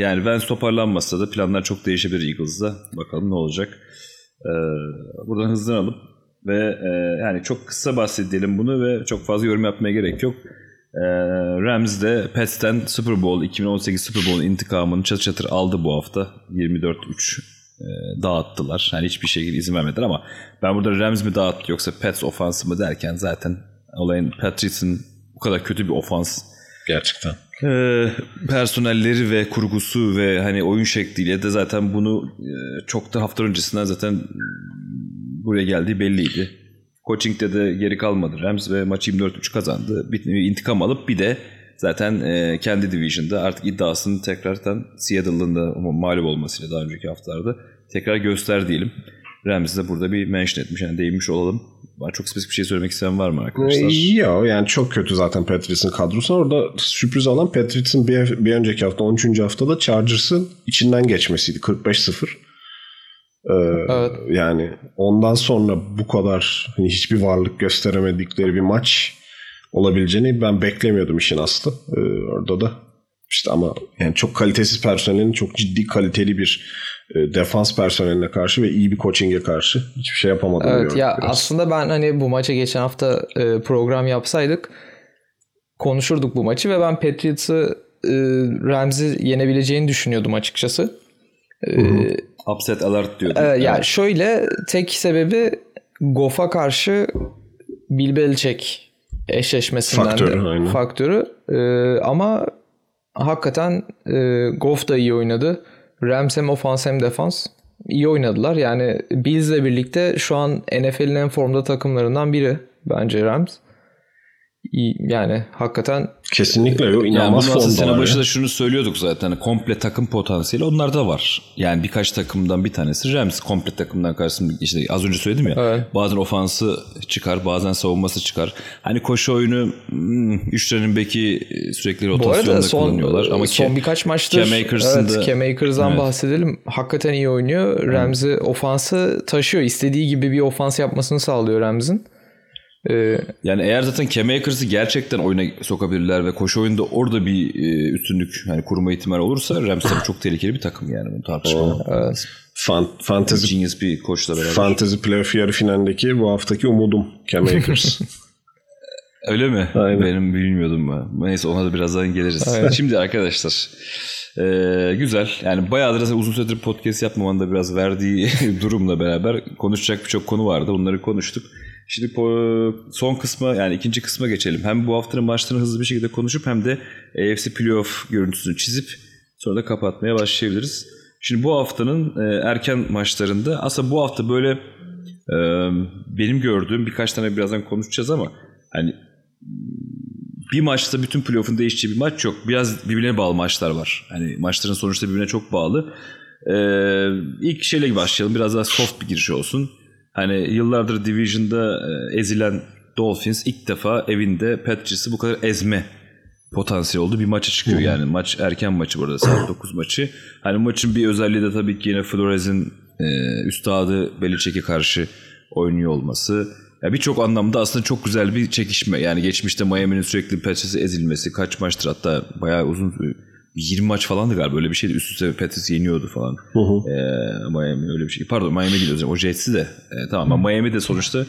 yani Vance toparlanmasa da planlar çok değişebilir Eagles'da. Bakalım ne olacak. E, buradan hızlanalım ve e, yani çok kısa bahsedelim bunu ve çok fazla yorum yapmaya gerek yok. Ee, Rams de Pets'ten Super Bowl 2018 Super Bowl intikamını çatır çatır aldı bu hafta. 24-3 e, dağıttılar. Yani hiçbir şekilde izin vermediler ama ben burada Rams mi dağıttı yoksa Pets ofansı mı derken zaten olayın Patriots'ın bu kadar kötü bir ofans gerçekten e, personelleri ve kurgusu ve hani oyun şekliyle de zaten bunu e, çok da hafta öncesinden zaten buraya geldiği belliydi. Coaching'de de geri kalmadı Rams ve maçı 24-3 kazandı. Bir intikam alıp bir de zaten e, kendi division'da artık iddiasını tekrardan Seattle'ın da mağlup olmasıyla daha önceki haftalarda tekrar göster diyelim. Rams de burada bir mention etmiş yani değinmiş olalım. Var çok spesifik bir şey söylemek isteyen var mı arkadaşlar? Yok yani çok kötü zaten Patriots'ın kadrosu. Orada sürpriz olan Patriots'ın bir, bir önceki hafta 13. haftada Chargers'ın içinden geçmesiydi 45-0. Ee, evet. Yani ondan sonra bu kadar hani hiçbir varlık gösteremedikleri bir maç olabileceğini ben beklemiyordum işin aslı. Ee, orada da işte ama yani çok kalitesiz personelin çok ciddi kaliteli bir e, defans personeline karşı ve iyi bir coaching'e karşı hiçbir şey yapamadım. Evet ya biraz. aslında ben hani bu maça geçen hafta e, program yapsaydık konuşurduk bu maçı ve ben Patriots'ı e, Rams'i yenebileceğini düşünüyordum açıkçası. Hı hı. Upset alert diyordum. Ee, evet. Yani şöyle tek sebebi Goff'a karşı Bill Belichick eşleşmesinden faktörü, de aynen. faktörü. Ee, ama hakikaten e, Goff da iyi oynadı. Rams hem ofans hem defans iyi oynadılar. Yani Bills'le birlikte şu an NFL'in en formda takımlarından biri bence Rams yani hakikaten kesinlikle yok inanılmaz yani formda sene başında şunu söylüyorduk zaten komple takım potansiyeli onlar da var. Yani birkaç takımdan bir tanesi Rams komple takımdan karşısında işte az önce söyledim ya. Evet. Bazen ofansı çıkar, bazen savunması çıkar. Hani koşu oyunu hmm, üçlerin beki sürekli rotasyonda son, kullanıyorlar ama son Ke, birkaç maçtır Cam Akers'ın evet, da, Cam Akers'dan evet. bahsedelim. Hakikaten iyi oynuyor. Rams'i ofansı taşıyor. İstediği gibi bir ofans yapmasını sağlıyor Rams'in. Ee, yani eğer zaten Cam Akers'ı gerçekten oyuna sokabilirler ve koşu oyunda orada bir e, üstünlük yani kurma ihtimali olursa Rams tabii çok tehlikeli bir takım yani bunu tartışmamak evet. Fan, fantasy, Genius bir koçla beraber. Fantasy Playoff yarı finaldeki bu haftaki umudum Cam Akers. Öyle mi? Aynen. Benim bilmiyordum ben. Neyse ona da birazdan geliriz. Aynen. Şimdi arkadaşlar Ee, güzel. Yani bayağıdır uzun süredir podcast yapmaman da biraz verdiği durumla beraber konuşacak birçok konu vardı. Bunları konuştuk. Şimdi son kısma yani ikinci kısma geçelim. Hem bu haftanın maçlarını hızlı bir şekilde konuşup hem de AFC Playoff görüntüsünü çizip sonra da kapatmaya başlayabiliriz. Şimdi bu haftanın e, erken maçlarında aslında bu hafta böyle e, benim gördüğüm birkaç tane birazdan konuşacağız ama hani bir maçta bütün playoff'un değişeceği bir maç yok. Biraz birbirine bağlı maçlar var. Hani maçların sonuçta birbirine çok bağlı. Ee, ilk şeyle başlayalım. Biraz daha soft bir giriş olsun. Hani yıllardır Division'da e, ezilen Dolphins ilk defa evinde Patriots'ı bu kadar ezme potansiyel oldu. Bir maça çıkıyor yani. Maç erken maçı burada saat 9 maçı. Hani maçın bir özelliği de tabii ki yine Flores'in e, üstadı Belichick'e karşı oynuyor olması. Ya birçok anlamda aslında çok güzel bir çekişme. Yani geçmişte Miami'nin sürekli Patriots'ı ezilmesi kaç maçtır hatta bayağı uzun 20 maç falandı galiba öyle bir şeydi. Üst üste Patriots yeniyordu falan. Hı hı. Ee, Miami öyle bir şey. Pardon Miami gidiyoruz. O Jets'i de. E, tamam ama Miami de sonuçta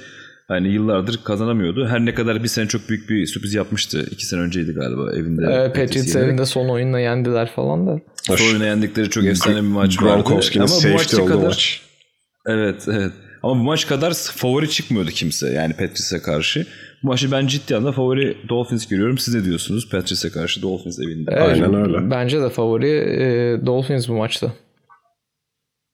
hani yıllardır kazanamıyordu. Her ne kadar bir sene çok büyük bir sürpriz yapmıştı. İki sene önceydi galiba evinde. Evet Patriots evinde son oyunla yendiler falan da. Son oyuna yendikleri çok efsane bir maç vardı. Gronkowski'nin safety oldu kadar... maç. Evet evet. Ama bu maç kadar favori çıkmıyordu kimse yani Patrice'e karşı. Bu maçı ben ciddi anlamda favori Dolphins görüyorum. Siz ne diyorsunuz Patrice'e karşı Dolphins evinde? Evet, Aynen öyle. Bence de favori e, Dolphins bu maçta.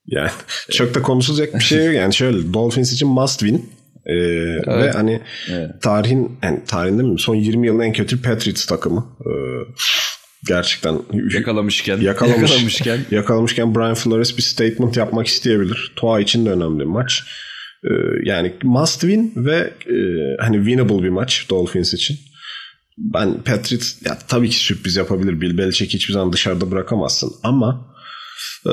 Yani çok da konuşulacak bir şey yok. Yani şöyle Dolphins için must win. Ee, evet. Ve hani evet. tarihin yani tarihinde mi son 20 yılın en kötü Patriots takımı. Ee, gerçekten yakalamışken yakalamış, yakalamışken yakalamışken Brian Flores bir statement yapmak isteyebilir. Tua için de önemli bir maç. Ee, yani must win ve e, hani winnable bir maç Dolphins için. Ben Patriots ya tabii ki sürpriz yapabilir. Bill Belichick hiçbir zaman dışarıda bırakamazsın ama e,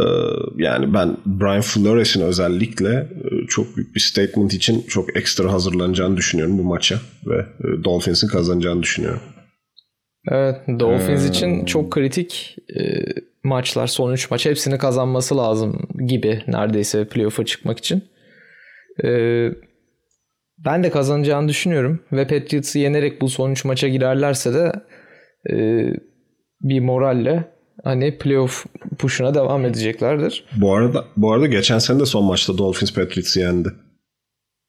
yani ben Brian Flores'in özellikle e, çok büyük bir statement için çok ekstra hazırlanacağını düşünüyorum bu maça ve e, Dolphins'in kazanacağını düşünüyorum. Evet Dolphins hmm. için çok kritik e, maçlar son 3 maç hepsini kazanması lazım gibi neredeyse playoff'a çıkmak için. E, ben de kazanacağını düşünüyorum ve Patriots'ı yenerek bu son 3 maça girerlerse de e, bir moralle hani playoff push'una devam edeceklerdir. Bu arada bu arada geçen sene de son maçta Dolphins Patriots'ı yendi.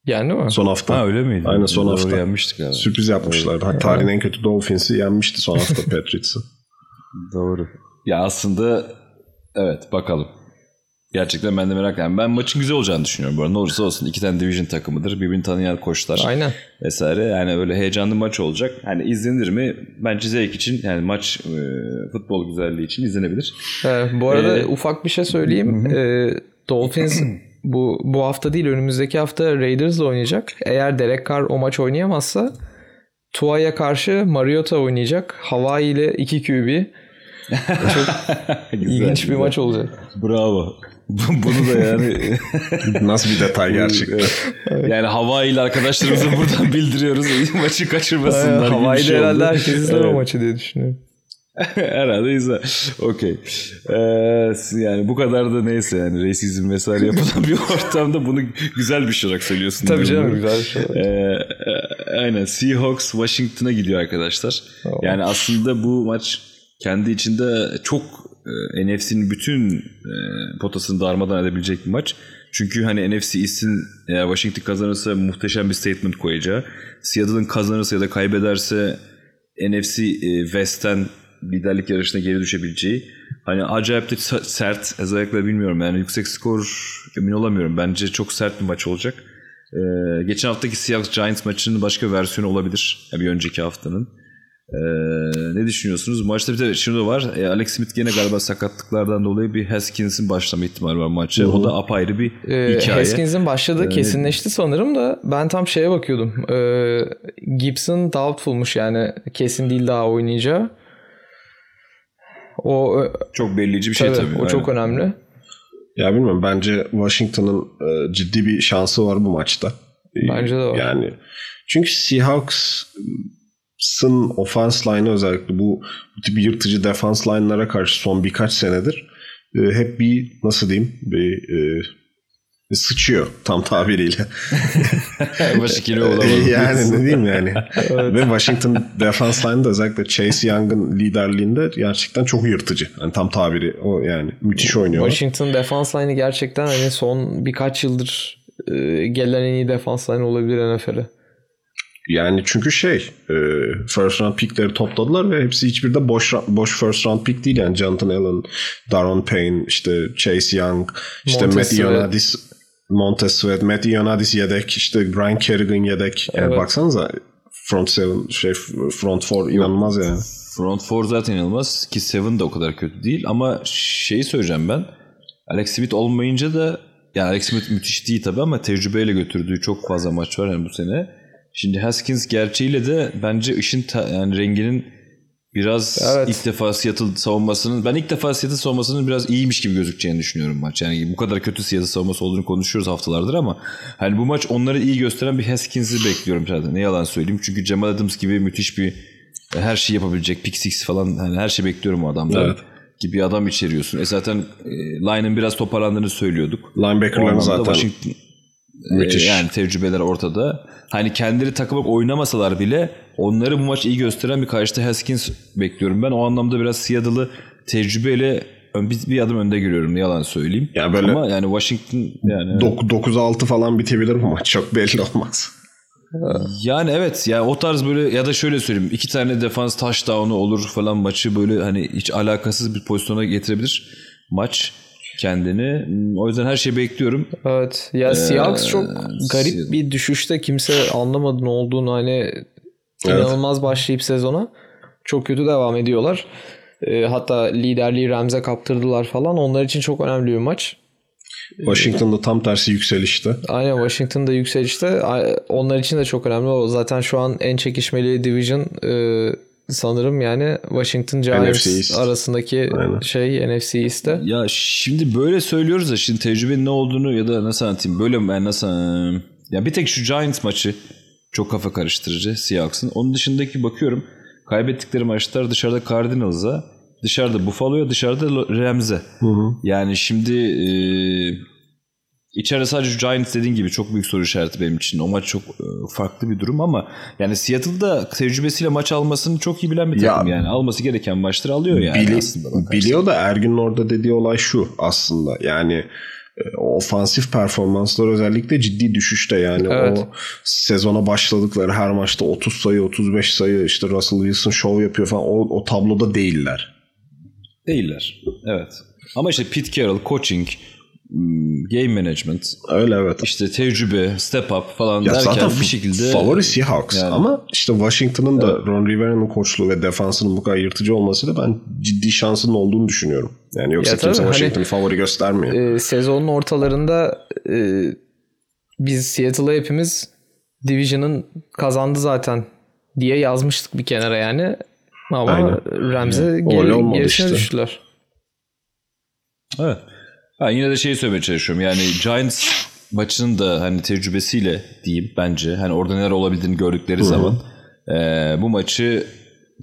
Yendi mi? Son hafta. Ha öyle miydi? Aynen son Doğru hafta. yenmiştik abi. Sürpriz yapmışlardı. Hatta tarihin en kötü Dolphins'i yenmişti son hafta Patriots'ı. Doğru. Ya aslında evet bakalım. Gerçekten ben de merak ediyorum. Ben maçın güzel olacağını düşünüyorum arada. Ne olursa olsun iki tane division takımıdır. Birbirini tanıyan koçlar. Aynen. Vesaire. Yani böyle heyecanlı maç olacak. Yani izlenir mi? Bence zevk için yani maç e, futbol güzelliği için izlenebilir. Evet, bu arada ee, ufak bir şey söyleyeyim. ee, Dolphins bu bu hafta değil önümüzdeki hafta Raiders'la oynayacak. Eğer Derek Carr o maç oynayamazsa Tua'ya karşı Mariota oynayacak. Hawaii ile 2 QB. Çok ilginç güzel. bir maç olacak. Bravo. Bunu da yani nasıl bir detay gerçekten. yani Hawaii ile arkadaşlarımıza buradan bildiriyoruz. Maçı kaçırmasınlar. Hawaii'de şey herhalde herkes izler evet. o maçı diye düşünüyorum. Herhalde izle. Okey. Ee, yani bu kadar da neyse yani reisizm vesaire yapılan bir ortamda bunu güzel bir şey olarak söylüyorsun. Tabii canım güzel bir şey. Ee, aynen Seahawks Washington'a gidiyor arkadaşlar. Tamam. Yani aslında bu maç kendi içinde çok e, NFC'nin bütün e, potasını darmadan edebilecek bir maç. Çünkü hani NFC East'in eğer Washington kazanırsa muhteşem bir statement koyacağı. Seattle'ın kazanırsa ya da kaybederse NFC e, West'ten liderlik yarışına geri düşebileceği. Hani acayip de sert. Özellikle bilmiyorum yani yüksek skor emin olamıyorum. Bence çok sert bir maç olacak. Ee, geçen haftaki Seahawks Giants maçının başka versiyonu olabilir. Yani bir önceki haftanın. Ee, ne düşünüyorsunuz? Maçta bir de şunu da var. E, Alex Smith gene galiba sakatlıklardan dolayı bir Haskins'in başlama ihtimali var maçı. O da apayrı bir ee, hikaye. Haskins'in başladığı ee, kesinleşti sanırım da ben tam şeye bakıyordum. Ee, Gibson doubtfulmuş yani kesin değil daha oynayacağı. O çok bellici bir şey tabii. O çok önemli. Ya bilmiyorum bence Washington'ın e, ciddi bir şansı var bu maçta. E, bence de var. Yani çünkü Seahawks'ın offense line'ı özellikle bu, bu tip yırtıcı defense line'lara karşı son birkaç senedir e, hep bir nasıl diyeyim bir sıçıyor tam tabiriyle. Washington'ı olamadı. yani ne diyeyim yani. Ve Washington defense line'da özellikle Chase Young'ın liderliğinde gerçekten çok yırtıcı. Yani tam tabiri o yani. Müthiş oynuyor. Washington defense line'ı gerçekten hani son birkaç yıldır e, gelen en iyi defense line olabilir NFL'e. Yani çünkü şey e, first round pickleri topladılar ve hepsi hiçbir de boş boş first round pick değil yani Jonathan Allen, Daron Payne, işte Chase Young, işte Montez Matt. Ioannidis, Montez Sweat, Matt Ioannidis yedek, işte Brian Kerrigan yedek. Yani Evet. baksanıza front seven, şey front four inanılmaz yani. Front four zaten inanılmaz ki Seven de o kadar kötü değil ama şeyi söyleyeceğim ben. Alex Smith olmayınca da yani Alex Smith müthiş değil tabii ama tecrübeyle götürdüğü çok fazla maç var yani bu sene. Şimdi Haskins gerçeğiyle de bence işin ta- yani renginin biraz Evet. ilk defa Seattle savunmasının ben ilk defa Seattle savunmasının biraz iyiymiş gibi gözükeceğini düşünüyorum maç. Yani bu kadar kötü Seattle savunması olduğunu konuşuyoruz haftalardır ama hani bu maç onları iyi gösteren bir Haskins'i bekliyorum zaten. Ne yalan söyleyeyim. Çünkü Jamal Adams gibi müthiş bir her şeyi yapabilecek pick six falan hani her şey bekliyorum o adamdan. Evet. Gibi bir adam içeriyorsun. E zaten e, line'ın biraz toparlandığını söylüyorduk. Linebacker'ların zaten Washington müthiş. e, yani tecrübeler ortada. Hani kendileri takım olarak oynamasalar bile onları bu maç iyi gösteren bir karşıda Haskins bekliyorum. Ben o anlamda biraz Seattle'ı tecrübeyle ön- bir, adım önde görüyorum. Yalan söyleyeyim. Ya böyle- Ama yani Washington yani Dok- 9-6 falan bitebilir bu maç. Çok belli olmaz. Yani evet yani o tarz böyle ya da şöyle söyleyeyim iki tane defans touchdown'u olur falan maçı böyle hani hiç alakasız bir pozisyona getirebilir maç kendini. O yüzden her şeyi bekliyorum. Evet. Ya Seahawks çok garip bir düşüşte kimse anlamadı ne olduğunu hani inanılmaz başlayıp sezona çok kötü devam ediyorlar. E, hatta liderliği Rams'e kaptırdılar falan. Onlar için çok önemli bir maç. Washington'da tam tersi yükselişte. Aynen Washington'da yükselişte onlar için de çok önemli. O zaten şu an en çekişmeli division e, sanırım yani Washington Giants arasındaki Aynen. şey NFC East'te. Ya şimdi böyle söylüyoruz da şimdi tecrübenin ne olduğunu ya da nasıl anlatayım böyle mi yani nasıl ya bir tek şu Giants maçı çok kafa karıştırıcı Seahawks'ın. Onun dışındaki bakıyorum kaybettikleri maçlar dışarıda Cardinals'a, dışarıda Buffalo'ya, dışarıda Rams'e. Yani şimdi e, içeride sadece Giants dediğin gibi çok büyük soru işareti benim için. O maç çok e, farklı bir durum ama yani Seattle'da tecrübesiyle maç almasını çok iyi bilen bir Ya- takım yani. Alması gereken maçları alıyor yani Bili- aslında. biliyor da Ergin'in orada dediği olay şu aslında. Yani e, ofansif performanslar özellikle ciddi düşüşte yani Evet. o sezona başladıkları her maçta 30 sayı 35 sayı işte Russell Wilson show yapıyor falan o, o tabloda değiller. Değiller. Evet. Ama işte Pete Carroll, coaching, game management, Öyle evet. işte tecrübe, step up falan Ya derken zaten bir şekilde favori Seahawks Yani. ama işte Washington'ın da Ron Rivera'nın koçluğu ve defansının bu kadar yırtıcı olmasıyla ben ciddi şansının olduğunu düşünüyorum. Yani yoksa Ya kimse hani- Washington'ı favori göstermiyor. e, sezonun ortalarında e, biz Seattle'a hepimiz Division'ın kazandı zaten diye yazmıştık bir kenara yani. Ama. Rams'e geri, gerisine işte. düştüler. Evet. Ha, yine de şeyi söylemeye çalışıyorum. Yani Giants maçının da hani tecrübesiyle diyeyim bence. Hani orada neler olabildiğini gördükleri zaman eee, bu maçı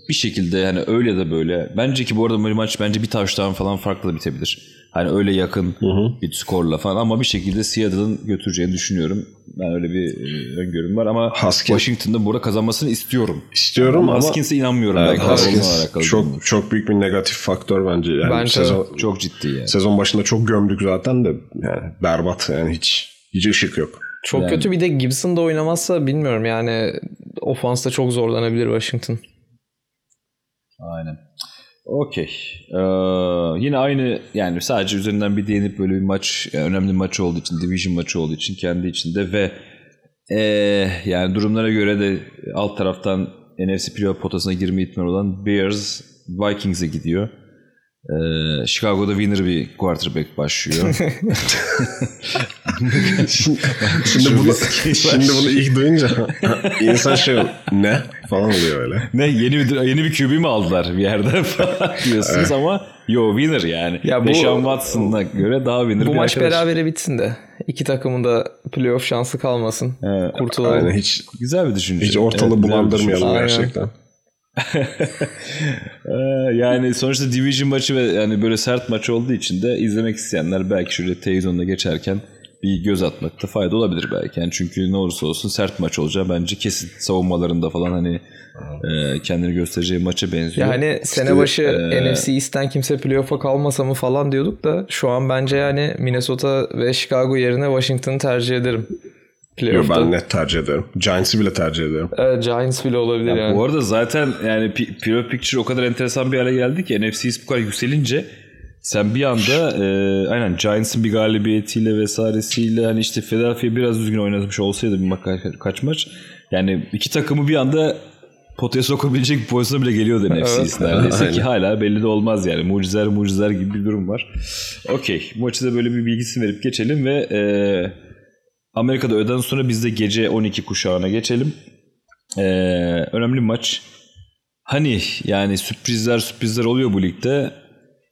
bir şekilde hani öyle ya da böyle. Bence ki bu arada bu maç bence bir touchdown falan farklı da bitebilir. Hani öyle yakın bir skorla falan ama bir şekilde Seattle'ın götüreceğini düşünüyorum. Ben öyle bir e, öngörüm var ama Haskins- Washington'da burada kazanmasını istiyorum. İstiyorum Ama ama Haskins'e inanmıyorum. Evet, ben Haskins çok bilmiyorum. çok büyük bir negatif faktör bence. Yani Bence sezon çok ciddi yani. sezon başında çok gömdük zaten de yani berbat yani hiç hiç ışık yok. Çok Yani- kötü bir de Gibson da oynamazsa bilmiyorum yani ofansta çok zorlanabilir Washington. Aynen. Okey. Ee, yine aynı yani sadece üzerinden bir değinip böyle bir maç yani önemli bir maç olduğu için division maçı olduğu için kendi içinde ve ee, yani durumlara göre de alt taraftan NFC playoff potasına girme ihtimali olan Bears Vikings'e gidiyor. Ee, Chicago'da winner bir quarterback başlıyor. şimdi, şimdi bunu şimdi bunu ilk duyunca insan şey ne falan oluyor öyle. ne yeni bir yeni bir QB mi aldılar bir yerden falan diyorsunuz ama yo winner yani. Ya bu- Deshaun Watson'a göre daha winner Bu bir maç arkadaş. berabere bitsin de iki takımın da playoff şansı kalmasın. Evet. Kurtulalım. Aynen hiç Güzel bir düşünce. hiç ortalığı Evet, bulandırmayalım Aynen. gerçekten. Ee, yani sonuçta division maçı ve yani böyle sert maç olduğu için de izlemek isteyenler belki şöyle televizyonda geçerken bir göz atmakta fayda olabilir belki. Yani çünkü ne olursa olsun sert maç olacağı bence kesin. Savunmalarında falan hani e, kendini göstereceği maça benziyor. Yani sene başı e, NFC East'ten kimse playoff'a kalmasa mı falan diyorduk da şu an bence yani Minnesota ve Chicago yerine Washington'ı tercih ederim. Yok ben net tercih ederim. Giants'ı bile tercih ederim. Evet Giants bile olabilir ya yani. Bu arada zaten yani Playoff Picture o kadar enteresan bir hale geldi ki NFC East bu kadar yükselince sen bir anda e, aynen Giants'ın bir galibiyetiyle vesairesiyle hani işte Philadelphia biraz düzgün oynatmış olsaydı bir maç, kaç maç yani iki takımı bir anda potaya sokabilecek bir pozisyona bile geliyordu NFC evet. neredeyse ki hala belli de olmaz yani mucizeler mucizeler gibi bir durum var. Okey maçı da böyle bir bilgisini verip geçelim ve e, Amerika'da öden sonra biz de gece 12 kuşağına geçelim. E, önemli bir maç. Hani yani sürprizler sürprizler oluyor bu ligde.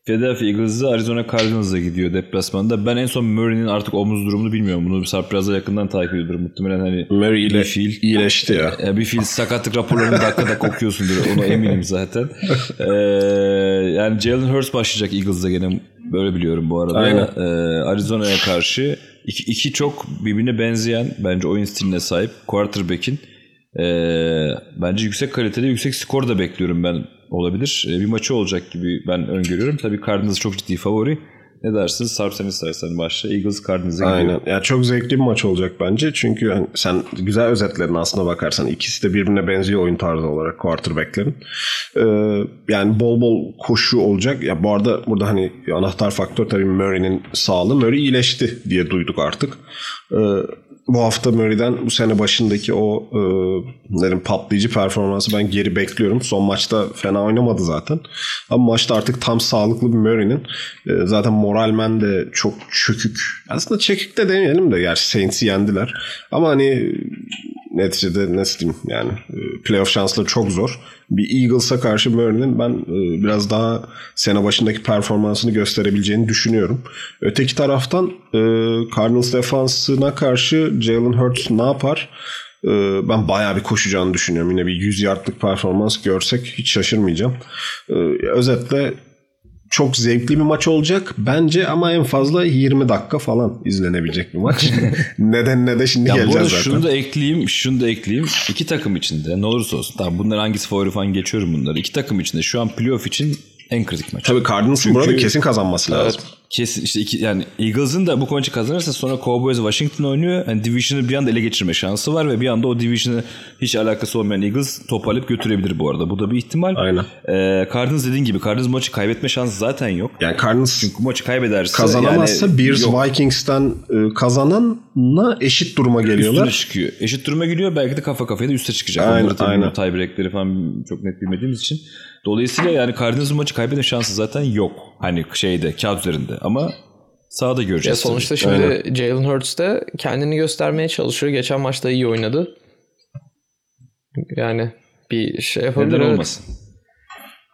Philadelphia Eagles'da Arizona Cardinals'a gidiyor deplasmanda. Ben en son Murray'nin artık omuz durumunu bilmiyorum. Bunu Sarp biraz da yakından takip ediyordur. Muhtemelen hani Murray ile fil, iyileşti ya. ya. Bir fil sakatlık raporlarını dakika dakika okuyorsundur. Ona eminim zaten. ee, yani Jalen Hurts başlayacak Eagles'da gene böyle biliyorum bu arada. Aynen. Ee, Arizona'ya karşı iki, iki çok birbirine benzeyen bence oyun stiline sahip quarterback'in e, bence yüksek kalitede yüksek skor da bekliyorum ben olabilir. E, bir maçı olacak gibi ben öngörüyorum. Tabii Cardinals çok ciddi favori. Ne dersiniz? Sarp sen istersen başla. Eagles Cardinals'a Aynen. Ya çok zevkli bir maç olacak bence. Çünkü hani sen güzel özetlerin aslına bakarsan ikisi de birbirine benziyor oyun tarzı olarak quarterback'lerin. Ee, yani bol bol koşu olacak. Ya bu arada burada hani anahtar faktör tabii Murray'nin sağlığı. Murray iyileşti diye duyduk artık. Ee, bu hafta Murray'den bu sene başındaki o e, derim patlayıcı performansı ben geri bekliyorum. Son maçta fena oynamadı zaten. Ama maçta artık tam sağlıklı bir Murray'nin e, zaten moralmen de çok çökük. Aslında çökük de demeyelim de gerçi Saints'i yendiler. Ama hani neticede nasıl diyeyim yani e, playoff şansları çok zor. Bir Eagles'a karşı Murray'nin ben e, biraz daha sene başındaki performansını gösterebileceğini düşünüyorum. Öteki taraftan e, Cardinals defansına karşı Jalen Hurts ne yapar? Ben bayağı bir koşacağını düşünüyorum. Yine bir 100 yardlık performans görsek hiç şaşırmayacağım. Özetle çok zevkli bir maç olacak bence ama en fazla 20 dakika falan izlenebilecek bir maç. Neden ne de şimdi ya geleceğiz zaten. Şunu da ekleyeyim, şunu da ekleyeyim. İki takım içinde ne olursa olsun. Tamam bunlar hangisi favori falan geçiyorum bunları. İki takım içinde şu an playoff için en kritik maç. Tabii Cardinals'ın burada kesin kazanması lazım. Evet, kesin işte iki, yani Eagles'ın da bu maçı kazanırsa sonra Cowboys Washington oynuyor. Yani Division'ı bir anda ele geçirme şansı var ve bir anda o Division'ı hiç alakası olmayan Eagles toparlayıp götürebilir bu arada. Bu da bir ihtimal. Aynen. Ee, Cardinals dediğin gibi Cardinals maçı kaybetme şansı zaten yok. Yani Cardinals çünkü maçı kaybederse kazanamazsa yani, Bears yok. Vikings'ten e, kazananla eşit duruma geliyorlar. Üstüne çıkıyor. Eşit duruma geliyor. Belki de kafa kafaya da üste çıkacak. Aynen, Onları aynen. tiebreak'leri falan çok net bilmediğimiz için. Dolayısıyla yani Cardinals maçı kaybetme şansı zaten yok. Hani şeyde kağıt üzerinde ama sahada göreceğiz. Ya sonuçta tabii. şimdi Aynen. Jalen Hurts de kendini göstermeye çalışıyor. Geçen maçta iyi oynadı. Yani bir şey yapabilir. Neden olmasın?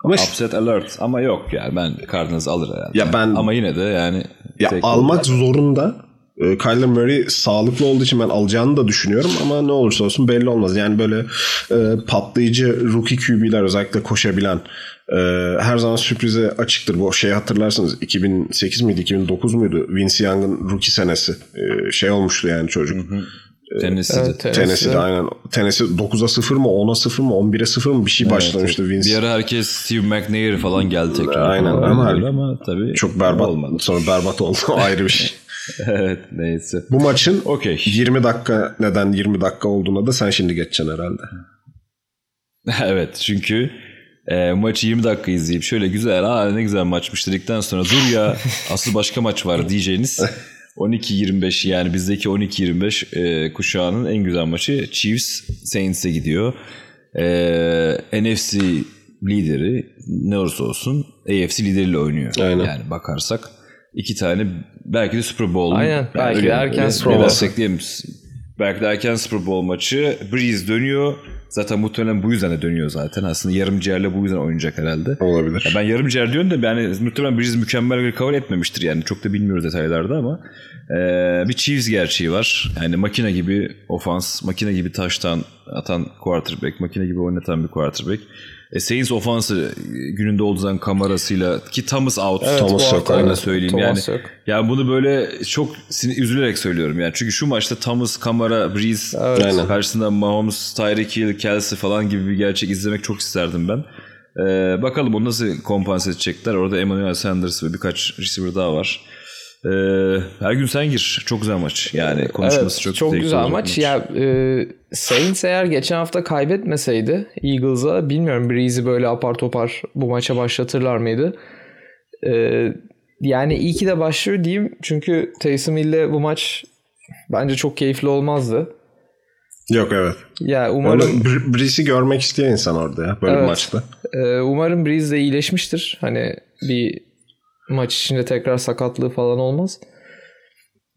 Ama Upset alert ama yok yani ben Cardinals alır herhalde. Ya ben ama yine de yani ya almak zorunda e, Kyler Murray sağlıklı olduğu için ben alacağını da düşünüyorum ama ne olursa olsun belli olmaz. Yani böyle e, patlayıcı rookie QB'ler özellikle koşabilen e, her zaman sürprize açıktır. Bu şey hatırlarsınız 2008 miydi 2009 muydu Vince Young'ın rookie senesi e, şey olmuştu yani çocuk. Hı hı. E, Tennessee'de. Evet, Tennessee. Tennessee'de aynen. Tennessee 9'a 0 mı 10'a 0 mı 11'e 0 mı bir şey evet, başlamıştı Vince. Bir ara herkes Steve McNair falan geldi tekrar. Aynen ama, ama tabii çok berbat olmadı. Sonra berbat oldu ayrı bir şey. evet neyse. Bu maçın okay. 20 dakika neden 20 dakika olduğuna da sen şimdi geçeceksin herhalde. evet çünkü e, maçı 20 dakika izleyip şöyle güzel aa ne güzel maçmış dedikten sonra dur ya asıl başka maç var diyeceğiniz 12-25 yani bizdeki 12-25 e, kuşağının en güzel maçı Chiefs Saints'e gidiyor. E, NFC lideri ne olursa olsun AFC lideriyle oynuyor. Aynen. Yani bakarsak iki tane belki de Super Bowl. Aynen. Belki de erken Super Bowl. Belki de erken Super Bowl maçı. Breeze dönüyor. Zaten muhtemelen bu yüzden de dönüyor zaten. Aslında yarım ciğerle bu yüzden oynayacak herhalde. Olabilir. Ya ben yarım ciğer diyorum da yani muhtemelen Breeze mükemmel bir kabul etmemiştir yani. Çok da bilmiyoruz detaylarda ama. Ee, bir Chiefs gerçeği var. Yani makine gibi ofans, makine gibi taştan atan quarterback, makine gibi oynatan bir quarterback. E, Saints ofansı gününde olduğu zaman kamerasıyla ki Thomas out. Evet, Thomas yok, aynen. Öyle söyleyeyim Thomas yani. yok. Yani bunu böyle çok üzülerek söylüyorum yani. Çünkü şu maçta Thomas, Kamara, Breeze Aynen. karşısında Mahomes, Tyreek Hill, Kelsey falan gibi bir gerçek izlemek çok isterdim ben. Ee, bakalım onu nasıl kompanse edecekler. Orada Emmanuel Sanders ve birkaç receiver daha var. Ee, her gün sen gir. Çok güzel maç. Yani konuşması Evet, çok, çok, güzel olacak maç. Ya e, Saints eğer geçen hafta kaybetmeseydi Eagles'a bilmiyorum Breeze'i böyle apar topar bu maça başlatırlar mıydı? E, yani iyi ki de başlıyor diyeyim. Çünkü Taysom Hill'le bu maç bence çok keyifli olmazdı. Yok evet. Ya umarım Br- Breeze'i görmek isteyen insan orada ya böyle bir Evet. maçta. e, umarım Breeze de iyileşmiştir. Hani bir maç içinde tekrar sakatlığı falan olmaz.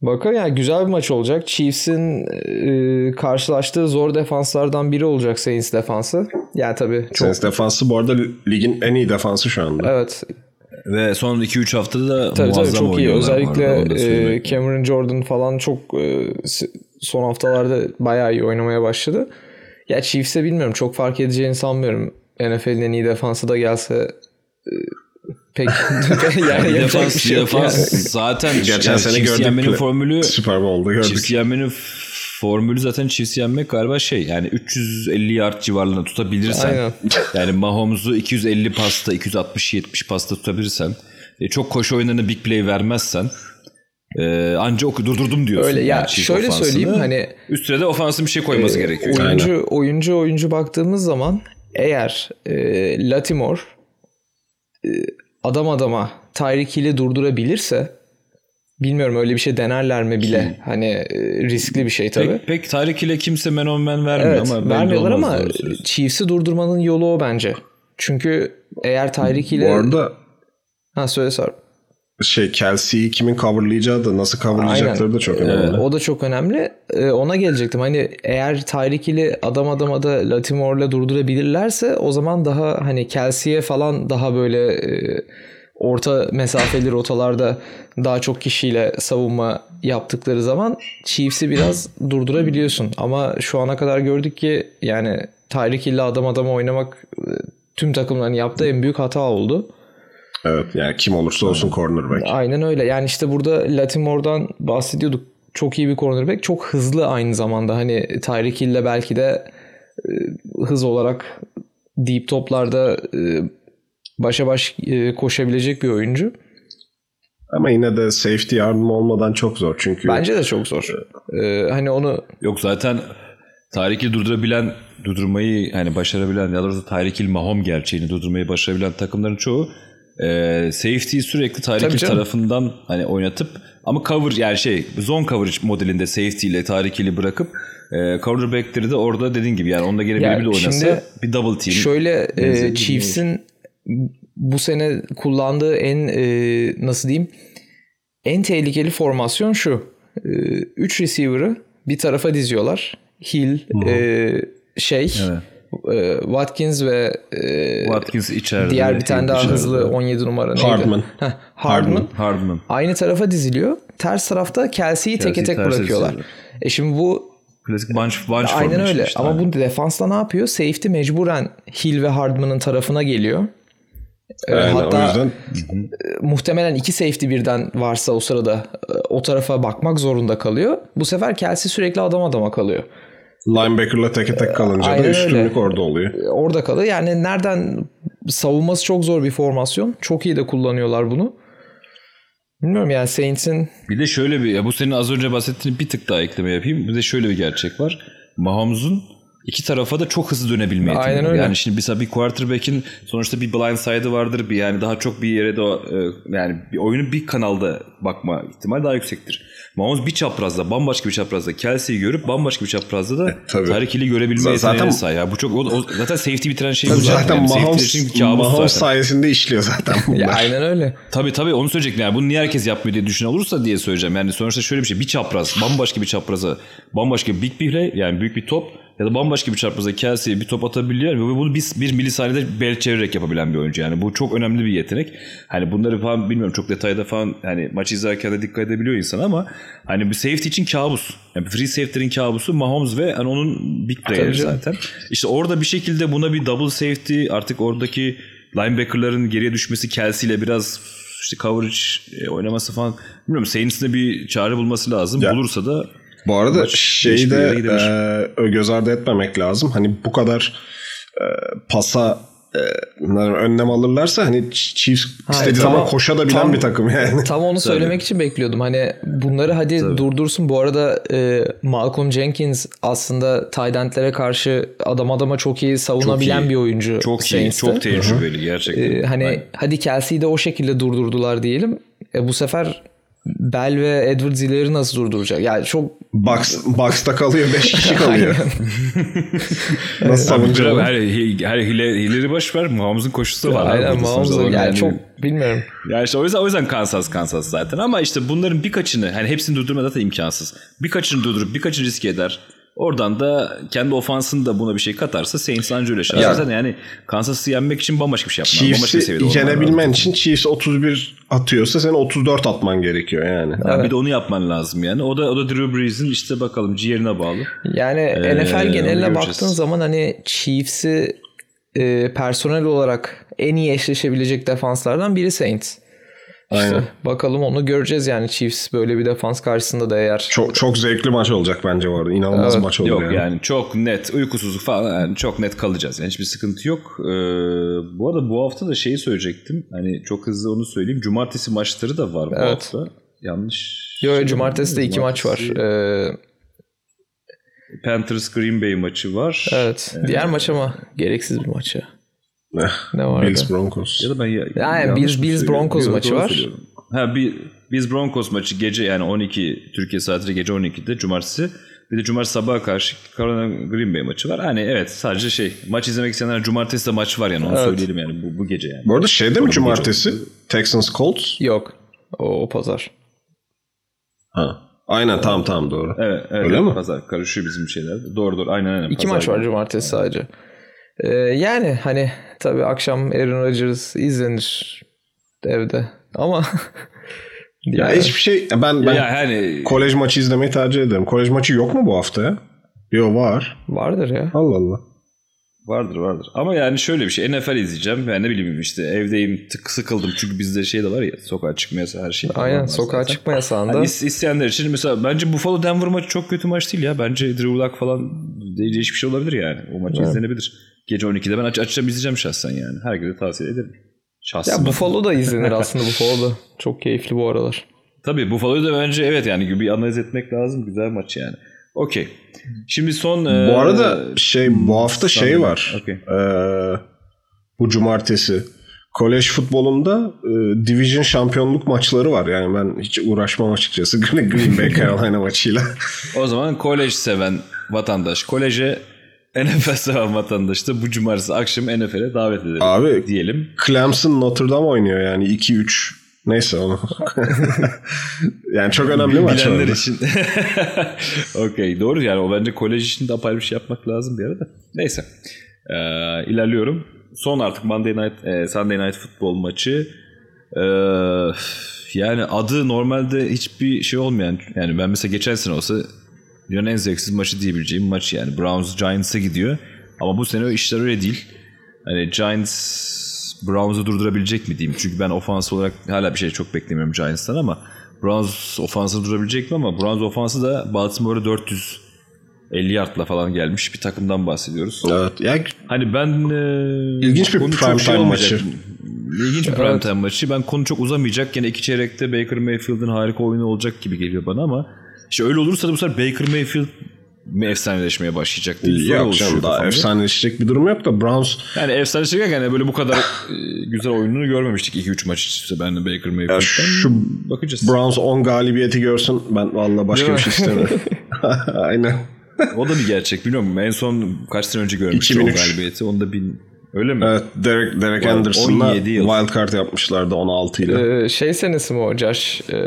Bakalım yani güzel bir maç olacak. Chiefs'in e, karşılaştığı zor defanslardan biri olacak Saints defansı. Yani tabii çok Saints defansı bu arada ligin en iyi defansı şu anda. evet Ve son 2-3 haftada da tabii tabii muazzam çok iyi. Özellikle e, Cameron Jordan falan çok e, son haftalarda bayağı iyi oynamaya başladı. Ya Chiefs'e bilmiyorum çok fark edeceğini sanmıyorum. NFL'in en iyi defansı da gelse e, pek yani Bir yapacak defans, bir şey yok defans yani. zaten Geçen yani sene Chiefs gördük. yenmenin formülü Super Bowl'da gördük. Chiefs yenmenin formülü zaten Chiefs yenmek galiba şey yani 350 yard civarlarında tutabilirsen Aynen. yani Mahomes'u 250 pasta 260-70 pasta tutabilirsen e, çok koşu oyunlarına big play vermezsen e, anca oku durdurdum diyorsun. Öyle ya yani şöyle ofansını. söyleyeyim hani üstüne de ofansın bir şey koyması e, gerekiyor. oyuncu oyuncu oyuncu baktığımız zaman eğer e, Latimore e, adam adama Tyreek Hill'i durdurabilirse bilmiyorum öyle bir şey denerler mi bile. Hani e, riskli bir şey tabii. Pek, pek Tyreek ile kimse man on man vermiyor Evet ama vermiyorlar ama doğru söylüyorsun. Chiefs'i durdurmanın yolu o bence. Çünkü eğer Tyreek Bu ile... arada Ha söyle sor. Şey Kelsey'yi kimin coverlayacağı da nasıl coverlayacakları Aynen. da çok önemli. O da çok önemli. Ee, ona gelecektim. Hani eğer Tyreek ile adam adama da Latimore'la durdurabilirlerse o zaman daha hani Kelsey'e falan daha böyle e, orta mesafeli rotalarda daha çok kişiyle savunma yaptıkları zaman Chiefs'i biraz durdurabiliyorsun. Ama şu ana kadar gördük ki yani Tyreek ile adam adama oynamak e, tüm takımların yaptığı en büyük hata oldu. Evet yani kim olursa olsun cornerback. Aynen öyle. Yani işte burada Latimore'dan bahsediyorduk. Çok iyi bir cornerback. Çok hızlı aynı zamanda. Hani Tyreek Hill'le belki de e, hız olarak deep toplarda e, başa baş e, koşabilecek bir oyuncu. Ama yine de safety yardım olmadan çok zor çünkü Bence de çok zor. E, hani onu Yok zaten Tyreek Hill durdurabilen, durdurmayı hani başarabilen ya da Hill Mahom gerçeğini durdurmayı başarabilen takımların çoğu e, safety'yi sürekli Tyreek Hill tarafından hani oynatıp ama cover yani şey zone coverage modelinde safety ile Tyreek Hill'i bırakıp e, cornerback'leri de orada dediğin gibi yani onda gene Ya biri bir de oynasa şimdi bir double team. Şöyle e, Chiefs'in bu sene kullandığı en e, nasıl diyeyim en tehlikeli formasyon şu. 3 receiver'ı bir tarafa diziyorlar. Hill, e, şey, e, Watkins ve e, Watkins içeride. diğer bir tane daha hızlı 17 numara neydi? Hardman. Heh, Hardman. Hardman. Aynı tarafa diziliyor. Ters tarafta Kelsey'yi teke tek bırakıyorlar. diziliyor. E şimdi bu Klasik bunch, bunch Aynen öyle. işte, Ama bu defansta ne yapıyor? Safety mecburen Hill ve Hardman'ın tarafına geliyor. Ee, Aynen, hatta o yüzden muhtemelen iki safety birden varsa o sırada e, o tarafa bakmak zorunda kalıyor. Bu sefer Kelsey sürekli adam adama kalıyor. Linebacker'la teke tek kalınca Aynen da öyle. üstünlük orada oluyor. E, Orada kalıyor. Yani nereden savunması çok zor bir formasyon. Çok iyi de kullanıyorlar bunu. Bilmiyorum yani Saints'in Bir de şöyle bir, ya bu senin az önce bahsettiğin bir tık daha ekleme yapayım. Bir de şöyle bir gerçek var. Mahomes'un iki tarafa da çok hızlı dönebilme yeteneği Aynen öyle. Yani şimdi mesela bir quarterback'in sonuçta bir blind side'ı vardır. Bir yani daha çok bir yere de e, yani bir oyunun bir kanalda bakma ihtimali daha yüksektir. Mahomes bir çaprazda, bambaşka bir çaprazda Kelsey'yi görüp bambaşka bir çaprazda da. Tyreek Hill'i görebilme zaten- yeteneğine sahip. Ya bu çok o, o- zaten safety bitiren şey bu Zaten. Yani Mahomes, Mahomes zaten. sayesinde işliyor zaten bunlar. ya aynen öyle. Tabii tabii onu söyleyecektim. Yani bunu niye herkes yapmıyor diye düşün olursa diye söyleyeceğim. Yani sonuçta şöyle bir şey. Bir çapraz, bambaşka bir çapraza, bambaşka big bir play yani büyük bir top ya da bambaşka bir çaprazda Kelsey'e bir top atabiliyor ve bunu bir, bir milisaniyede bel çevirerek yapabilen bir oyuncu. Yani bu çok önemli bir yetenek. Hani bunları falan bilmiyorum çok detayda falan hani maç izlerken de dikkat edebiliyor insan ama hani bir safety için kabus. Yani free safety'lerin kabusu Mahomes ve hani onun big player'ı zaten. İşte orada bir şekilde buna bir double safety artık oradaki linebacker'ların geriye düşmesi Kelsey ile biraz işte coverage e, oynaması falan bilmiyorum Saints'in bir çare bulması lazım. Ya. Bulursa da bu arada şeyi de e, göz ardı etmemek lazım. Hani bu kadar e, pasa e, önlem alırlarsa hani Chiefs ha, istediği zaman koşa da bilen tam, bir takım yani. Tam onu söylemek Tabii. için bekliyordum. Hani bunları hadi Tabii. durdursun. Bu arada e, Malcolm Jenkins aslında tight karşı adam adama çok iyi savunabilen çok iyi. bir oyuncu. Çok Saints'te. iyi. Çok tecrübeli gerçekten. E, hani Aynen. hadi Kelsey'yi de o şekilde durdurdular diyelim. E, bu sefer Bell ve Edwards ileri nasıl durduracak? Yani çok Box, box'ta kalıyor 5 kişi kalıyor. nasıl savunacak? Her, her hile, hileri boş ver. Mahomes'un koşusu da var. Aynen Mahomes'un yani, yani çok bilmiyorum. Yani işte o yüzden o yüzden Kansas Kansas zaten ama işte bunların birkaçını hani hepsini durdurmak zaten imkansız. Birkaçını durdurup birkaçını riske eder. Oradan da kendi ofansını da buna bir şey katarsa Saints anca öyle yani, zaten yani Kansas'ı yenmek için bambaşka bir şey yapman. Chiefs'i yenebilmen için Chiefs 31 atıyorsa sen 34 atman gerekiyor yani. yani evet. Bir de onu yapman lazım yani. O da o da Drew Brees'in işte bakalım ciğerine bağlı. Yani ee, NFL geneline baktığın zaman hani Chiefs'i e, personel olarak en iyi eşleşebilecek defanslardan biri Saints. İşte Aynen. bakalım onu göreceğiz yani Chiefs böyle bir defans karşısında da eğer. Çok çok zevkli maç olacak bence bu arada. İnanılmaz evet. maç olur yok yani. yani çok net uykusuzluk falan yani çok net kalacağız. Yani hiçbir sıkıntı yok. Ee, bu arada bu hafta da şeyi söyleyecektim. Hani çok hızlı onu söyleyeyim. Cumartesi maçları da var bu evet. hafta. Yanlış. Yok şey cumartesi de iki maç var. Ee... Panthers Green Bay maçı var. Evet. Ee, Diğer maç ama gereksiz bir maç ya. Ne var? Bills Broncos. Ya da ben ya, yani Bills, Bills Broncos maçı var. Ha bir Bills Broncos maçı gece yani 12 Türkiye saatiyle gece 12'de cumartesi. Bir de cumartesi sabaha karşı Carolina Green Bay maçı var. Hani evet sadece şey maç izlemek isteyenler cumartesi de maç var yani onu evet. söyleyelim yani bu, bu gece yani. Bu arada şeyde mi cumartesi? Texans Colts? Yok. O, o pazar. Ha. Aynen evet. tamam tamam doğru. Evet, evet Öyle mi? Pazar karışıyor bizim şeyler. Doğru doğru aynen aynen. İki maç var cumartesi sadece. Ee, yani hani tabii akşam Aaron Rodgers izlenir evde ama ya, ya hiçbir şey ben ben ya hani kolej maçı izlemeyi tercih ederim. Kolej maçı yok mu bu hafta ya? Yok var. Vardır ya. Allah Allah. Vardır vardır. Ama yani şöyle bir şey. NFL izleyeceğim. Ben ne bileyim işte evdeyim tık sıkıldım. Çünkü bizde şey de var ya sokağa çıkma yasağı her şey. Aynen sokağa zaten. çıkma yasağında. Hani isteyenler için mesela bence Buffalo Denver maçı çok kötü maç değil ya. Bence Drew Luck falan değişik bir şey olabilir yani. O maç evet. izlenebilir. Gece 12'de ben aç açacağım izleyeceğim şahsen yani. Herkese tavsiye ederim. Şahsen. Ya Buffalo da izlenir aslında Buffalo da. Çok keyifli bu aralar. Tabii Buffalo'yu da bence evet yani bir analiz etmek lazım. Güzel maç yani. Okey. Şimdi son... Bu arada şey bu hafta şey var. Okay. Ee, bu cumartesi. Kolej futbolunda e, division şampiyonluk maçları var. Yani ben hiç uğraşmam açıkçası Green Bay Carolina maçıyla. o zaman kolej seven vatandaş koleje NFL seven vatandaş da bu cumartesi akşam NFL'e davet edelim Abi, diyelim. Clemson Notre Dame oynuyor yani 2-3 Neyse onu. yani çok önemli maç Bilenler için. Okey doğru yani o bence kolej için de apayrı bir şey yapmak lazım bir arada. Neyse. Ee, ilerliyorum. Son artık Monday Night, e, Sunday Night Football maçı. Ee, yani adı normalde hiçbir şey olmayan yani ben mesela geçen sene olsa dünyanın en zevksiz maçı diyebileceğim maç yani. Browns Giants'a gidiyor. Ama bu sene o işler öyle değil. Hani Giants Browns'u durdurabilecek mi diyeyim. Çünkü ben ofans olarak hala bir şey çok beklemiyorum Giants'tan ama Browns ofansı durabilecek mi ama Browns ofansı da Baltimore'a 400 50 yardla falan gelmiş bir takımdan bahsediyoruz. Evet. Yani hani ben e, ilginç bir prime şey time maçı. İlginç bir prime evet. time maçı. Ben konu çok uzamayacak. Yine iki çeyrekte Baker Mayfield'ın harika oyunu olacak gibi geliyor bana ama işte öyle olursa da bu sefer Baker Mayfield mi efsaneleşmeye başlayacak diye yok canım daha efsaneleşecek bir durum yok da Browns yani efsaneleşecek yani böyle bu kadar e, güzel oyununu görmemiştik 2-3 maç işte ben de Baker Mayfield'den şu bakacağız. Browns 10 galibiyeti görsün ben vallahi başka bir şey istemiyorum. Aynen. o da bir gerçek bilmiyorum en son kaç sene önce görmüştüm o galibiyeti onu da bin Öyle mi? Evet Derek, Derek Anderson'la wild card yapmışlardı 16 ile. Ee, şey senesi mi o Josh? Ee,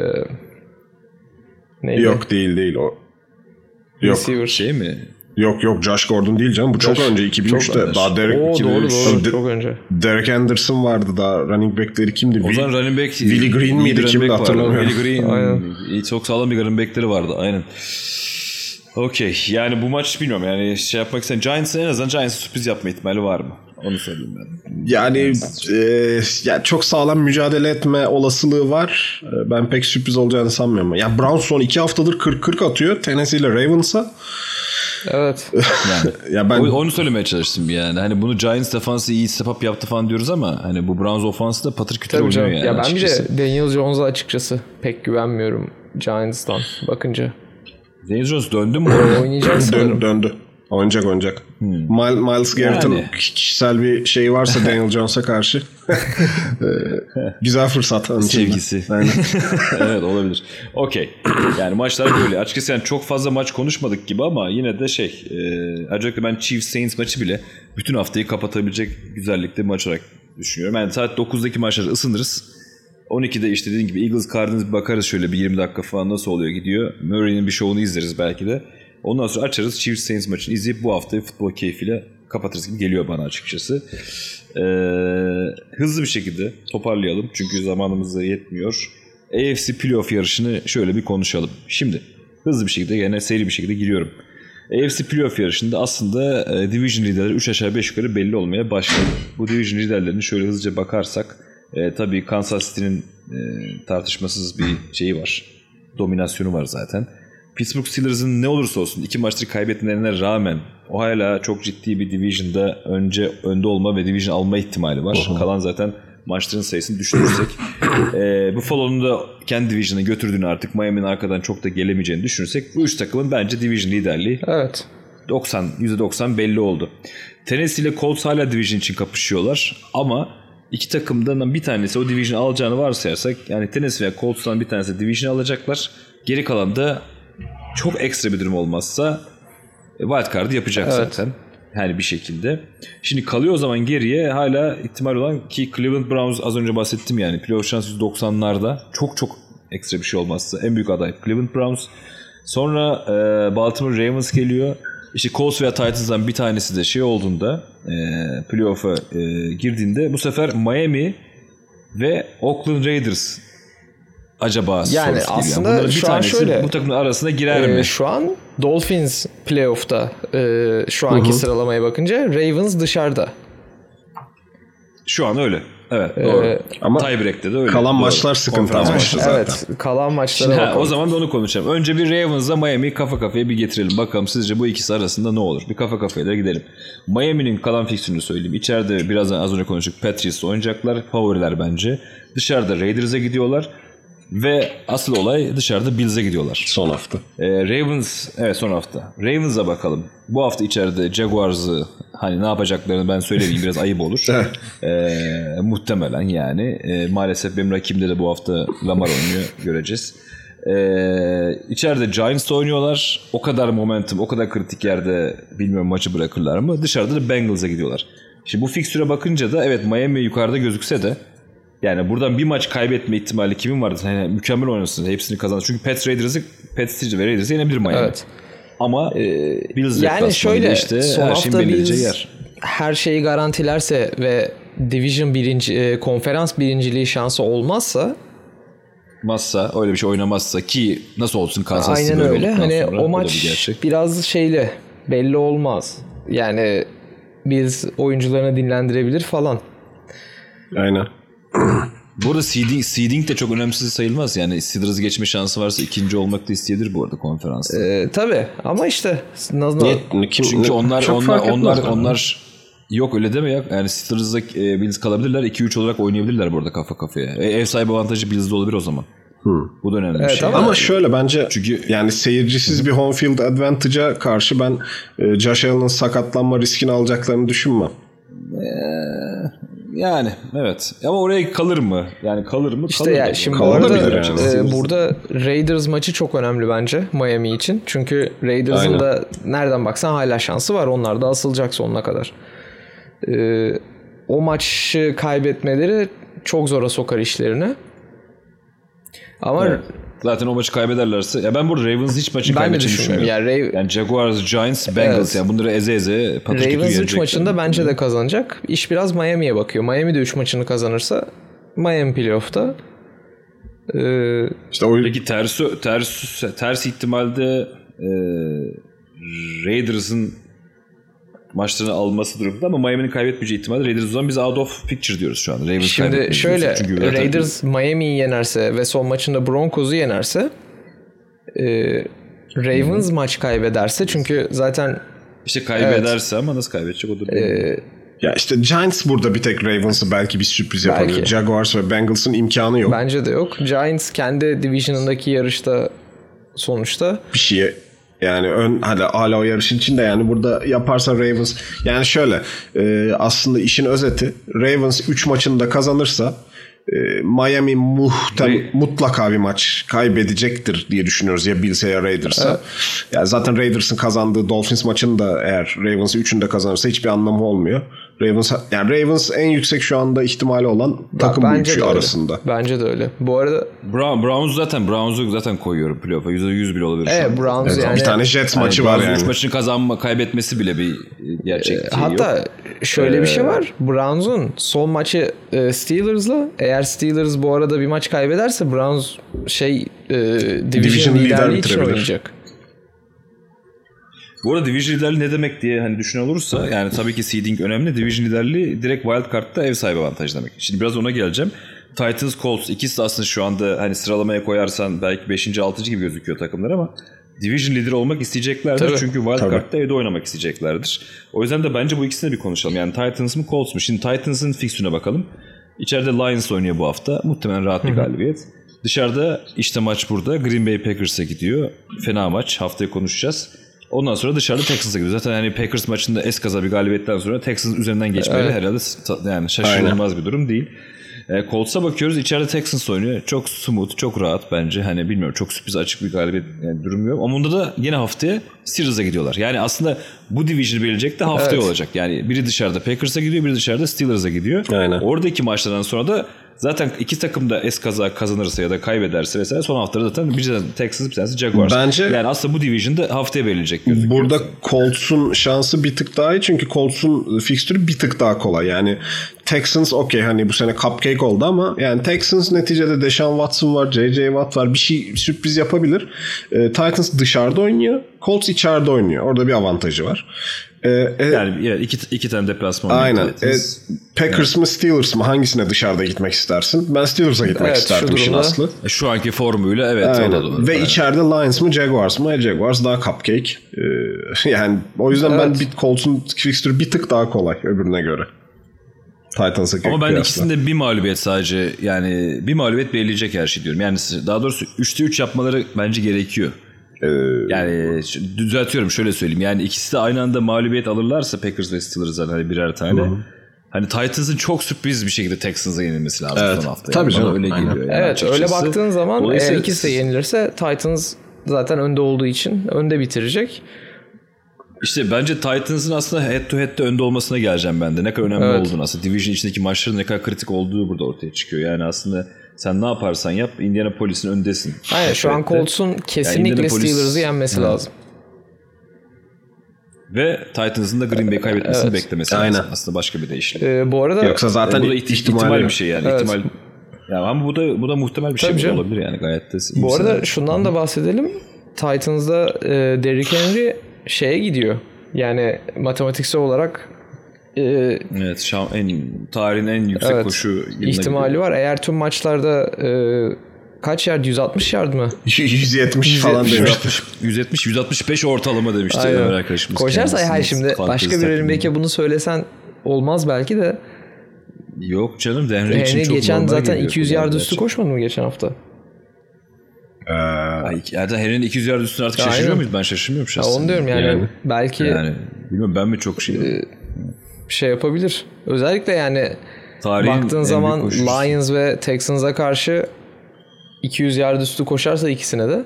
neydi? Yok değil değil o Yok. Receiver. Şey mi? Yok yok Josh Gordon değil canım. Bu çok Josh- önce 2003'te. çok- daha Derek, Oo, 2003. doğru doğru De- çok önce. Derek Anderson vardı daha. Running back'leri kimdi? O zaman running back... Willie Green miydi, kimdi hatırlamıyorum. Willie Green. Aynen. iyi, Çok sağlam bir running back'leri vardı. Aynen. Okey. Yani bu maç bilmiyorum. Yani şey yapmak isteyen Giants'ın en azından Giants'ın sürpriz yapma ihtimali var mı? Onu söyleyeyim ben. Yani e, yani çok sağlam mücadele etme olasılığı var. E, Ben pek sürpriz olacağını sanmıyorum. Ya Browns son iki haftadır 40-40 atıyor. Tennessee ile Ravens'a. Evet. Yani Ya ben Onu söylemeye çalıştım yani. Hani bunu Giants defansı iyi step up yaptı falan diyoruz ama hani bu Browns ofansı da patır kütür oynuyor canım. yani. ya ben bir açıkçası. de Daniel Jones'a açıkçası pek güvenmiyorum Giants'tan bakınca. Daniel Jones döndü mü? Oynayacak sanırım. dön, döndü. Oynayacak oynayacak. Miles, Miles Garrett'ın Yani. kişisel bir şeyi varsa Daniel Jones'a karşı e, güzel fırsat. Sevgisi. Aynen. evet olabilir. Okey. Yani maçlar böyle. Açıkçası yani çok fazla maç konuşmadık gibi ama yine de şey e, özellikle ben Chiefs Saints maçı bile bütün haftayı kapatabilecek güzellikte bir maç olarak düşünüyorum. Yani saat 9'daki maçları ısınırız. 12'de işte dediğim gibi Eagles Cardinals bakarız şöyle bir 20 dakika falan nasıl oluyor gidiyor. Murray'nin bir şovunu izleriz belki de. Ondan sonra açarız Chiefs Saints maçını izleyip bu haftayı futbol keyfiyle kapatırız gibi geliyor bana açıkçası. Ee, hızlı bir şekilde toparlayalım çünkü zamanımız da yetmiyor. AFC playoff yarışını şöyle bir konuşalım. Şimdi hızlı bir şekilde yine seri bir şekilde giriyorum. AFC playoff yarışında aslında e, division liderleri 3 aşağı 5 yukarı belli olmaya başladı. Bu division liderlerini şöyle hızlıca bakarsak e, tabii Kansas City'nin e, tartışmasız bir şeyi var. Dominasyonu var zaten. Pittsburgh Steelers'ın ne olursa olsun iki maçtır kaybetmelerine rağmen o hala çok ciddi bir division'da önce önde olma ve division alma ihtimali var. Kalan zaten maçların sayısını düşünürsek. e, Buffalo'nun da kendi division'ı götürdüğünü artık Miami'nin arkadan çok da gelemeyeceğini düşünürsek bu üç takımın bence division liderliği Evet. 90 %90 belli oldu. Tennessee ile Colts hala division için kapışıyorlar ama iki takımdan bir tanesi o division alacağını varsayarsak yani Tennessee ve Colts'tan bir tanesi division alacaklar. Geri kalan da çok ekstra bir durum olmazsa e, wild card'ı yapacak Evet. zaten. Yani bir şekilde. Şimdi kalıyor o zaman geriye hala ihtimal olan ki Cleveland Browns az önce bahsettim yani playoff şansı %90'larda çok çok ekstra bir şey olmazsa en büyük aday Cleveland Browns. Sonra e, Baltimore Ravens geliyor. İşte Colts veya Titans'dan bir tanesi de şey olduğunda e, playoff'a e, girdiğinde bu sefer Miami ve Oakland Raiders acaba Yani aslında bir şu an tanesi şöyle, bu takımın arasına girer Ee, mi? şu an Dolphins playoff'ta e, şu anki sıralamaya bakınca Ravens dışarıda. Şu an öyle. Evet doğru. Ee, Ama Tiebreak'te de öyle. kalan Doğru. maçlar sıkıntı ama. zaten. evet kalan maçlara Şimdi ha, bakalım. o zaman da onu konuşalım. Önce bir Ravens'la Miami'yi kafa kafaya bir getirelim. Bakalım sizce bu ikisi arasında ne olur? Bir kafa kafaya da gidelim. Miami'nin kalan fiksürünü söyleyeyim. İçeride birazdan az önce konuştuk. Patriots oynayacaklar. Favoriler bence. Dışarıda Raiders'a gidiyorlar. Ve asıl olay dışarıda Bills'e gidiyorlar. Son hafta. Ee, Ravens, evet son hafta. Ravens'a bakalım. Bu hafta içeride Jaguars'ı hani ne yapacaklarını ben söyleyeyim biraz ayıp olur. Ee, muhtemelen yani. Ee, maalesef benim rakibimde de bu hafta Lamar oynuyor. Göreceğiz. Ee, içeride Giants'la oynuyorlar. O kadar momentum, o kadar kritik yerde bilmiyorum maçı bırakırlar mı? Dışarıda da Bengals'a gidiyorlar. Şimdi bu fikstüre bakınca da evet Miami yukarıda gözükse de yani buradan bir maç kaybetme ihtimali kimin vardı? Yani mükemmel oynasın. Hepsini kazanır. Çünkü Pats Raiders'ı Pats ve Raiders'ı yenebilir Miami. Evet. Ama Bills Yani şöyle işte son her şeyin hafta belirleyeceği yer. her şeyi garantilerse ve Division birinci, e, konferans birinciliği şansı olmazsa Massa öyle bir şey oynamazsa ki nasıl olsun Kansas City aynen öyle. Hani o bir maç gerçek. biraz şeyle belli olmaz. Yani biz oyuncularını dinlendirebilir falan. Aynen. Burada seeding, seeding de çok önemsiz sayılmaz. Yani Steelers'ı geçme şansı varsa ikinci olmak da isteyebilir bu arada konferansta. Ee, tabii ama işte nasıl Niye, kim, Çünkü onlar çok onlar onlar bana. onlar yok öyle deme ya. Yani Steelers'da e, Bills kalabilirler. 2-3 olarak oynayabilirler burada kafa kafaya. E, ev sahibi avantajı Bills'de olabilir o zaman. Bu da önemli bir Evet, şey. ama- Ama şöyle bence Çünkü- yani seyircisiz bir home field advantage'a karşı ben e, Josh Allen'ın sakatlanma riskini alacaklarını düşünmem. Yani evet. Ama oraya kalır mı? Yani kalır mı? İşte kalır ya da. şimdi arada yani. e, burada Raiders maçı çok önemli bence Miami için. Çünkü Raiders'ın Aynen. da nereden baksan hala şansı var. Onlar da asılacak sonuna kadar. E, o maçı kaybetmeleri çok zora sokar işlerini. Ama Evet. Zaten o maçı kaybederlerse. Ya ben burada Ravens hiç maçı Ben de kaybedeceğini düşünmüyorum. Yani, Ra- Yani Jaguars, Giants, Bengals Evet. yani bunları eze eze patır Ravens 3 yenecekler. maçında bence de kazanacak. İş biraz Miami'ye bakıyor. Miami de 3 maçını kazanırsa Miami playoff'ta. Ee, İşte o Peki ters, ters, ters ihtimalde e, Raiders'ın maçlarını alması durumunda ama Miami'nin kaybetmeyeceği ihtimalle Raiders o zaman biz out of picture diyoruz şu an. Ravens Şimdi şöyle çünkü Raiders Miami'yi yenerse ve son maçında Broncos'u yenerse e, Ravens maç kaybederse çünkü zaten işte kaybederse ama nasıl kaybedecek o da e, değil. ya işte Giants burada bir tek Ravens'ı belki bir sürpriz Belki. yapabilir. Jaguars ve Bengals'ın imkanı yok. bence de yok. Giants kendi division'ındaki yarışta sonuçta bir şeye yani ön hala, hala o yarışın içinde yani burada yaparsa Ravens yani şöyle e, aslında işin özeti Ravens 3 maçını da kazanırsa e, Miami muhtem Ray- mutlaka bir maç kaybedecektir diye düşünüyoruz ya Bills'e ya Raiders'a. Yani zaten Raiders'ın kazandığı Dolphins maçını da eğer Ravens'ı 3'ünü de kazanırsa hiçbir anlamı olmuyor. Ravens yani Ravens en yüksek şu anda ihtimali olan takım bu bence üçü arasında. Bence de öyle. Bu arada Brown, Browns zaten Browns'u zaten koyuyorum playoff'a. %100 bile olabilir. evet. Browns Evet, yani bir tane Jets Yani maçı var yani. üç maçını kazanma, kaybetmesi bile bir gerçek şey Hatta yok. şöyle bir şey Ee, var. Browns'un son maçı e, Steelers'la eğer Steelers bu arada bir maç kaybederse Browns şey e, division, Division lider liderliği için bitirebilir. oynayacak. Bu arada Division liderliği ne demek diye hani düşün olursa yani tabii ki seeding önemli. Division liderliği direkt wild card'da ev sahibi avantajı demek. Şimdi biraz ona geleceğim. Titans, Colts ikisi de aslında şu anda hani sıralamaya koyarsan belki 5. 6. gibi gözüküyor takımlar ama Division lideri olmak isteyeceklerdir. Tabii. Çünkü wild card'da evde oynamak isteyeceklerdir. O yüzden de bence bu ikisini bir konuşalım. Yani Titans mı Colts mu? Şimdi Titans'ın fixtürüne bakalım. İçeride Lions oynuyor bu hafta. Muhtemelen rahat bir galibiyet. Dışarıda işte maç burada. Green Bay Packers'a gidiyor. Fena maç. Haftaya konuşacağız. Ondan sonra dışarıda Texans'a gidiyor. Zaten yani Packers maçında eskaza bir galibiyetten sonra Texans üzerinden geçmeleri herhalde ta- yani şaşırılmaz bir durum değil. E, Colts'a bakıyoruz. İçeride Texans oynuyor. Çok smooth, çok rahat bence. Hani bilmiyorum çok sürpriz açık bir galibiyet yani durum yok. Ama bunda da yine haftaya Steelers'a gidiyorlar. Yani aslında bu division belirleyecek de haftaya Evet. olacak. Yani biri dışarıda Packers'a gidiyor, biri dışarıda Steelers'a gidiyor. Aynen. Oradaki maçlardan sonra da zaten iki takım da eskaza kazanırsa ya da kaybederse vesaire son haftada zaten bir tanesi Texans bir tanesi Jaguars. Bence- yani aslında bu division'da haftaya belirleyecek gözüküyor. Burada Colts'un şansı bir tık daha iyi çünkü Colts'un fixtürü bir tık daha kolay. Yani Texans okey hani bu sene cupcake oldu ama yani Texans neticede Deshaun Watson var, J.J. Watt var. Bir şey sürpriz yapabilir. Ee, Titans dışarıda oynuyor. Colts içeride oynuyor. Orada bir avantajı var. Ee, e, yani evet, iki, iki tane deplasman. Aynen. E, Packers mı Steelers mı hangisine dışarıda gitmek istersin? Ben Steelers'a gitmek Evet, şu isterdim işin durumda- aslı. E, Şu anki formuyla evet. Aynen. doğru. Ve Aynen. içeride Lions mı Jaguars mı? E, Jaguars daha cupcake. Ee, yani o yüzden ben Evet. bir Colts'un fixtürü bir tık daha kolay öbürüne göre. Titans'a Ama ben kıyasla. ikisinde bir mağlubiyet sadece yani bir mağlubiyet belirleyecek her şey diyorum. Yani daha doğrusu 3'te 3 yapmaları bence gerekiyor. Ee, Yani düzeltiyorum şöyle söyleyeyim. Yani ikisi de aynı anda mağlubiyet alırlarsa Packers ve Steelers'dan hani birer tane. Hani Titans'ın çok sürpriz bir şekilde Texans'a yenilmesi lazım Evet. son hafta. Tabii canım, öyle aynen. geliyor. yani Evet öyle açıkçası. baktığın zaman eğer ikisi de yenilirse Titans zaten önde olduğu için önde bitirecek. İşte bence Titans'ın aslında head to head'de önde olmasına geleceğim ben de. Ne kadar önemli Evet. olduğunu aslında. Division içindeki maçların ne kadar kritik olduğu burada ortaya çıkıyor. Yani aslında sen ne yaparsan yap Indianapolis'in öndesin. Aynen şu an. Colts'un kesinlikle Indianapolis- Steelers'ı yenmesi Evet. lazım. Ve Titans'ın da Green Bay kaybetmesini Evet. beklemesi Aynen. lazım. Aslında başka bir değişiklik. Ee, bu arada Yoksa zaten bu da ihtimal yok. bir şey yani. Evet. İhtimal yani ama bu da bu da muhtemel bir şey Tabii da canım. olabilir yani gayet de. bu arada senaryo. şundan da bahsedelim. Titans'da e, Derrick Henry şeye gidiyor. Yani matematiksel olarak e, evet şam, en tarihin en yüksek Evet. koşu ihtimali gidiyor. var. Eğer tüm maçlarda e, kaç yard? 160 yard mı? 170 falan 170. demiş. 170 165 ortalama demişti Aynen. Arkadaşımız. Koşarsa hayır şimdi başka bir running bunu söylesen olmaz belki de. Yok canım Henry için çok geçen zaten geliyor 200 bunlar yard üstü gerçekten. koşmadı mı geçen hafta? Ee, Ay, zaten Henry'nin 200 yard üstüne artık Aynen. şaşırıyor muyuz? Ben şaşırmıyorum Ya şahsen. onu diyorum yani, Yani. belki Yani bilmiyorum ben mi çok şey. Şey yapabilir. Özellikle yani Tarihin baktığın zaman. Lions ve Texans'a karşı 200 yard üstü koşarsa ikisine de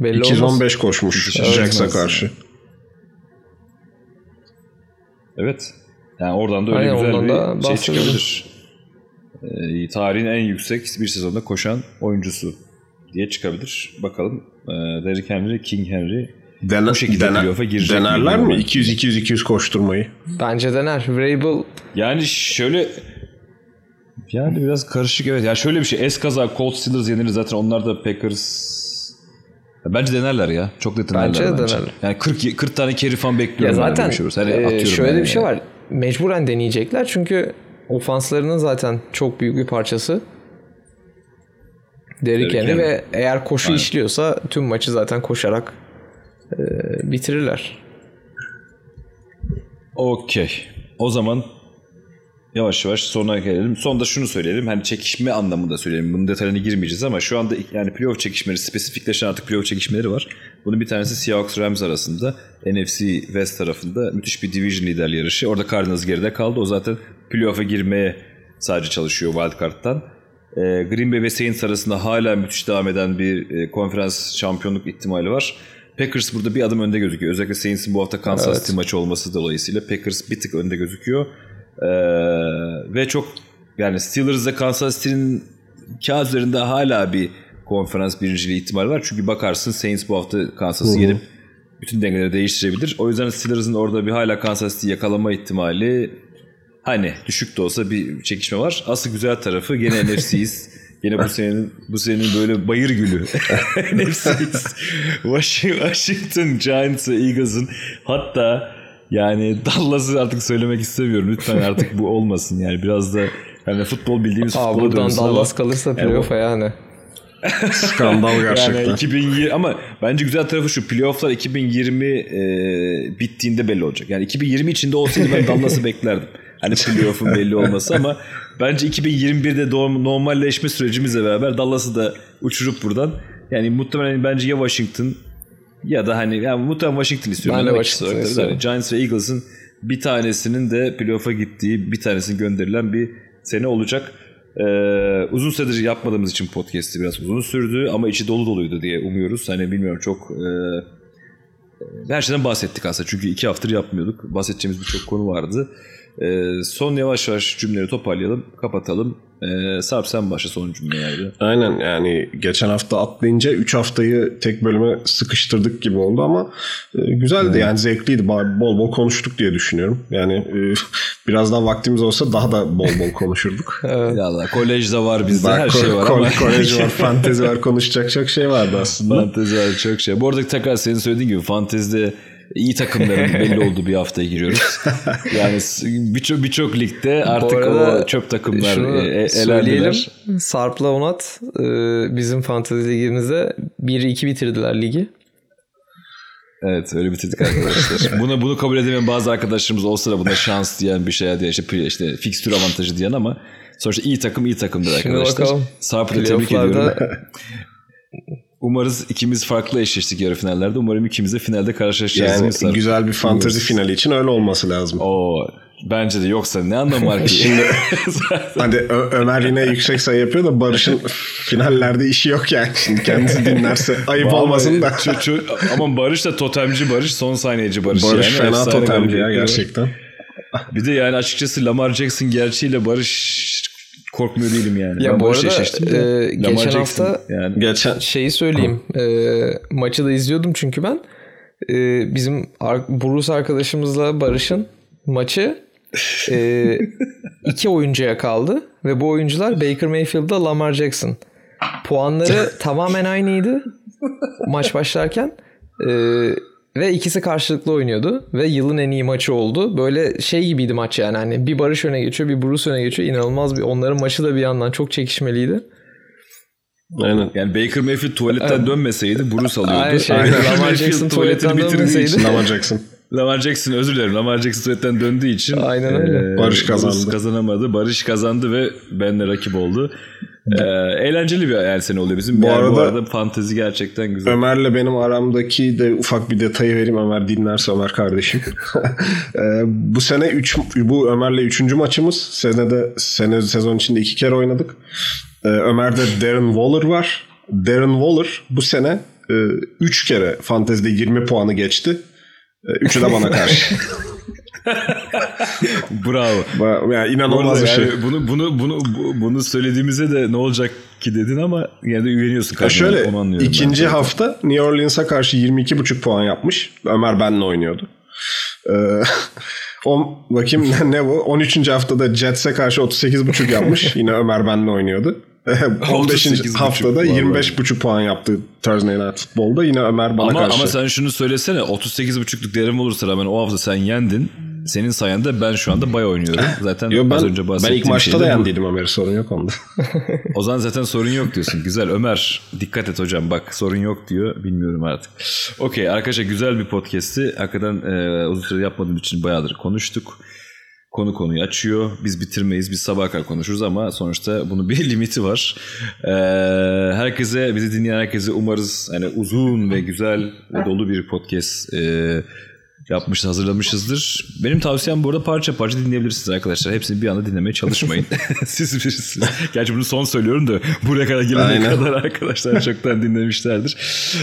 belli olmaz. 215 koşmuş Evet. Jacks'a karşı. Evet. Yani oradan da öyle Aynen, güzel bir şey çıkabilir. Ee, tarihin en yüksek bir sezonda koşan oyuncusu. diye çıkabilir. Bakalım. Ee, Derrick Henry, King Henry Dene, bu şekilde dene, playoff'a girecek. Denerler mi? mi? 200-200-200 koşturmayı. Bence dener. Vrabel Yani şöyle yani biraz karışık evet. Ya şöyle bir şey. Eskaza Colt Steelers yenilir zaten onlar da Packers Bence denerler ya. Çok net denerler Bence de bence. denerler. Yani 40 40 tane carry falan ya bekliyorum. zaten şey olursa. Hani e, atıyorum şöyle yani. bir şey var. Mecburen deneyecekler çünkü ofanslarının zaten çok büyük bir parçası. Derrick Henry. ve eğer koşu Aynen. işliyorsa tüm maçı zaten koşarak e, bitirirler. Okey. O zaman yavaş yavaş sona gelelim. Sonda şunu söyleyelim. Hani çekişme anlamında söyleyelim. Bunun detaylarına girmeyeceğiz ama şu anda yani playoff çekişmeleri, spesifikleşen artık playoff çekişmeleri var. Bunun bir tanesi Seahawks Rams arasında. NFC West tarafında müthiş bir division lider yarışı. Orada Cardinals geride kaldı. O zaten playoff'a girmeye sadece çalışıyor wildcard'tan. Ee, Green Bay ve Saints arasında hala müthiş devam eden bir e, konferans şampiyonluk ihtimali var. Packers burada bir adım önde gözüküyor. Özellikle Saints'in bu hafta Kansas Evet. City maçı olması dolayısıyla Packers bir tık önde gözüküyor. Ee, ve çok yani Steelers'da Kansas City'nin kağıt üzerinde hala bir konferans birinciliği ihtimali var. Çünkü bakarsın Saints bu hafta Kansas'ı yenip bütün dengeleri değiştirebilir. O yüzden Steelers'ın orada bir hala Kansas City yakalama ihtimali hani düşük de olsa bir çekişme var. Asıl güzel tarafı gene NFC'yiz. Gene bu senenin bu senenin böyle bayır gülü. NFC'yiz. Washington, Washington Giants ve Eagles'ın hatta yani Dallas'ı artık söylemek istemiyorum. Lütfen artık bu olmasın. Yani biraz da yani futbol bildiğimiz Aa, futbola buradan dönsün ama- Dallas kalırsa Yani playoff'a yani. Skandal gerçekten. yani 2020 ama bence güzel tarafı şu playofflar 2020 e, bittiğinde belli olacak. Yani 2020 içinde olsaydı ben Dallas'ı beklerdim. Hani playoff'un belli olması ama bence 2021'de doğum- normalleşme sürecimizle beraber Dallas'ı da uçurup buradan yani muhtemelen bence ya Washington ya da hani yani muhtemelen Washington istiyorum. Ben de Washington istiyorum. yani Giants ve Eagles'ın bir tanesinin de playoff'a gittiği bir tanesinin gönderilen bir sene olacak. Ee, uzun süredir yapmadığımız için podcast'i biraz uzun sürdü ama içi dolu doluydu diye umuyoruz. Hani bilmiyorum çok e, her şeyden bahsettik aslında çünkü iki haftadır yapmıyorduk. Bahsedeceğimiz birçok konu vardı. Ee, son yavaş yavaş cümleleri toparlayalım, kapatalım. Ee, Sarp sen başla son cümleye ayrı. Aynen yani geçen hafta atlayınca 3 haftayı tek bölüme sıkıştırdık gibi oldu ama e, güzeldi yani zevkliydi. Bol bol konuştuk diye düşünüyorum. Yani e, biraz daha vaktimiz olsa daha da bol bol konuşurduk. Ya Allah, kolejde var bizde Bak, her ko- şey var ko- ama. Kolej var, fantezi var, konuşacak çok şey vardı aslında. Fantezi var çok şey. Bu arada tekrar senin söylediğin gibi fantezide iyi takımların belli olduğu bir haftaya giriyoruz. Yani birçok birçok ligde artık o çöp takımlar e, e, söyleyelim. elendiler. Sarp'la Onat e, bizim fantezi ligimizde 1-2 bitirdiler ligi. Evet öyle bitirdik arkadaşlar. bunu bunu kabul edemeyen bazı arkadaşlarımız olsa da buna şans diyen bir şey diye işte, işte fikstür avantajı diyen ama sonuçta iyi takım iyi takımdır Şimdi arkadaşlar. Sarp'ı da tebrik ediyorum. Umarız ikimiz farklı eşleştik yarı finallerde. Umarım ikimiz de finalde karşılaşacağız. Yani güzel bir Umuyoruz. finali için öyle olması lazım. Oo, bence de yoksa ne anlamı var ki? Şimdi Hadi Ö- Ömer yine yüksek sayı yapıyor da Barış'ın finallerde işi yok yani. Şimdi kendisi dinlerse ayıp Vallahi olmasın da. çö- çö- ama Barış da totemci Barış, son saniyeci Barış. Barış yani. fena totemci ya gerçekten. Bir de yani açıkçası Lamar Jackson gerçeğiyle Barış korkmuyor değilim yani. Ya Ben bu arada, e, geçen hafta- yani. Geçen şeyi söyleyeyim. E, maçı da izliyordum çünkü ben. E, bizim ar- Burus arkadaşımızla Barış'ın maçı e, iki oyuncuya kaldı. Ve bu oyuncular Baker Mayfield'da Lamar Jackson. Puanları tamamen aynıydı maç başlarken. E, ve ikisi karşılıklı oynuyordu. Ve yılın en iyi maçı oldu. Böyle şey gibiydi maç yani. Hani bir Barış öne geçiyor bir Bruce öne geçiyor. İnanılmaz bir onların maçı da bir yandan çok çekişmeliydi. aynen. Yani Baker Mayfield tuvaletten dönmeseydi Bruce alıyordu. Aynen şey, Baker Lamar Jackson tuvaletten dönmeseydi. Lamar Jackson. Lamar Jackson özür dilerim. Lamar Jackson tuvaletten döndüğü için Aynen öyle. Barış kazandı. Bruce kazanamadı. Barış kazandı ve benle rakip oldu. Ee, eğlenceli bir yani sene oluyor bizim. Bu yani bu arada- arada fantezi gerçekten güzel. Ömer'le benim aramdaki de ufak bir detayı vereyim. Ömer dinlerse Ömer kardeşim. Ee, bu sene 3 bu Ömer'le 3. maçımız. Senede sene sezon içinde iki kere oynadık. Ee, Ömer'de Darren Waller var. Darren Waller bu sene 3 kere fantezide 20 puanı geçti. Ee, Üçü de bana karşı. Bravo. Ba- yani inanılmaz bir şey. yani bunu bunu bunu bu- bunu söylediğimizde de ne olacak ki dedin ama yine de güveniyorsun. Ya şöyle ikinci ben. hafta New Orleans'a karşı 22,5 puan yapmış. Ömer benle oynuyordu. Ee, on, bakayım ne, ne bu? 13. haftada Jets'e karşı 38,5 yapmış. Yine Ömer benle oynuyordu. 15. haftada 25,5 puan yaptı Thursday Night Football'da. Yine Ömer bana ama, karşı. Ama sen şunu söylesene 38,5'luk değerim olursa rağmen o hafta sen yendin. Senin sayende ben şu anda bay oynuyorum. Zaten Yo, ben, az önce bahsettiğim Ben ilk maçta da yendiydim Ömer sorun yok onda. o zaman zaten sorun yok diyorsun. Güzel Ömer dikkat et hocam bak sorun yok diyor. Bilmiyorum artık. Okey arkadaşlar güzel bir podcast'i. Hakikaten e, uzun süre yapmadığım için bayağıdır konuştuk konu konuyu açıyor. Biz bitirmeyiz. Biz sabah kadar konuşuruz ama sonuçta bunun bir limiti var. Ee, herkese, bizi dinleyen herkese umarız yani uzun ve güzel ve dolu bir podcast e, yapmış, hazırlamışızdır. Benim tavsiyem bu arada parça parça dinleyebilirsiniz arkadaşlar. Hepsini bir anda dinlemeye çalışmayın. Siz bilirsiniz. Gerçi bunu son söylüyorum da buraya kadar gelene kadar arkadaşlar çoktan dinlemişlerdir.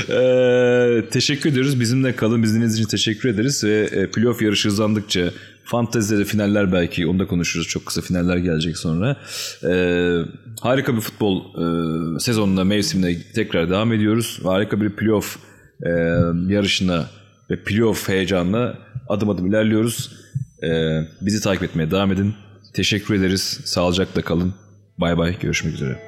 Ee, teşekkür ediyoruz. Bizimle kalın. Biz dinlediğiniz için teşekkür ederiz. Ve e, playoff yarışı hızlandıkça Fantezide de finaller belki onu da konuşuruz. Çok kısa finaller gelecek sonra. Ee, harika bir futbol e, sezonunda, mevsimine tekrar devam ediyoruz. Harika bir playoff e, yarışına ve playoff heyecanla adım adım ilerliyoruz. Ee, bizi takip etmeye devam edin. Teşekkür ederiz. Sağlıcakla kalın. Bay bay. Görüşmek üzere.